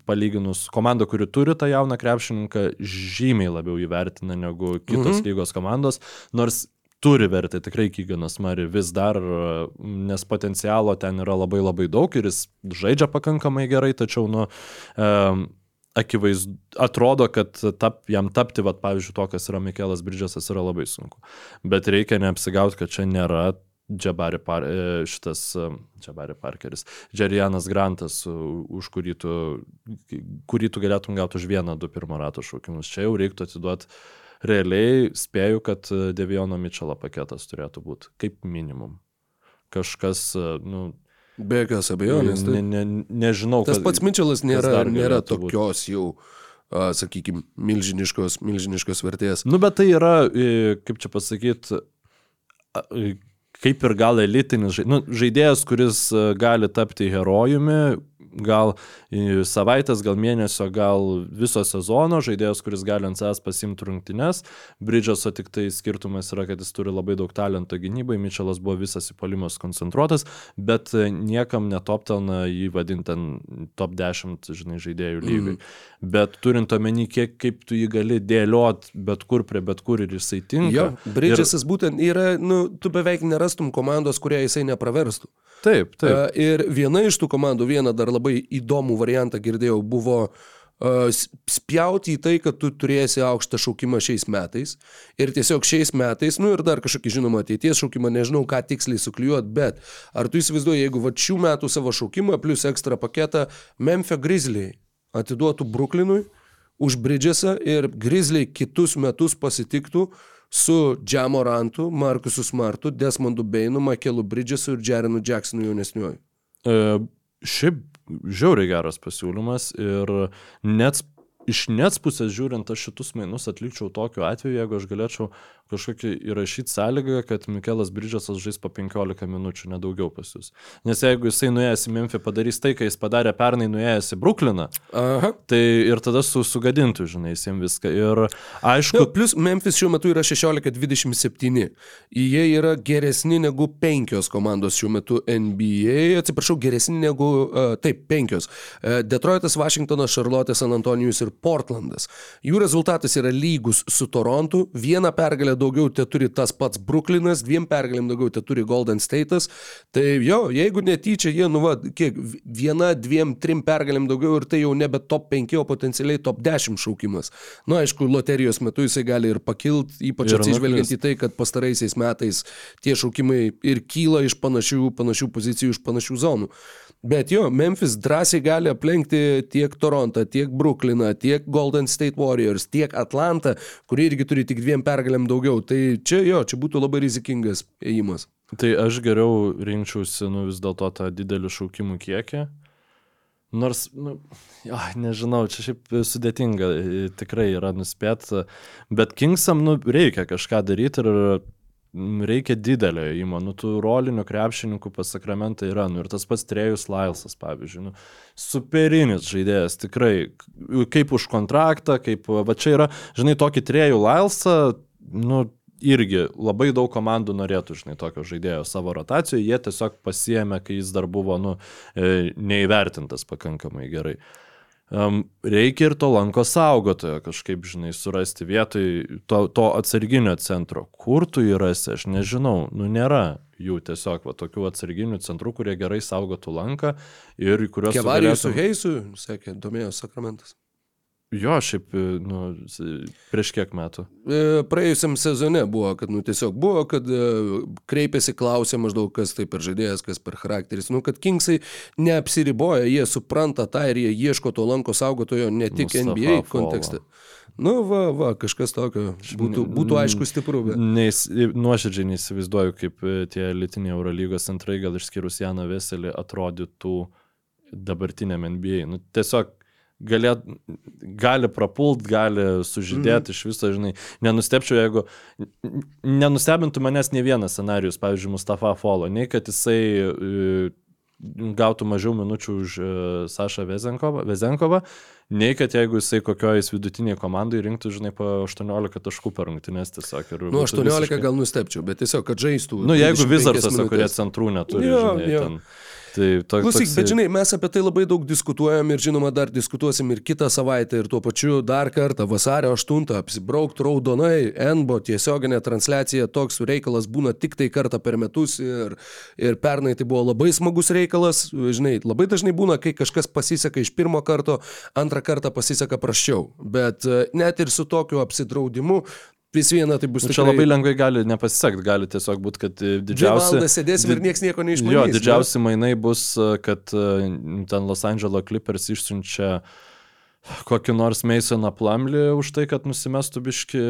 palyginus, komanda, kuri turi tą jauną krepšininką, žymiai labiau įvertina negu kitos mhm. lygos komandos, nors turi vertę tikrai Kyganas Mari vis dar, nes potencialo ten yra labai labai daug ir jis žaidžia pakankamai gerai, tačiau, nu, um, akivaizdu, atrodo, kad tap, jam tapti, vat, pavyzdžiui, to, kas yra Mikelas Bridžasas, yra labai sunku. Bet reikia neapsigauti, kad čia nėra Džabari Par, e, šitas e, Džabari Parkeris, Džerianas Grantas, už kurį tu, kurį tu galėtum gauti už vieną, du pirmo rato šaukimus. Čia jau reiktų atiduoti realiai, spėju, kad e, Deviono Mitchell paketas turėtų būti kaip minimum. Kažkas, e, nu, Be jokios abejonės. ne, tai- ne, nežinau, Tas pats Mitčelas nėra, nėra tokios jau, sakykime, milžiniškos, milžiniškos vertės. Nu, bet tai yra, e, kaip čia pasakyti, kaip ir gal elitinis žai- nu, žaidėjas, kuris e, gali tapti herojumi, gal e, savaitės, gal mėnesio, gal viso sezono, žaidėjas, kuris gali ant savęs pasimti rungtynes. Bridžaso tik tai skirtumas yra, kad jis turi labai daug talento gynybai, Mičelas buvo visas įpolimas koncentruotas, bet e, niekam netoptelna jį vadinti ten top 10, žinai, žaidėjų lygiai. Mm. Bet turint omeny, kiek, kaip tu jį gali dėliot bet kur prie bet kur ir jisai tinka. Jo, Bridgesas būtent yra, nu, tu beveik nerastum komandos, kurią jisai nepraverstų. Taip, taip. Uh, ir viena iš tų komandų, vieną dar labai įdomų variantą girdėjau, buvo uh, spjauti į tai, kad tu turėsi aukštą šaukimą šiais metais. Ir tiesiog šiais metais, nu ir dar kažkokį žinomą ateities šaukimą, nežinau, ką tiksliai suklijuot, bet ar tu įsivaizduoji, jeigu va šių metų savo šaukimą plus ekstra paketą Memphis Grizzly atiduotų Brooklynui už Bridgesą ir Grizzly kitus metus pasitiktų su Džamorantu, Markusu Smartu, Desmondu Beinu, Makelu Bridgesu ir Jerenu Jacksonu jaunesniuoju. E, šiaip žiauriai geras pasiūlymas ir net iš nets pusės žiūrint, aš šitus mainus atlikčiau tokiu atveju, jeigu aš galėčiau kažkokį įrašyti sąlygą, kad Mikelas Bridžasas žais po 15 minučių, nedaugiau pas jūs. Nes jeigu jisai nuėjęs į Memphį padarys tai, ką jis padarė pernai nuėjęs į Brukliną, Aha. tai ir tada su, sugadintų, žinai, jiems viską. Ir aišku, Nu, plus Memphis šiuo metu yra 16-27. Jie yra geresni negu penkios komandos šiuo metu NBA, atsiprašau, geresni negu, uh, taip, penkios. Uh, Detroitas, Vašingtonas, Šarlotė, San Antonijus ir Portlandas. Jų rezultatas yra lygus su Torontu, vieną pergalę daugiau te turi tas pats Brooklynas, dviem pergalėm daugiau te turi Golden State'as. Tai jo, jeigu netyčia jie, nu va, kiek, viena, dviem, trim pergalėm daugiau ir tai jau nebe top 5, o potencialiai top 10 šaukimas. Na, nu, aišku, loterijos metu jisai gali ir pakilti, ypač Ir atsižvelgiant nukrist. į tai, kad pastaraisiais metais tie šaukimai ir kyla iš panašių, panašių pozicijų, iš panašių zonų. Bet jo, Memphis drąsiai gali aplenkti tiek Torontą, tiek Brooklyną, tiek Golden State Warriors, tiek Atlantą, kurie irgi turi tik dviem pergalėm daugiau. Tai čia jo, čia būtų labai rizikingas ėjimas. Tai aš geriau rinkčiausi, nu vis dėlto tą didelį šaukimų kiekį. Nors, nu, jo, nežinau, čia šiaip sudėtinga, tikrai yra nuspėti, bet Kingsam, nu, reikia kažką daryti ir reikia didelio įmo, nu, tų rolinių krepšininkų pas sakramentą yra, nu, ir tas pats Trejus Lailsas, pavyzdžiui, nu, superinis žaidėjas, tikrai, kaip už kontraktą, kaip, va čia yra, žinai, tokį Trejų Lailsą, nu, irgi labai daug komandų norėtų, žinai, tokio žaidėjo savo rotacijoje, jie tiesiog pasiemė, kai jis dar buvo, nu, e, neįvertintas pakankamai gerai. Um, reikia ir to lanko saugotojo kažkaip, žinai, surasti vietoj to, to atsarginio centro. Kur tu jį rasi, aš nežinau, nu nėra jų tiesiog va, tokių atsarginių centrų, kurie gerai saugotų lanką ir kuriuos... tu Kevalijus su galėtum- Heisu, sakė, domėjo Sakramentas. Jo, šiaip, e, nu, prieš kiek metų. E, Praėjusiam sezone buvo, kad nu, tiesiog buvo, kad e, kreipėsi, klausė maždaug, kas tai per žaidėjas, kas per charakteris. Nu, kad Kingsai neapsiriboja, jie supranta tą ir jie ieško to lanko saugotojo ne tik Mustafa NBA kontekste. Nu, va, va, kažkas tokio būtų, būtų aišku stipru. Bet... Neįs, nuoširdžiai neįsivaizduoju, kaip tie elitiniai Eurolygos centrai, gal išskyrus Janą Veselį, atrodytų dabartiniam NBA. Nu, tiesiog galėt, gali prapult, gali sužydėti mm. iš viso, žinai. Nenustepčiau, jeigu nenustebintų manęs ne vienas scenarius, pavyzdžiui, Mustafa Folo, nei kad jisai e, gautų mažiau minučių už e, Sašą Vezenkovą, Vezenkovą, nei kad jeigu jisai kokioje vidutinėje komandoje rinktų, žinai, po 18 taškų per rungtynės tiesiog. ir Nu, būtų 18 visiškai- gal nustepčiau, bet tiesiog, kad žaistų. Nu, jeigu 25 Vizarsuose, kurie centrų neturi, Jo, žinai, jo. ten. Tai to, Klausyk, toksai- bet žinai, mes apie tai labai daug diskutuojam ir žinoma dar diskutuosim ir kitą savaitę ir tuo pačiu dar kartą vasario 8 apsibraukti raudonai, NBO tiesioginė transliacija, toks reikalas būna tik tai kartą per metus ir, ir pernai tai buvo labai smagus reikalas, žinai, labai dažnai būna, kai kažkas pasiseka iš pirmo karto, antrą kartą pasiseka praščiau, bet e, net ir su tokiu apsidraudimu vis viena tai bus Nu, čia tikrai... labai lengvai gali nepasisekti, gali tiesiog būti, kad e, Dvi didžiausi... valandas sėdėsim ir niekas nieko neišmanys. Jo, didžiausi mainai bus, e, kad e, ten Los Angeles Clippers išsiunčia kokį nors Masoną Plumlį už tai, kad nusimestų biški,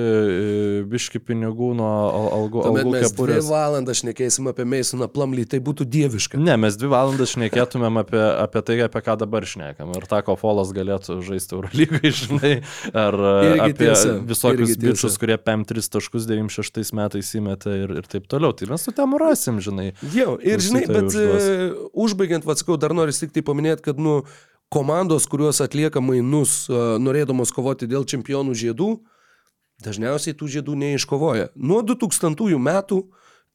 biški pinigų nuo al- algų, Tuomet algų mes dvi kepurės. valandas šnekėsim apie Meisoną Plumlį, tai būtų dieviška. Ne, mes dvi valandas šnekėtumėm apie, apie tai, apie ką dabar šnekam. Ir ta, ko Folas galėtų žaisti Eurolygai, žinai, ar Irgi apie tiesa, visokius bičius, kurie PM3 taškus 96 metais įmetė ir, ir taip toliau. Tai mes su tem rasim, žinai. Jo, ir žinai, bet e, užbaigiant, vatsakau, dar noriu tik tai paminėti, kad, nu, komandos, kurios atlieka mainus, e, norėdamos kovoti dėl čempionų žiedų, dažniausiai tų žiedų neiškovoja. Nuo 2000 metų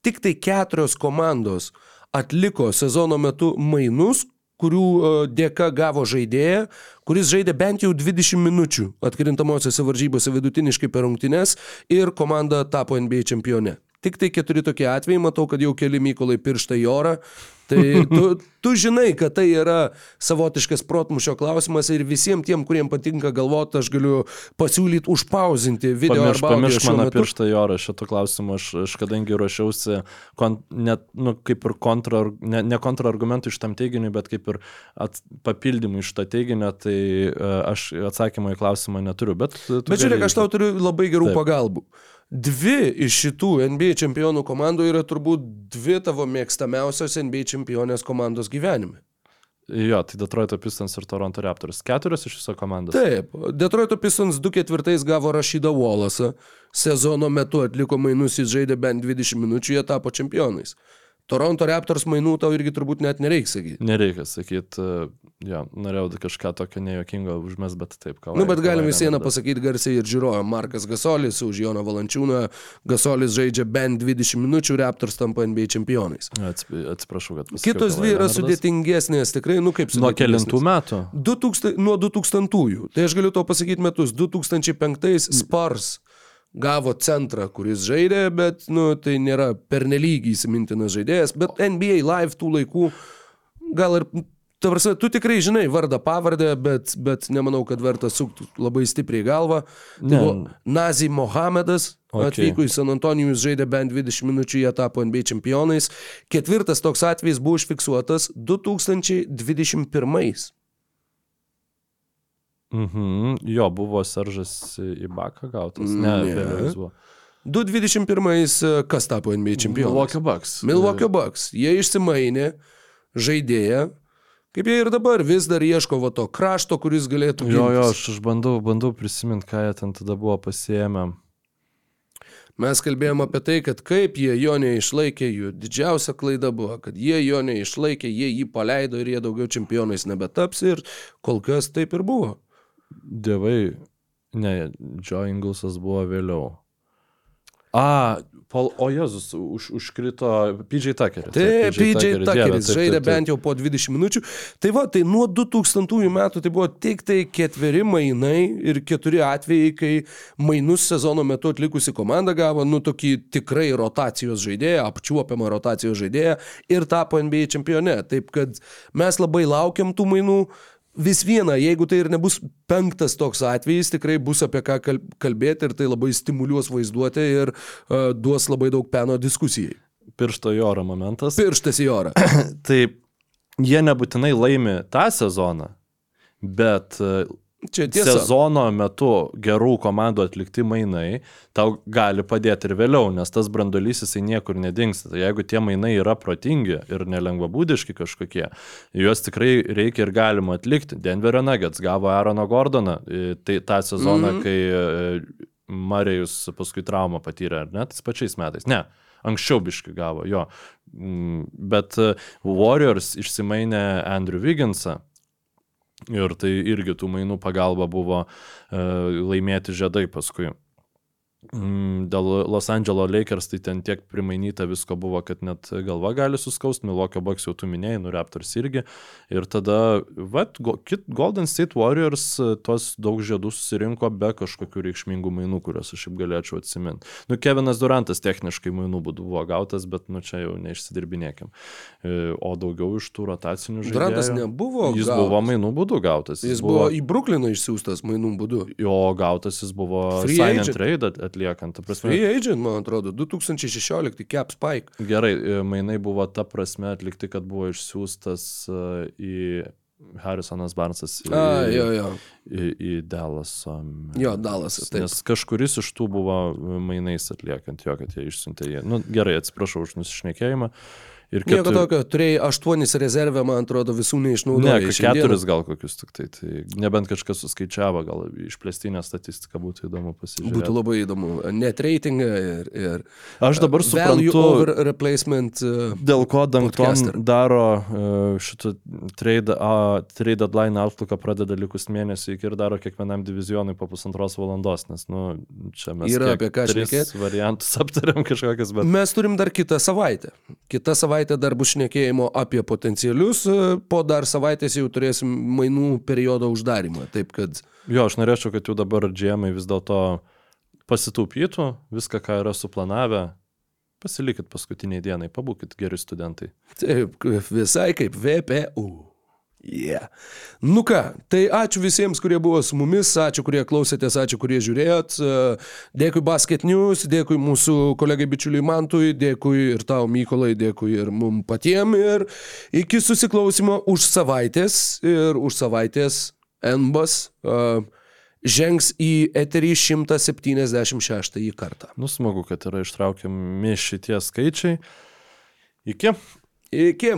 tik tai keturios komandos atliko sezono metu mainus, kurių e, dėka gavo žaidėją, kuris žaidė bent jau 20 minučių atkrintamosiose varžybose vidutiniškai per rungtynes ir komanda tapo NBA čempione. Tik tai keturi tokie atvejai, matau, kad jau keli mykolai piršta į orą. Tai tu, tu žinai, kad tai yra savotiškas protmušio klausimas ir visiems tiem, kuriems patinka galvoti, aš galiu pasiūlyti užpauzinti video Pamirš, arba šiuo mano pirštą į orą šito klausimu, aš, aš kadangi ruošiausi, kon, net, nu, kaip ir kontra, ne, ne kontrargumentų iš tam teiginiui, bet kaip ir at, papildymų iš to teiginio, tai uh, aš atsakymo į klausimą neturiu. Bet, Bet žiūrėk, aš tau turiu labai gerų Taip. pagalbų. Dvi iš šitų NBA čempionų komandų yra turbūt dvi tavo mėgstamiausios NBA čempionės komandos gyvenime. Jo, tai Detroito Pistons ir Toronto Raptors. Keturios iš viso komandos. Taip, Detroito Pistons 2-4 gavo Rašydą Wallace'ą, sezono metu atliko mainus, jis žaidė bent 20 minučių, jie tapo čempionais. Toronto Raptors mainų tau irgi turbūt net nereiks sakyti. Nereikia sakyti. Jo, norėjau kažką tokio nejuokingo užmes, bet taip, ką. Nu, bet galim vis vieną pasakyti garsiai ir žiūrovą. Markas Gasolis už Joną Valančiūną. Gasolis žaidžia bent 20 minučių, Raptors tampa NBA čempionais. Atsiprašau, kad pasakiau. Kitos dvi yra sudėtingesnės, tikrai, nu kaip Nuo sudėtingesnės. kelintų metų? 2000, nuo 2000-ųjų. Tai aš galiu to pasakyti metus. 2005 Spars gavo centrą, kuris žaidė, bet nu, tai nėra pernelyg įsimintinas žaidėjas, bet NBA Live tų laikų gal ir... Ta prasme, tu tikrai žinai vardą, pavardę, bet, bet nemanau, kad verta sukti labai stipriai galvą. Tai Ne. buvo Nazi Mohamedas, Ok. atvyko į San Antonijus, žaidė bent 20 minučių, jie tapo NBA čempionais. Ketvirtas toks atvejis buvo užfiksuotas 2021. Mhm. Jo, buvo Seržas į baką gautas. Ne, Ne. buvo. 2021 kas tapo NBA čempionais? Milwaukee Bucks. Milwaukee Bucks. Jie išsimainė žaidėją, kaip jie ir dabar vis dar ieško va to krašto, kuris galėtų Jo, jo, gintis. aš, aš bandau, bandau prisiminti, ką jie ten tada buvo pasiemę. Mes kalbėjome apie tai, kad kaip jie jo neišlaikė, jų didžiausia klaida buvo, kad jie jo neišlaikė, jie jį paleido ir jie daugiau čempionais nebetaps ir kol kas taip ir buvo. Dievai, ne, Joe Inglesas buvo vėliau. A, Paul, o Jėzus, už, užkrito PJ Tuckeris. Taip, PJ Tuckeris žaidė bent jau po 20 minučių. Tai va, tai nuo 2000 metų tai buvo tik tai ketveri mainai ir keturi atvejai, kai mainus sezono metu atlikusi komanda gavo, nu, tokį tikrai rotacijos žaidėją, apčiuopiamą rotacijos žaidėją ir tapo NBA čempione. Taip kad mes labai laukiam tų mainų. Vis viena, jeigu tai ir nebus penktas toks atvejis, tikrai bus apie ką kal- kalbėti ir tai labai stimuliuos vaizduotę ir uh, duos labai daug peno diskusijai. Piršto į orą momentas. Pirštas į orą. Tai jie nebūtinai laimi tą sezoną, bet e, Čia tiesa. sezono metu gerų komandų atlikti mainai tau gali padėti ir vėliau, nes tas brandolys jisai niekur nedingsta. Tai jeigu tie mainai yra protingi ir nelengvabūdiški kažkokie, juos tikrai reikia ir galima atlikti. Denverio Nuggets gavo Aaroną Gordoną e, tai tą sezoną, mm -hmm. kai e, Marijus paskui traumą patyrė, ar ne, tais pačiais metais. Ne. Anksčiau biškai gavo, jo. Mm, Bet e, Warriors išsimainė Andrew Wigginsą, Ir tai irgi tų mainų pagalba buvo e, laimėti žiedai paskui. Mm, Dėl Los Angeles Lakers tai ten tiek primainyta visko buvo, kad net galva gali suskausti, Milwaukee Bucks jau tu minėjai, nu Raptors irgi. Ir tada, vat, Golden State Warriors e, tuos daug žiedų susirinko be kažkokių reikšmingų mainų, kuriuos aš šiaip galėčiau atsiminti. Nu, Kevinas Durantas techniškai mainų būdu buvo gautas, bet nu čia jau neišsidirbinėkim. E, O daugiau iš tų rotacinių žaidėjų. Durantas nebuvo Jis gautas. buvo mainų būdu gautas. Jis buvo į Brukliną išsiųstas mainų būdu. Jo gautas jis buvo Free sign and agent. trade atliekant. Prasme, Free agent, man atrodo, 2016 Cap Spike. Gerai, e, mainai buvo ta prasme atlikti, kad buvo išsiųstas e, į Harrisonas Barnsas į, A, jo, jo. į, į Dallaso. Jo, Dalasas, taip. Nes kažkuris iš tų buvo mainais atliekant jo, kad jie išsiuntė jį. Nu, gerai, atsiprašau už nusišnekėjimą. Ir Nieko ketur- tokio, turėjai aštuonis rezervę, man atrodo, visų Ne, neišnaudojai. šiandieną. keturis gal kokius tik tai. Tai nebent kažkas suskaičiavo, gal išplėstinę statistiką būtų įdomu pasižiūrėti. Būtų labai įdomu. Net reitingą ir... ir Aš dabar value suprantu, uh, dėl ko Dankton daro e, šitą trade, a, trade deadline outlooką pradeda likus mėnesį ir daro kiekvienam divizionui po pusantros valandos, nes, nu, čia mes Yra apie ką tris šnekėt. variantus aptariam kažkokias, bet... Mes turim dar kitą savaitę. Kita savaitė dar bus šnekėjimo apie potencialius, uh, po dar savaitės jau turėsim mainų periodo uždarimą. Taip kad Jo, aš norėčiau, kad jau dabar džiemai vis dėlto pasitaupytų viską, ką yra suplanavę. Pasilikit paskutiniai dienai, pabūkit geri studentai. Taip, visai kaip VPU. Yeah. Nu ką, tai ačiū visiems, kurie buvo su mumis, ačiū, kurie klausėtės, ačiū, kurie žiūrėjot. E, Dėkui Basket News, dėkui mūsų kolegai bičiuliui Mantui, dėkui ir tau Mykolai, dėkui ir mum patiem. Ir iki susiklausimo už savaitės ir už savaitės NBAS uh, žengs į eterį 176 kartą. Nu, smagu, kad yra ištraukiami šitie skaičiai. Iki. Iki.